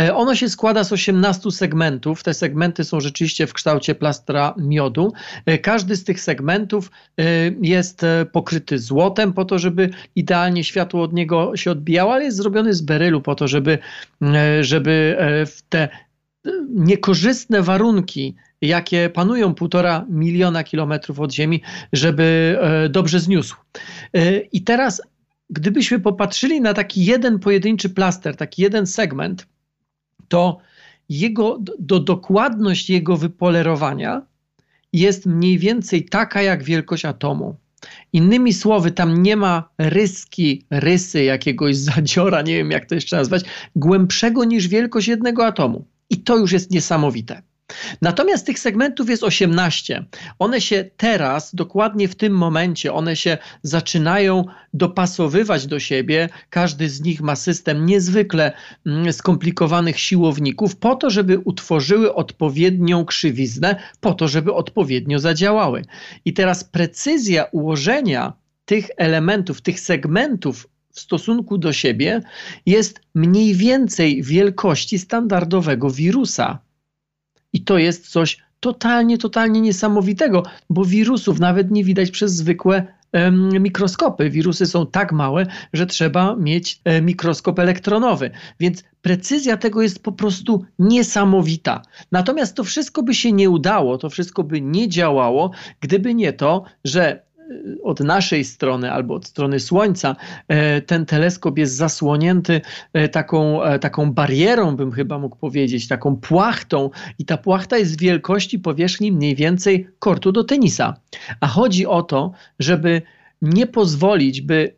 E, ono się składa z 18 segmentów. Te segmenty są rzeczywiście w kształcie plastra miodu. E, każdy z tych segmentów e, jest pokryty złotem po to, żeby idealnie światło od niego się odbijało, ale jest zrobiony z berylu po to, żeby, żeby w te niekorzystne warunki, jakie panują półtora miliona kilometrów od Ziemi, żeby dobrze zniósł. I teraz, gdybyśmy popatrzyli na taki jeden pojedynczy plaster, taki jeden segment, to jego, do dokładność jego wypolerowania jest mniej więcej taka jak wielkość atomu. Innymi słowy, tam nie ma ryski, rysy jakiegoś zadziora, nie wiem jak to jeszcze nazwać, głębszego niż wielkość jednego atomu. I to już jest niesamowite. Natomiast tych segmentów jest 18. One się teraz, dokładnie w tym momencie, one się zaczynają dopasowywać do siebie. Każdy z nich ma system niezwykle mm, skomplikowanych siłowników, po to, żeby utworzyły odpowiednią krzywiznę, po to, żeby odpowiednio zadziałały. I teraz precyzja ułożenia tych elementów, tych segmentów w stosunku do siebie jest mniej więcej wielkości standardowego wirusa. I to jest coś totalnie, totalnie niesamowitego, bo wirusów nawet nie widać przez zwykłe mikroskopy. Wirusy są tak małe, że trzeba mieć e, mikroskop elektronowy. Więc precyzja tego jest po prostu niesamowita. Natomiast to wszystko by się nie udało, to wszystko by nie działało, gdyby nie to, że od naszej strony albo od strony Słońca e, ten teleskop jest zasłonięty e, taką, e, taką barierą, bym chyba mógł powiedzieć, taką płachtą i ta płachta jest wielkości powierzchni mniej więcej kortu do tenisa. A chodzi o to, żeby nie pozwolić, by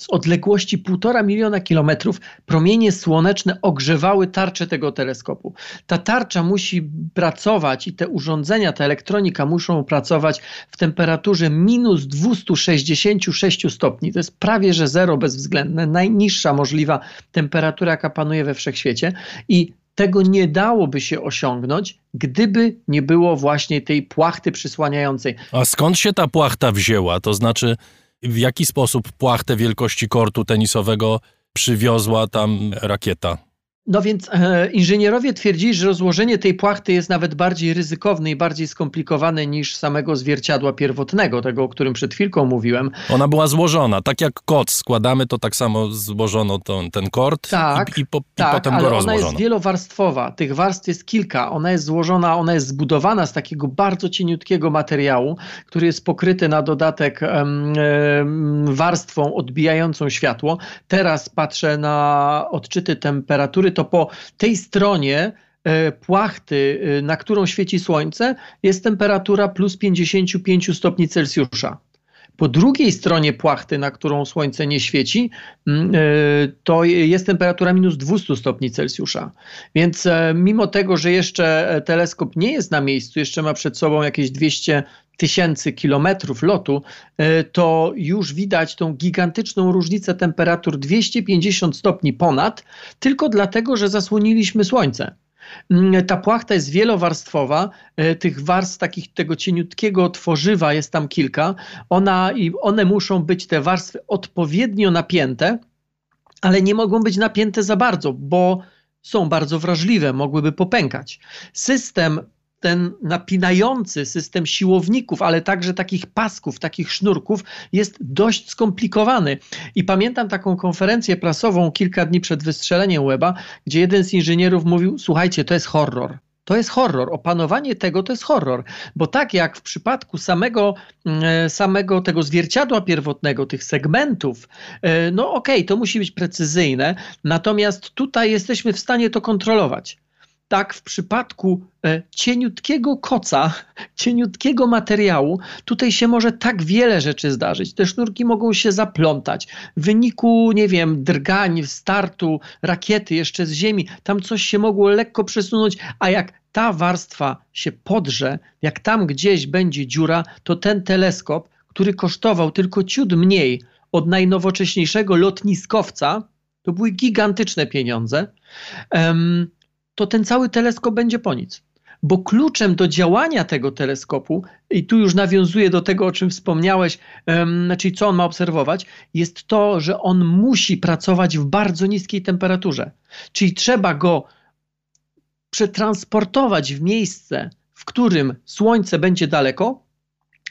z odległości półtora miliona kilometrów promienie słoneczne ogrzewały tarczę tego teleskopu. Ta tarcza musi pracować i te urządzenia, ta elektronika muszą pracować w temperaturze minus 266 stopni. To jest prawie że zero bezwzględne, najniższa możliwa temperatura, jaka panuje we wszechświecie. I tego nie dałoby się osiągnąć, gdyby nie było właśnie tej płachty przysłaniającej. A skąd się ta płachta wzięła? To znaczy, w jaki sposób płachtę wielkości kortu tenisowego przywiozła tam rakieta? No więc e, inżynierowie twierdzili, że rozłożenie tej płachty jest nawet bardziej ryzykowne i bardziej skomplikowane niż samego zwierciadła pierwotnego, tego, o którym przed chwilką mówiłem. Ona była złożona, tak jak kot składamy, to tak samo złożono ten, ten kort tak, i, i, po, tak, i potem ale go ona rozłożono. jest wielowarstwowa, tych warstw jest kilka, ona jest złożona, ona jest zbudowana z takiego bardzo cieniutkiego materiału, który jest pokryty na dodatek em, warstwą odbijającą światło. Teraz patrzę na odczyty temperatury, to po tej stronie e, płachty, e, na którą świeci słońce, jest temperatura plus 55 stopni Celsjusza. Po drugiej stronie płachty, na którą słońce nie świeci, mm, e, to jest temperatura minus 200 stopni Celsjusza. Więc e, mimo tego, że jeszcze teleskop nie jest na miejscu, jeszcze ma przed sobą jakieś 200 tysięcy kilometrów lotu, e, to już widać tą gigantyczną różnicę temperatur 250 stopni ponad, tylko dlatego, że zasłoniliśmy słońce. Mm, Ta płachta jest wielowarstwowa, e, tych warstw takich tego cieniutkiego tworzywa jest tam kilka. Ona, i one muszą być te warstwy odpowiednio napięte, ale nie mogą być napięte za bardzo, bo są bardzo wrażliwe, mogłyby popękać. System ten napinający system siłowników, ale także takich pasków, takich sznurków jest dość skomplikowany. I pamiętam taką konferencję prasową kilka dni przed wystrzeleniem Weba, gdzie jeden z inżynierów mówił: Słuchajcie, to jest horror. To jest horror. Opanowanie tego to jest horror. Bo tak jak w przypadku samego, e, samego tego zwierciadła pierwotnego, tych segmentów, e, no okej, okay, to musi być precyzyjne, natomiast tutaj jesteśmy w stanie to kontrolować tak w przypadku e, cieniutkiego koca, cieniutkiego materiału, tutaj się może tak wiele rzeczy zdarzyć. Te sznurki mogą się zaplątać. W wyniku, nie wiem, drgań, startu rakiety jeszcze z ziemi, tam coś się mogło lekko przesunąć, a jak ta warstwa się podrze, jak tam gdzieś będzie dziura, to ten teleskop, który kosztował tylko ciut mniej od najnowocześniejszego lotniskowca, to były gigantyczne pieniądze, um, to ten cały teleskop będzie po nic. Bo kluczem do działania tego teleskopu, i tu już nawiązuję do tego, o czym wspomniałeś, czyli co on ma obserwować, jest to, że on musi pracować w bardzo niskiej temperaturze. Czyli trzeba go przetransportować w miejsce, w którym Słońce będzie daleko,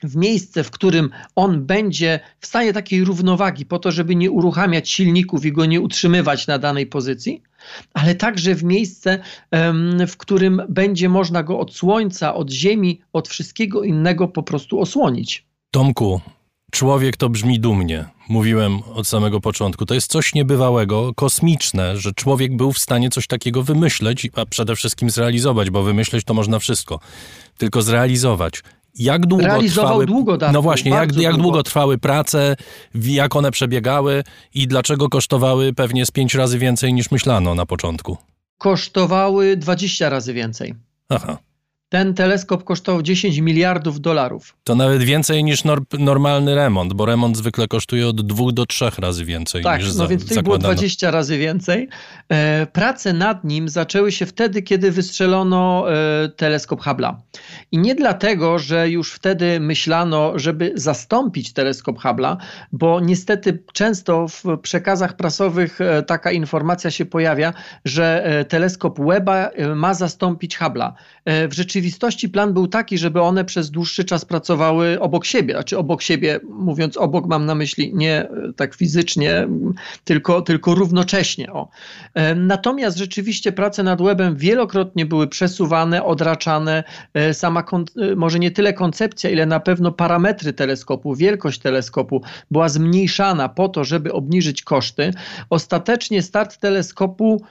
w miejsce, w którym on będzie w stanie takiej równowagi, po to, żeby nie uruchamiać silników i go nie utrzymywać na danej pozycji, ale także w miejsce, w którym będzie można go od słońca, od ziemi, od wszystkiego innego po prostu osłonić. Tomku, człowiek to brzmi dumnie. Mówiłem od samego początku. To jest coś niebywałego, kosmiczne, że człowiek był w stanie coś takiego wymyśleć, a przede wszystkim zrealizować, bo wymyśleć to można wszystko. Tylko zrealizować jak długo Realizował trwały, długo dawno, No właśnie, jak, jak długo. długo trwały prace, jak one przebiegały i dlaczego kosztowały pewnie z pięć razy więcej niż myślano na początku? Kosztowały 20 razy więcej. Aha. Ten teleskop kosztował 10 miliardów dolarów. To nawet więcej niż nor normalny remont, bo remont zwykle kosztuje od dwóch do trzech razy więcej Tak, niż no za, więc tutaj było zakładano. 20 razy więcej. E, prace nad nim zaczęły się wtedy, kiedy wystrzelono e, teleskop Hubble'a. I nie dlatego, że już wtedy myślano, żeby zastąpić teleskop Hubble'a, bo niestety często w przekazach prasowych e, taka informacja się pojawia, że e, teleskop Webba e, ma zastąpić Hubble'a. E, w rzeczywistości plan był taki, żeby one przez dłuższy czas pracowały obok siebie, znaczy obok siebie, mówiąc obok mam na myśli nie e, tak fizycznie, tylko, tylko równocześnie. O. E, Natomiast rzeczywiście prace nad webem wielokrotnie były przesuwane, odraczane. E, Sama, może nie tyle koncepcja, ile na pewno parametry teleskopu, wielkość teleskopu była zmniejszana po to, żeby obniżyć koszty. Ostatecznie start teleskopu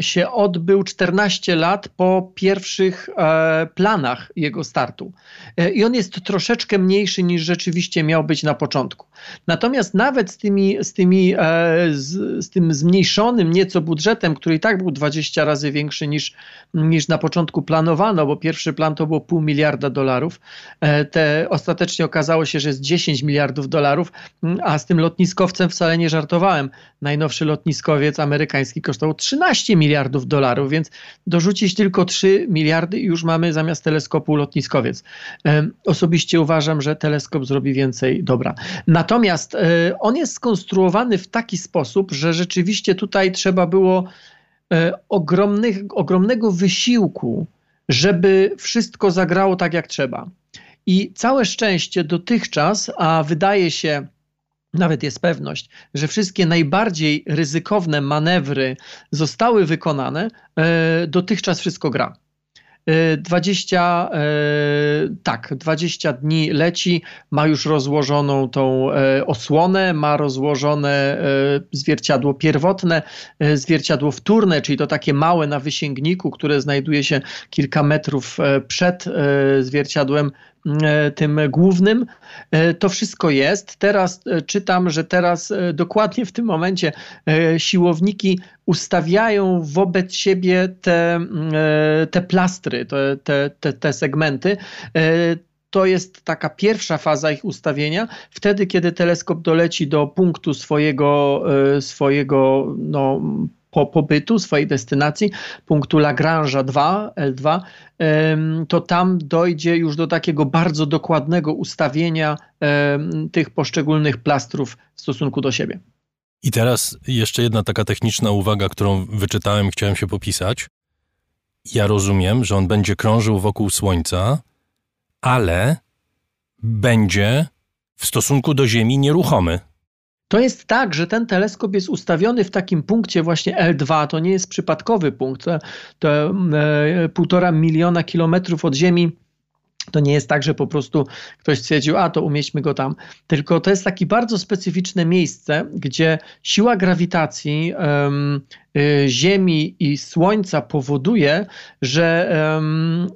się odbył 14 lat po pierwszych e, planach jego startu. E, I on jest troszeczkę mniejszy niż rzeczywiście miał być na początku. Natomiast nawet z, tymi, z, tymi, e, z, z tym zmniejszonym nieco budżetem, który i tak był 20 razy większy niż, niż na początku planowano, bo pierwszy plan to było pół miliarda dolarów, te, ostatecznie okazało się, że jest 10 miliardów dolarów, a z tym lotniskowcem wcale nie żartowałem. Najnowszy lotniskowiec amerykański kosztował 13 miliardów dolarów, więc dorzucić tylko 3 miliardy i już mamy zamiast teleskopu lotniskowiec. Osobiście uważam, że teleskop zrobi więcej dobra. Natomiast e, on jest skonstruowany w taki sposób, że rzeczywiście tutaj trzeba było e, ogromnych, ogromnego wysiłku, żeby wszystko zagrało tak jak trzeba. I całe szczęście dotychczas, a wydaje się, nawet jest pewność, że wszystkie najbardziej ryzykowne manewry zostały wykonane, e, dotychczas wszystko gra. 20, e, tak, 20 dni leci, ma już rozłożoną tą e, osłonę, ma rozłożone zwierciadło pierwotne, zwierciadło wtórne, czyli to takie małe na wysięgniku, które znajduje się kilka metrów przed zwierciadłem E, tym głównym. E, to wszystko jest. Teraz e, czytam, że teraz dokładnie w tym momencie siłowniki ustawiają wobec siebie te, te plastry, te, te, te, te segmenty to jest taka pierwsza faza ich ustawienia, wtedy kiedy teleskop doleci do punktu swojego, swojego no, po pobytu, swojej destynacji, punktu Lagrange'a 2, L2, to tam dojdzie już do takiego bardzo dokładnego ustawienia tych poszczególnych plastrów w stosunku do siebie. I teraz jeszcze jedna taka techniczna uwaga, którą wyczytałem, chciałem się popisać. Ja rozumiem, że on będzie krążył wokół Słońca, ale będzie w stosunku do Ziemi nieruchomy. To jest tak, że ten teleskop jest ustawiony w takim punkcie właśnie L2, to nie jest przypadkowy punkt, to, e, półtora miliona kilometrów od Ziemi to nie jest tak, że po prostu ktoś stwierdził, a to umieśćmy go tam. Tylko to jest takie bardzo specyficzne miejsce, gdzie siła grawitacji um, Ziemi i Słońca powoduje, że um,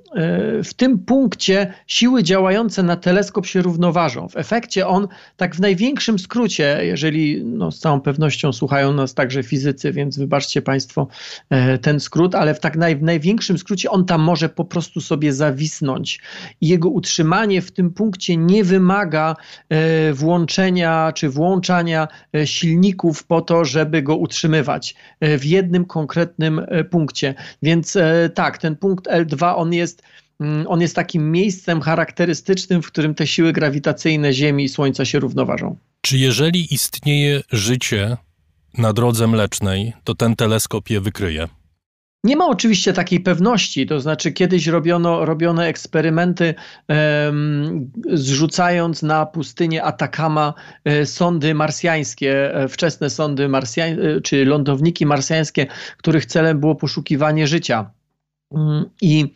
w tym punkcie siły działające na teleskop się równoważą. W efekcie on, tak w największym skrócie, jeżeli no, z całą pewnością słuchają nas także fizycy, więc wybaczcie Państwo e, ten skrót, ale w tak naj, w największym skrócie on tam może po prostu sobie zawisnąć jego utrzymanie w tym punkcie nie wymaga e, włączenia czy włączania e, silników po to, żeby go utrzymywać e, w jednym konkretnym punkcie. Więc tak, ten punkt L2 on jest mm, on jest takim miejscem charakterystycznym, w którym te siły grawitacyjne Ziemi i Słońca się równoważą. Czy jeżeli istnieje życie na drodze mlecznej, to ten teleskop je wykryje? Nie ma oczywiście takiej pewności, to znaczy kiedyś robiono, robiono eksperymenty um, zrzucając na pustynię Atakama e, sondy marsjańskie, e, wczesne sondy marsjańskie, czy lądowniki marsjańskie, których celem było poszukiwanie życia. Um, I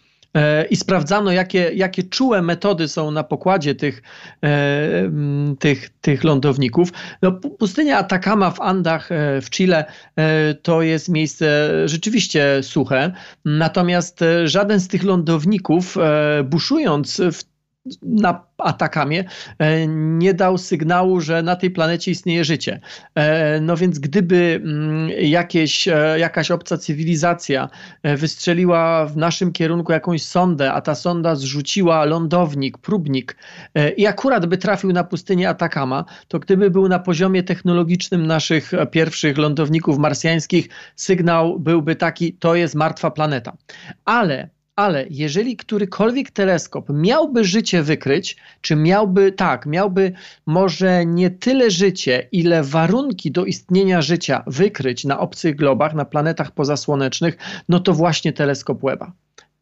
i sprawdzano, jakie, jakie czułe metody są na pokładzie tych, e, tych, tych lądowników. No, pustynia Atacama w Andach e, w Chile to jest miejsce rzeczywiście suche, natomiast żaden z tych lądowników, buszując w na Atakamie e, nie dał sygnału, że na tej planecie istnieje życie. E, no więc gdyby mm, jakieś, e, jakaś obca cywilizacja wystrzeliła w naszym kierunku jakąś sondę, a ta sonda zrzuciła lądownik, próbnik i akurat by trafił na pustynię Atakama, to gdyby był na poziomie technologicznym naszych pierwszych lądowników marsjańskich, sygnał byłby taki, to jest martwa planeta. Ale ale jeżeli którykolwiek teleskop miałby życie wykryć, czy miałby, tak, miałby może nie tyle życie, ile warunki do istnienia życia wykryć na obcych globach, na planetach pozasłonecznych, no to właśnie teleskop Webba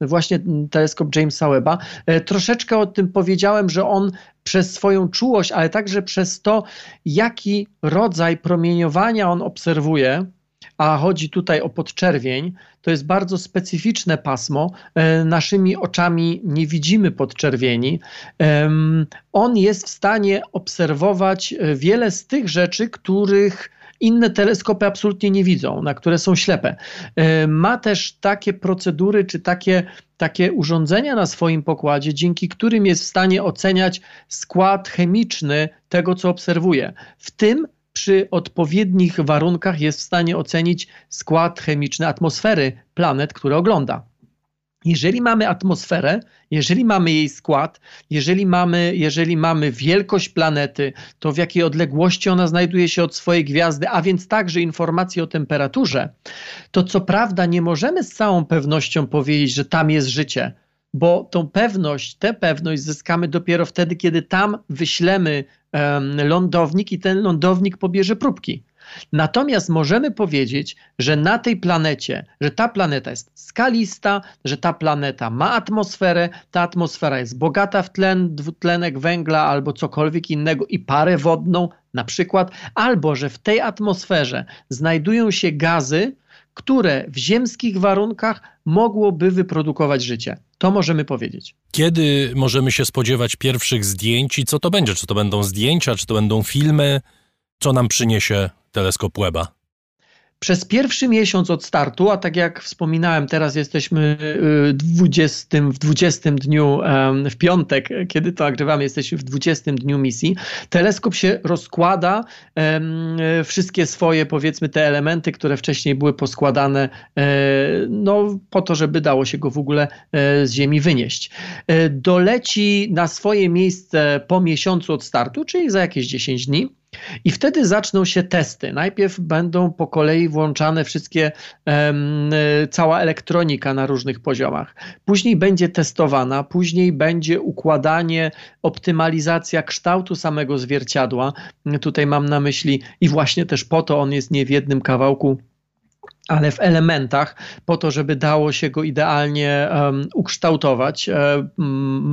właśnie teleskop Jamesa Webba. E, troszeczkę o tym powiedziałem, że on przez swoją czułość, ale także przez to, jaki rodzaj promieniowania on obserwuje, a chodzi tutaj o podczerwień, to jest bardzo specyficzne pasmo. E, naszymi oczami nie widzimy podczerwieni. On jest w stanie obserwować e, wiele z tych rzeczy, których inne teleskopy absolutnie nie widzą, na które są ślepe. E, ma też takie procedury czy takie, takie urządzenia na swoim pokładzie, dzięki którym jest w stanie oceniać skład chemiczny tego, co obserwuje. W tym przy odpowiednich warunkach jest w stanie ocenić skład chemiczny atmosfery planet, które ogląda. Jeżeli mamy atmosferę, jeżeli mamy jej skład, jeżeli mamy, jeżeli mamy wielkość planety, to w jakiej odległości ona znajduje się od swojej gwiazdy, a więc także informacje o temperaturze, to co prawda nie możemy z całą pewnością powiedzieć, że tam jest życie, bo tą pewność, tę pewność zyskamy dopiero wtedy, kiedy tam wyślemy lądownik i ten lądownik pobierze próbki. Natomiast możemy powiedzieć, że na tej planecie, że ta planeta jest skalista, że ta planeta ma atmosferę, ta atmosfera jest bogata w tlen, dwutlenek węgla albo cokolwiek innego i parę wodną na przykład, albo że w tej atmosferze znajdują się gazy, które w ziemskich warunkach mogłoby wyprodukować życie. To możemy powiedzieć. Kiedy możemy się spodziewać pierwszych zdjęć i co to będzie? Czy to będą zdjęcia, czy to będą filmy? Co nam przyniesie teleskop Webba? Przez pierwszy miesiąc od startu, a tak jak wspominałem, teraz jesteśmy 20, y, w 20 dniu, w piątek, kiedy to nagrywamy, jesteśmy w 20 dniu misji. Teleskop się rozkłada, wszystkie swoje, powiedzmy, te elementy, które wcześniej były poskładane, e, no, po to, żeby dało się go w ogóle e, z Ziemi wynieść. E, doleci na swoje miejsce po miesiącu od startu, czyli za jakieś 10 dni. I wtedy zaczną się testy. Najpierw będą po kolei włączane wszystkie, cała elektronika na różnych poziomach. Później będzie testowana, później będzie układanie, optymalizacja kształtu samego zwierciadła. Tutaj mam na myśli i właśnie też po to on jest nie w jednym kawałku ale w elementach, po to, żeby dało się go idealnie um, ukształtować, um,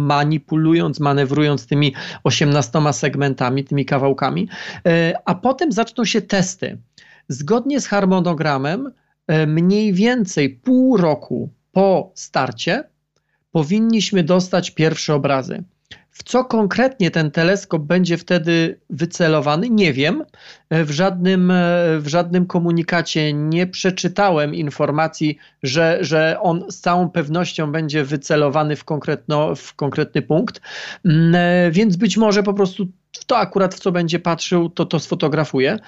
manipulując, manewrując tymi 18 segmentami, tymi kawałkami, e, a potem zaczną się testy. Zgodnie z harmonogramem, e, mniej więcej pół roku po starcie powinniśmy dostać pierwsze obrazy. W co konkretnie ten teleskop będzie wtedy wycelowany, nie wiem. W żadnym, w żadnym komunikacie nie przeczytałem informacji, że, że on z całą pewnością będzie wycelowany w, konkretno, w konkretny punkt, mm, więc być może po prostu to akurat w co będzie patrzył, to to sfotografuje.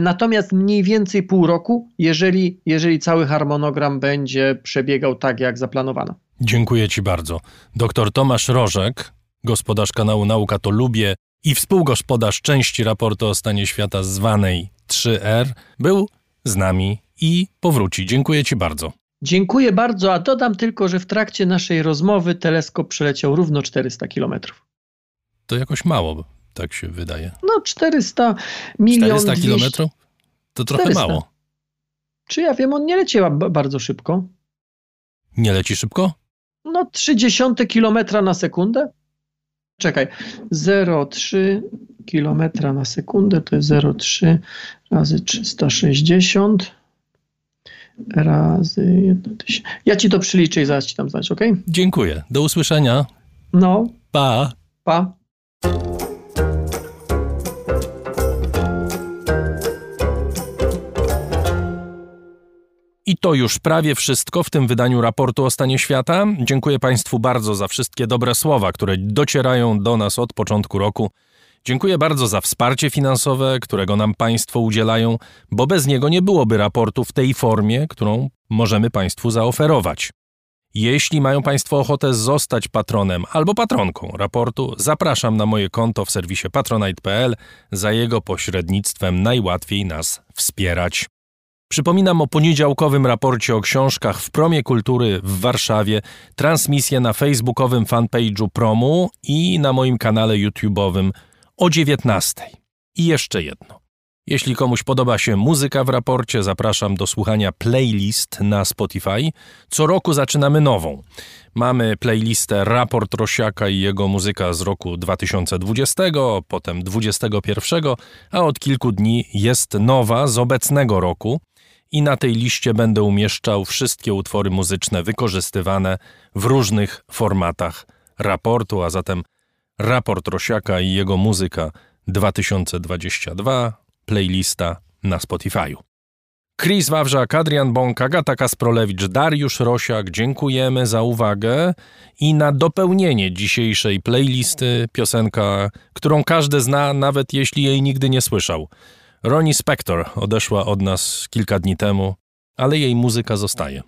Natomiast mniej więcej pół roku, jeżeli, jeżeli cały harmonogram będzie przebiegał tak, jak zaplanowano. Dziękuję Ci bardzo. Doktor Tomasz Rożek, gospodarz kanału Nauka to Lubię i współgospodarz części raportu o stanie świata zwanej 3R, był z nami i powróci. Dziękuję Ci bardzo. Dziękuję bardzo, a dodam tylko, że w trakcie naszej rozmowy teleskop przeleciał równo 400 kilometrów. To jakoś mało, tak się wydaje. No 400 milionów. 400 kilometrów? To trochę 400. mało. Czy ja wiem, on nie leciał bardzo szybko. Nie leci szybko? No 30 kilometra na sekundę. Czekaj, 0,3 km na sekundę to jest 0,3 razy 360 razy 1 tysiąc. Ja ci to przeliczę i zaraz ci tam znać, ok? Dziękuję. Do usłyszenia. No. Pa. Pa. I to już prawie wszystko w tym wydaniu raportu o stanie świata. Dziękuję Państwu bardzo za wszystkie dobre słowa, które docierają do nas od początku roku. Dziękuję bardzo za wsparcie finansowe, którego nam Państwo udzielają, bo bez niego nie byłoby raportu w tej formie, którą możemy Państwu zaoferować. Jeśli mają Państwo ochotę zostać patronem albo patronką raportu, zapraszam na moje konto w serwisie patronite.pl. Za jego pośrednictwem najłatwiej nas wspierać. Przypominam o poniedziałkowym raporcie o książkach w Promie Kultury w Warszawie, transmisję na facebookowym fanpage'u Promu i na moim kanale YouTube'owym o 19. I jeszcze jedno. Jeśli komuś podoba się muzyka w raporcie, zapraszam do słuchania playlist na Spotify. Co roku zaczynamy nową. Mamy playlistę Raport Rosiaka i jego muzyka z roku 2020, potem 2021, a od kilku dni jest nowa z obecnego roku i na tej liście będę umieszczał wszystkie utwory muzyczne wykorzystywane w różnych formatach raportu, a zatem raport Rosiaka i jego muzyka 2022, playlista na Spotify'u. Chris Wawrzak, Adrian Bąk, Agata Kasprolewicz, Dariusz Rosiak, dziękujemy za uwagę i na dopełnienie dzisiejszej playlisty piosenka, którą każdy zna, nawet jeśli jej nigdy nie słyszał. Ronnie Spector odeszła od nas kilka dni temu, ale jej muzyka zostaje.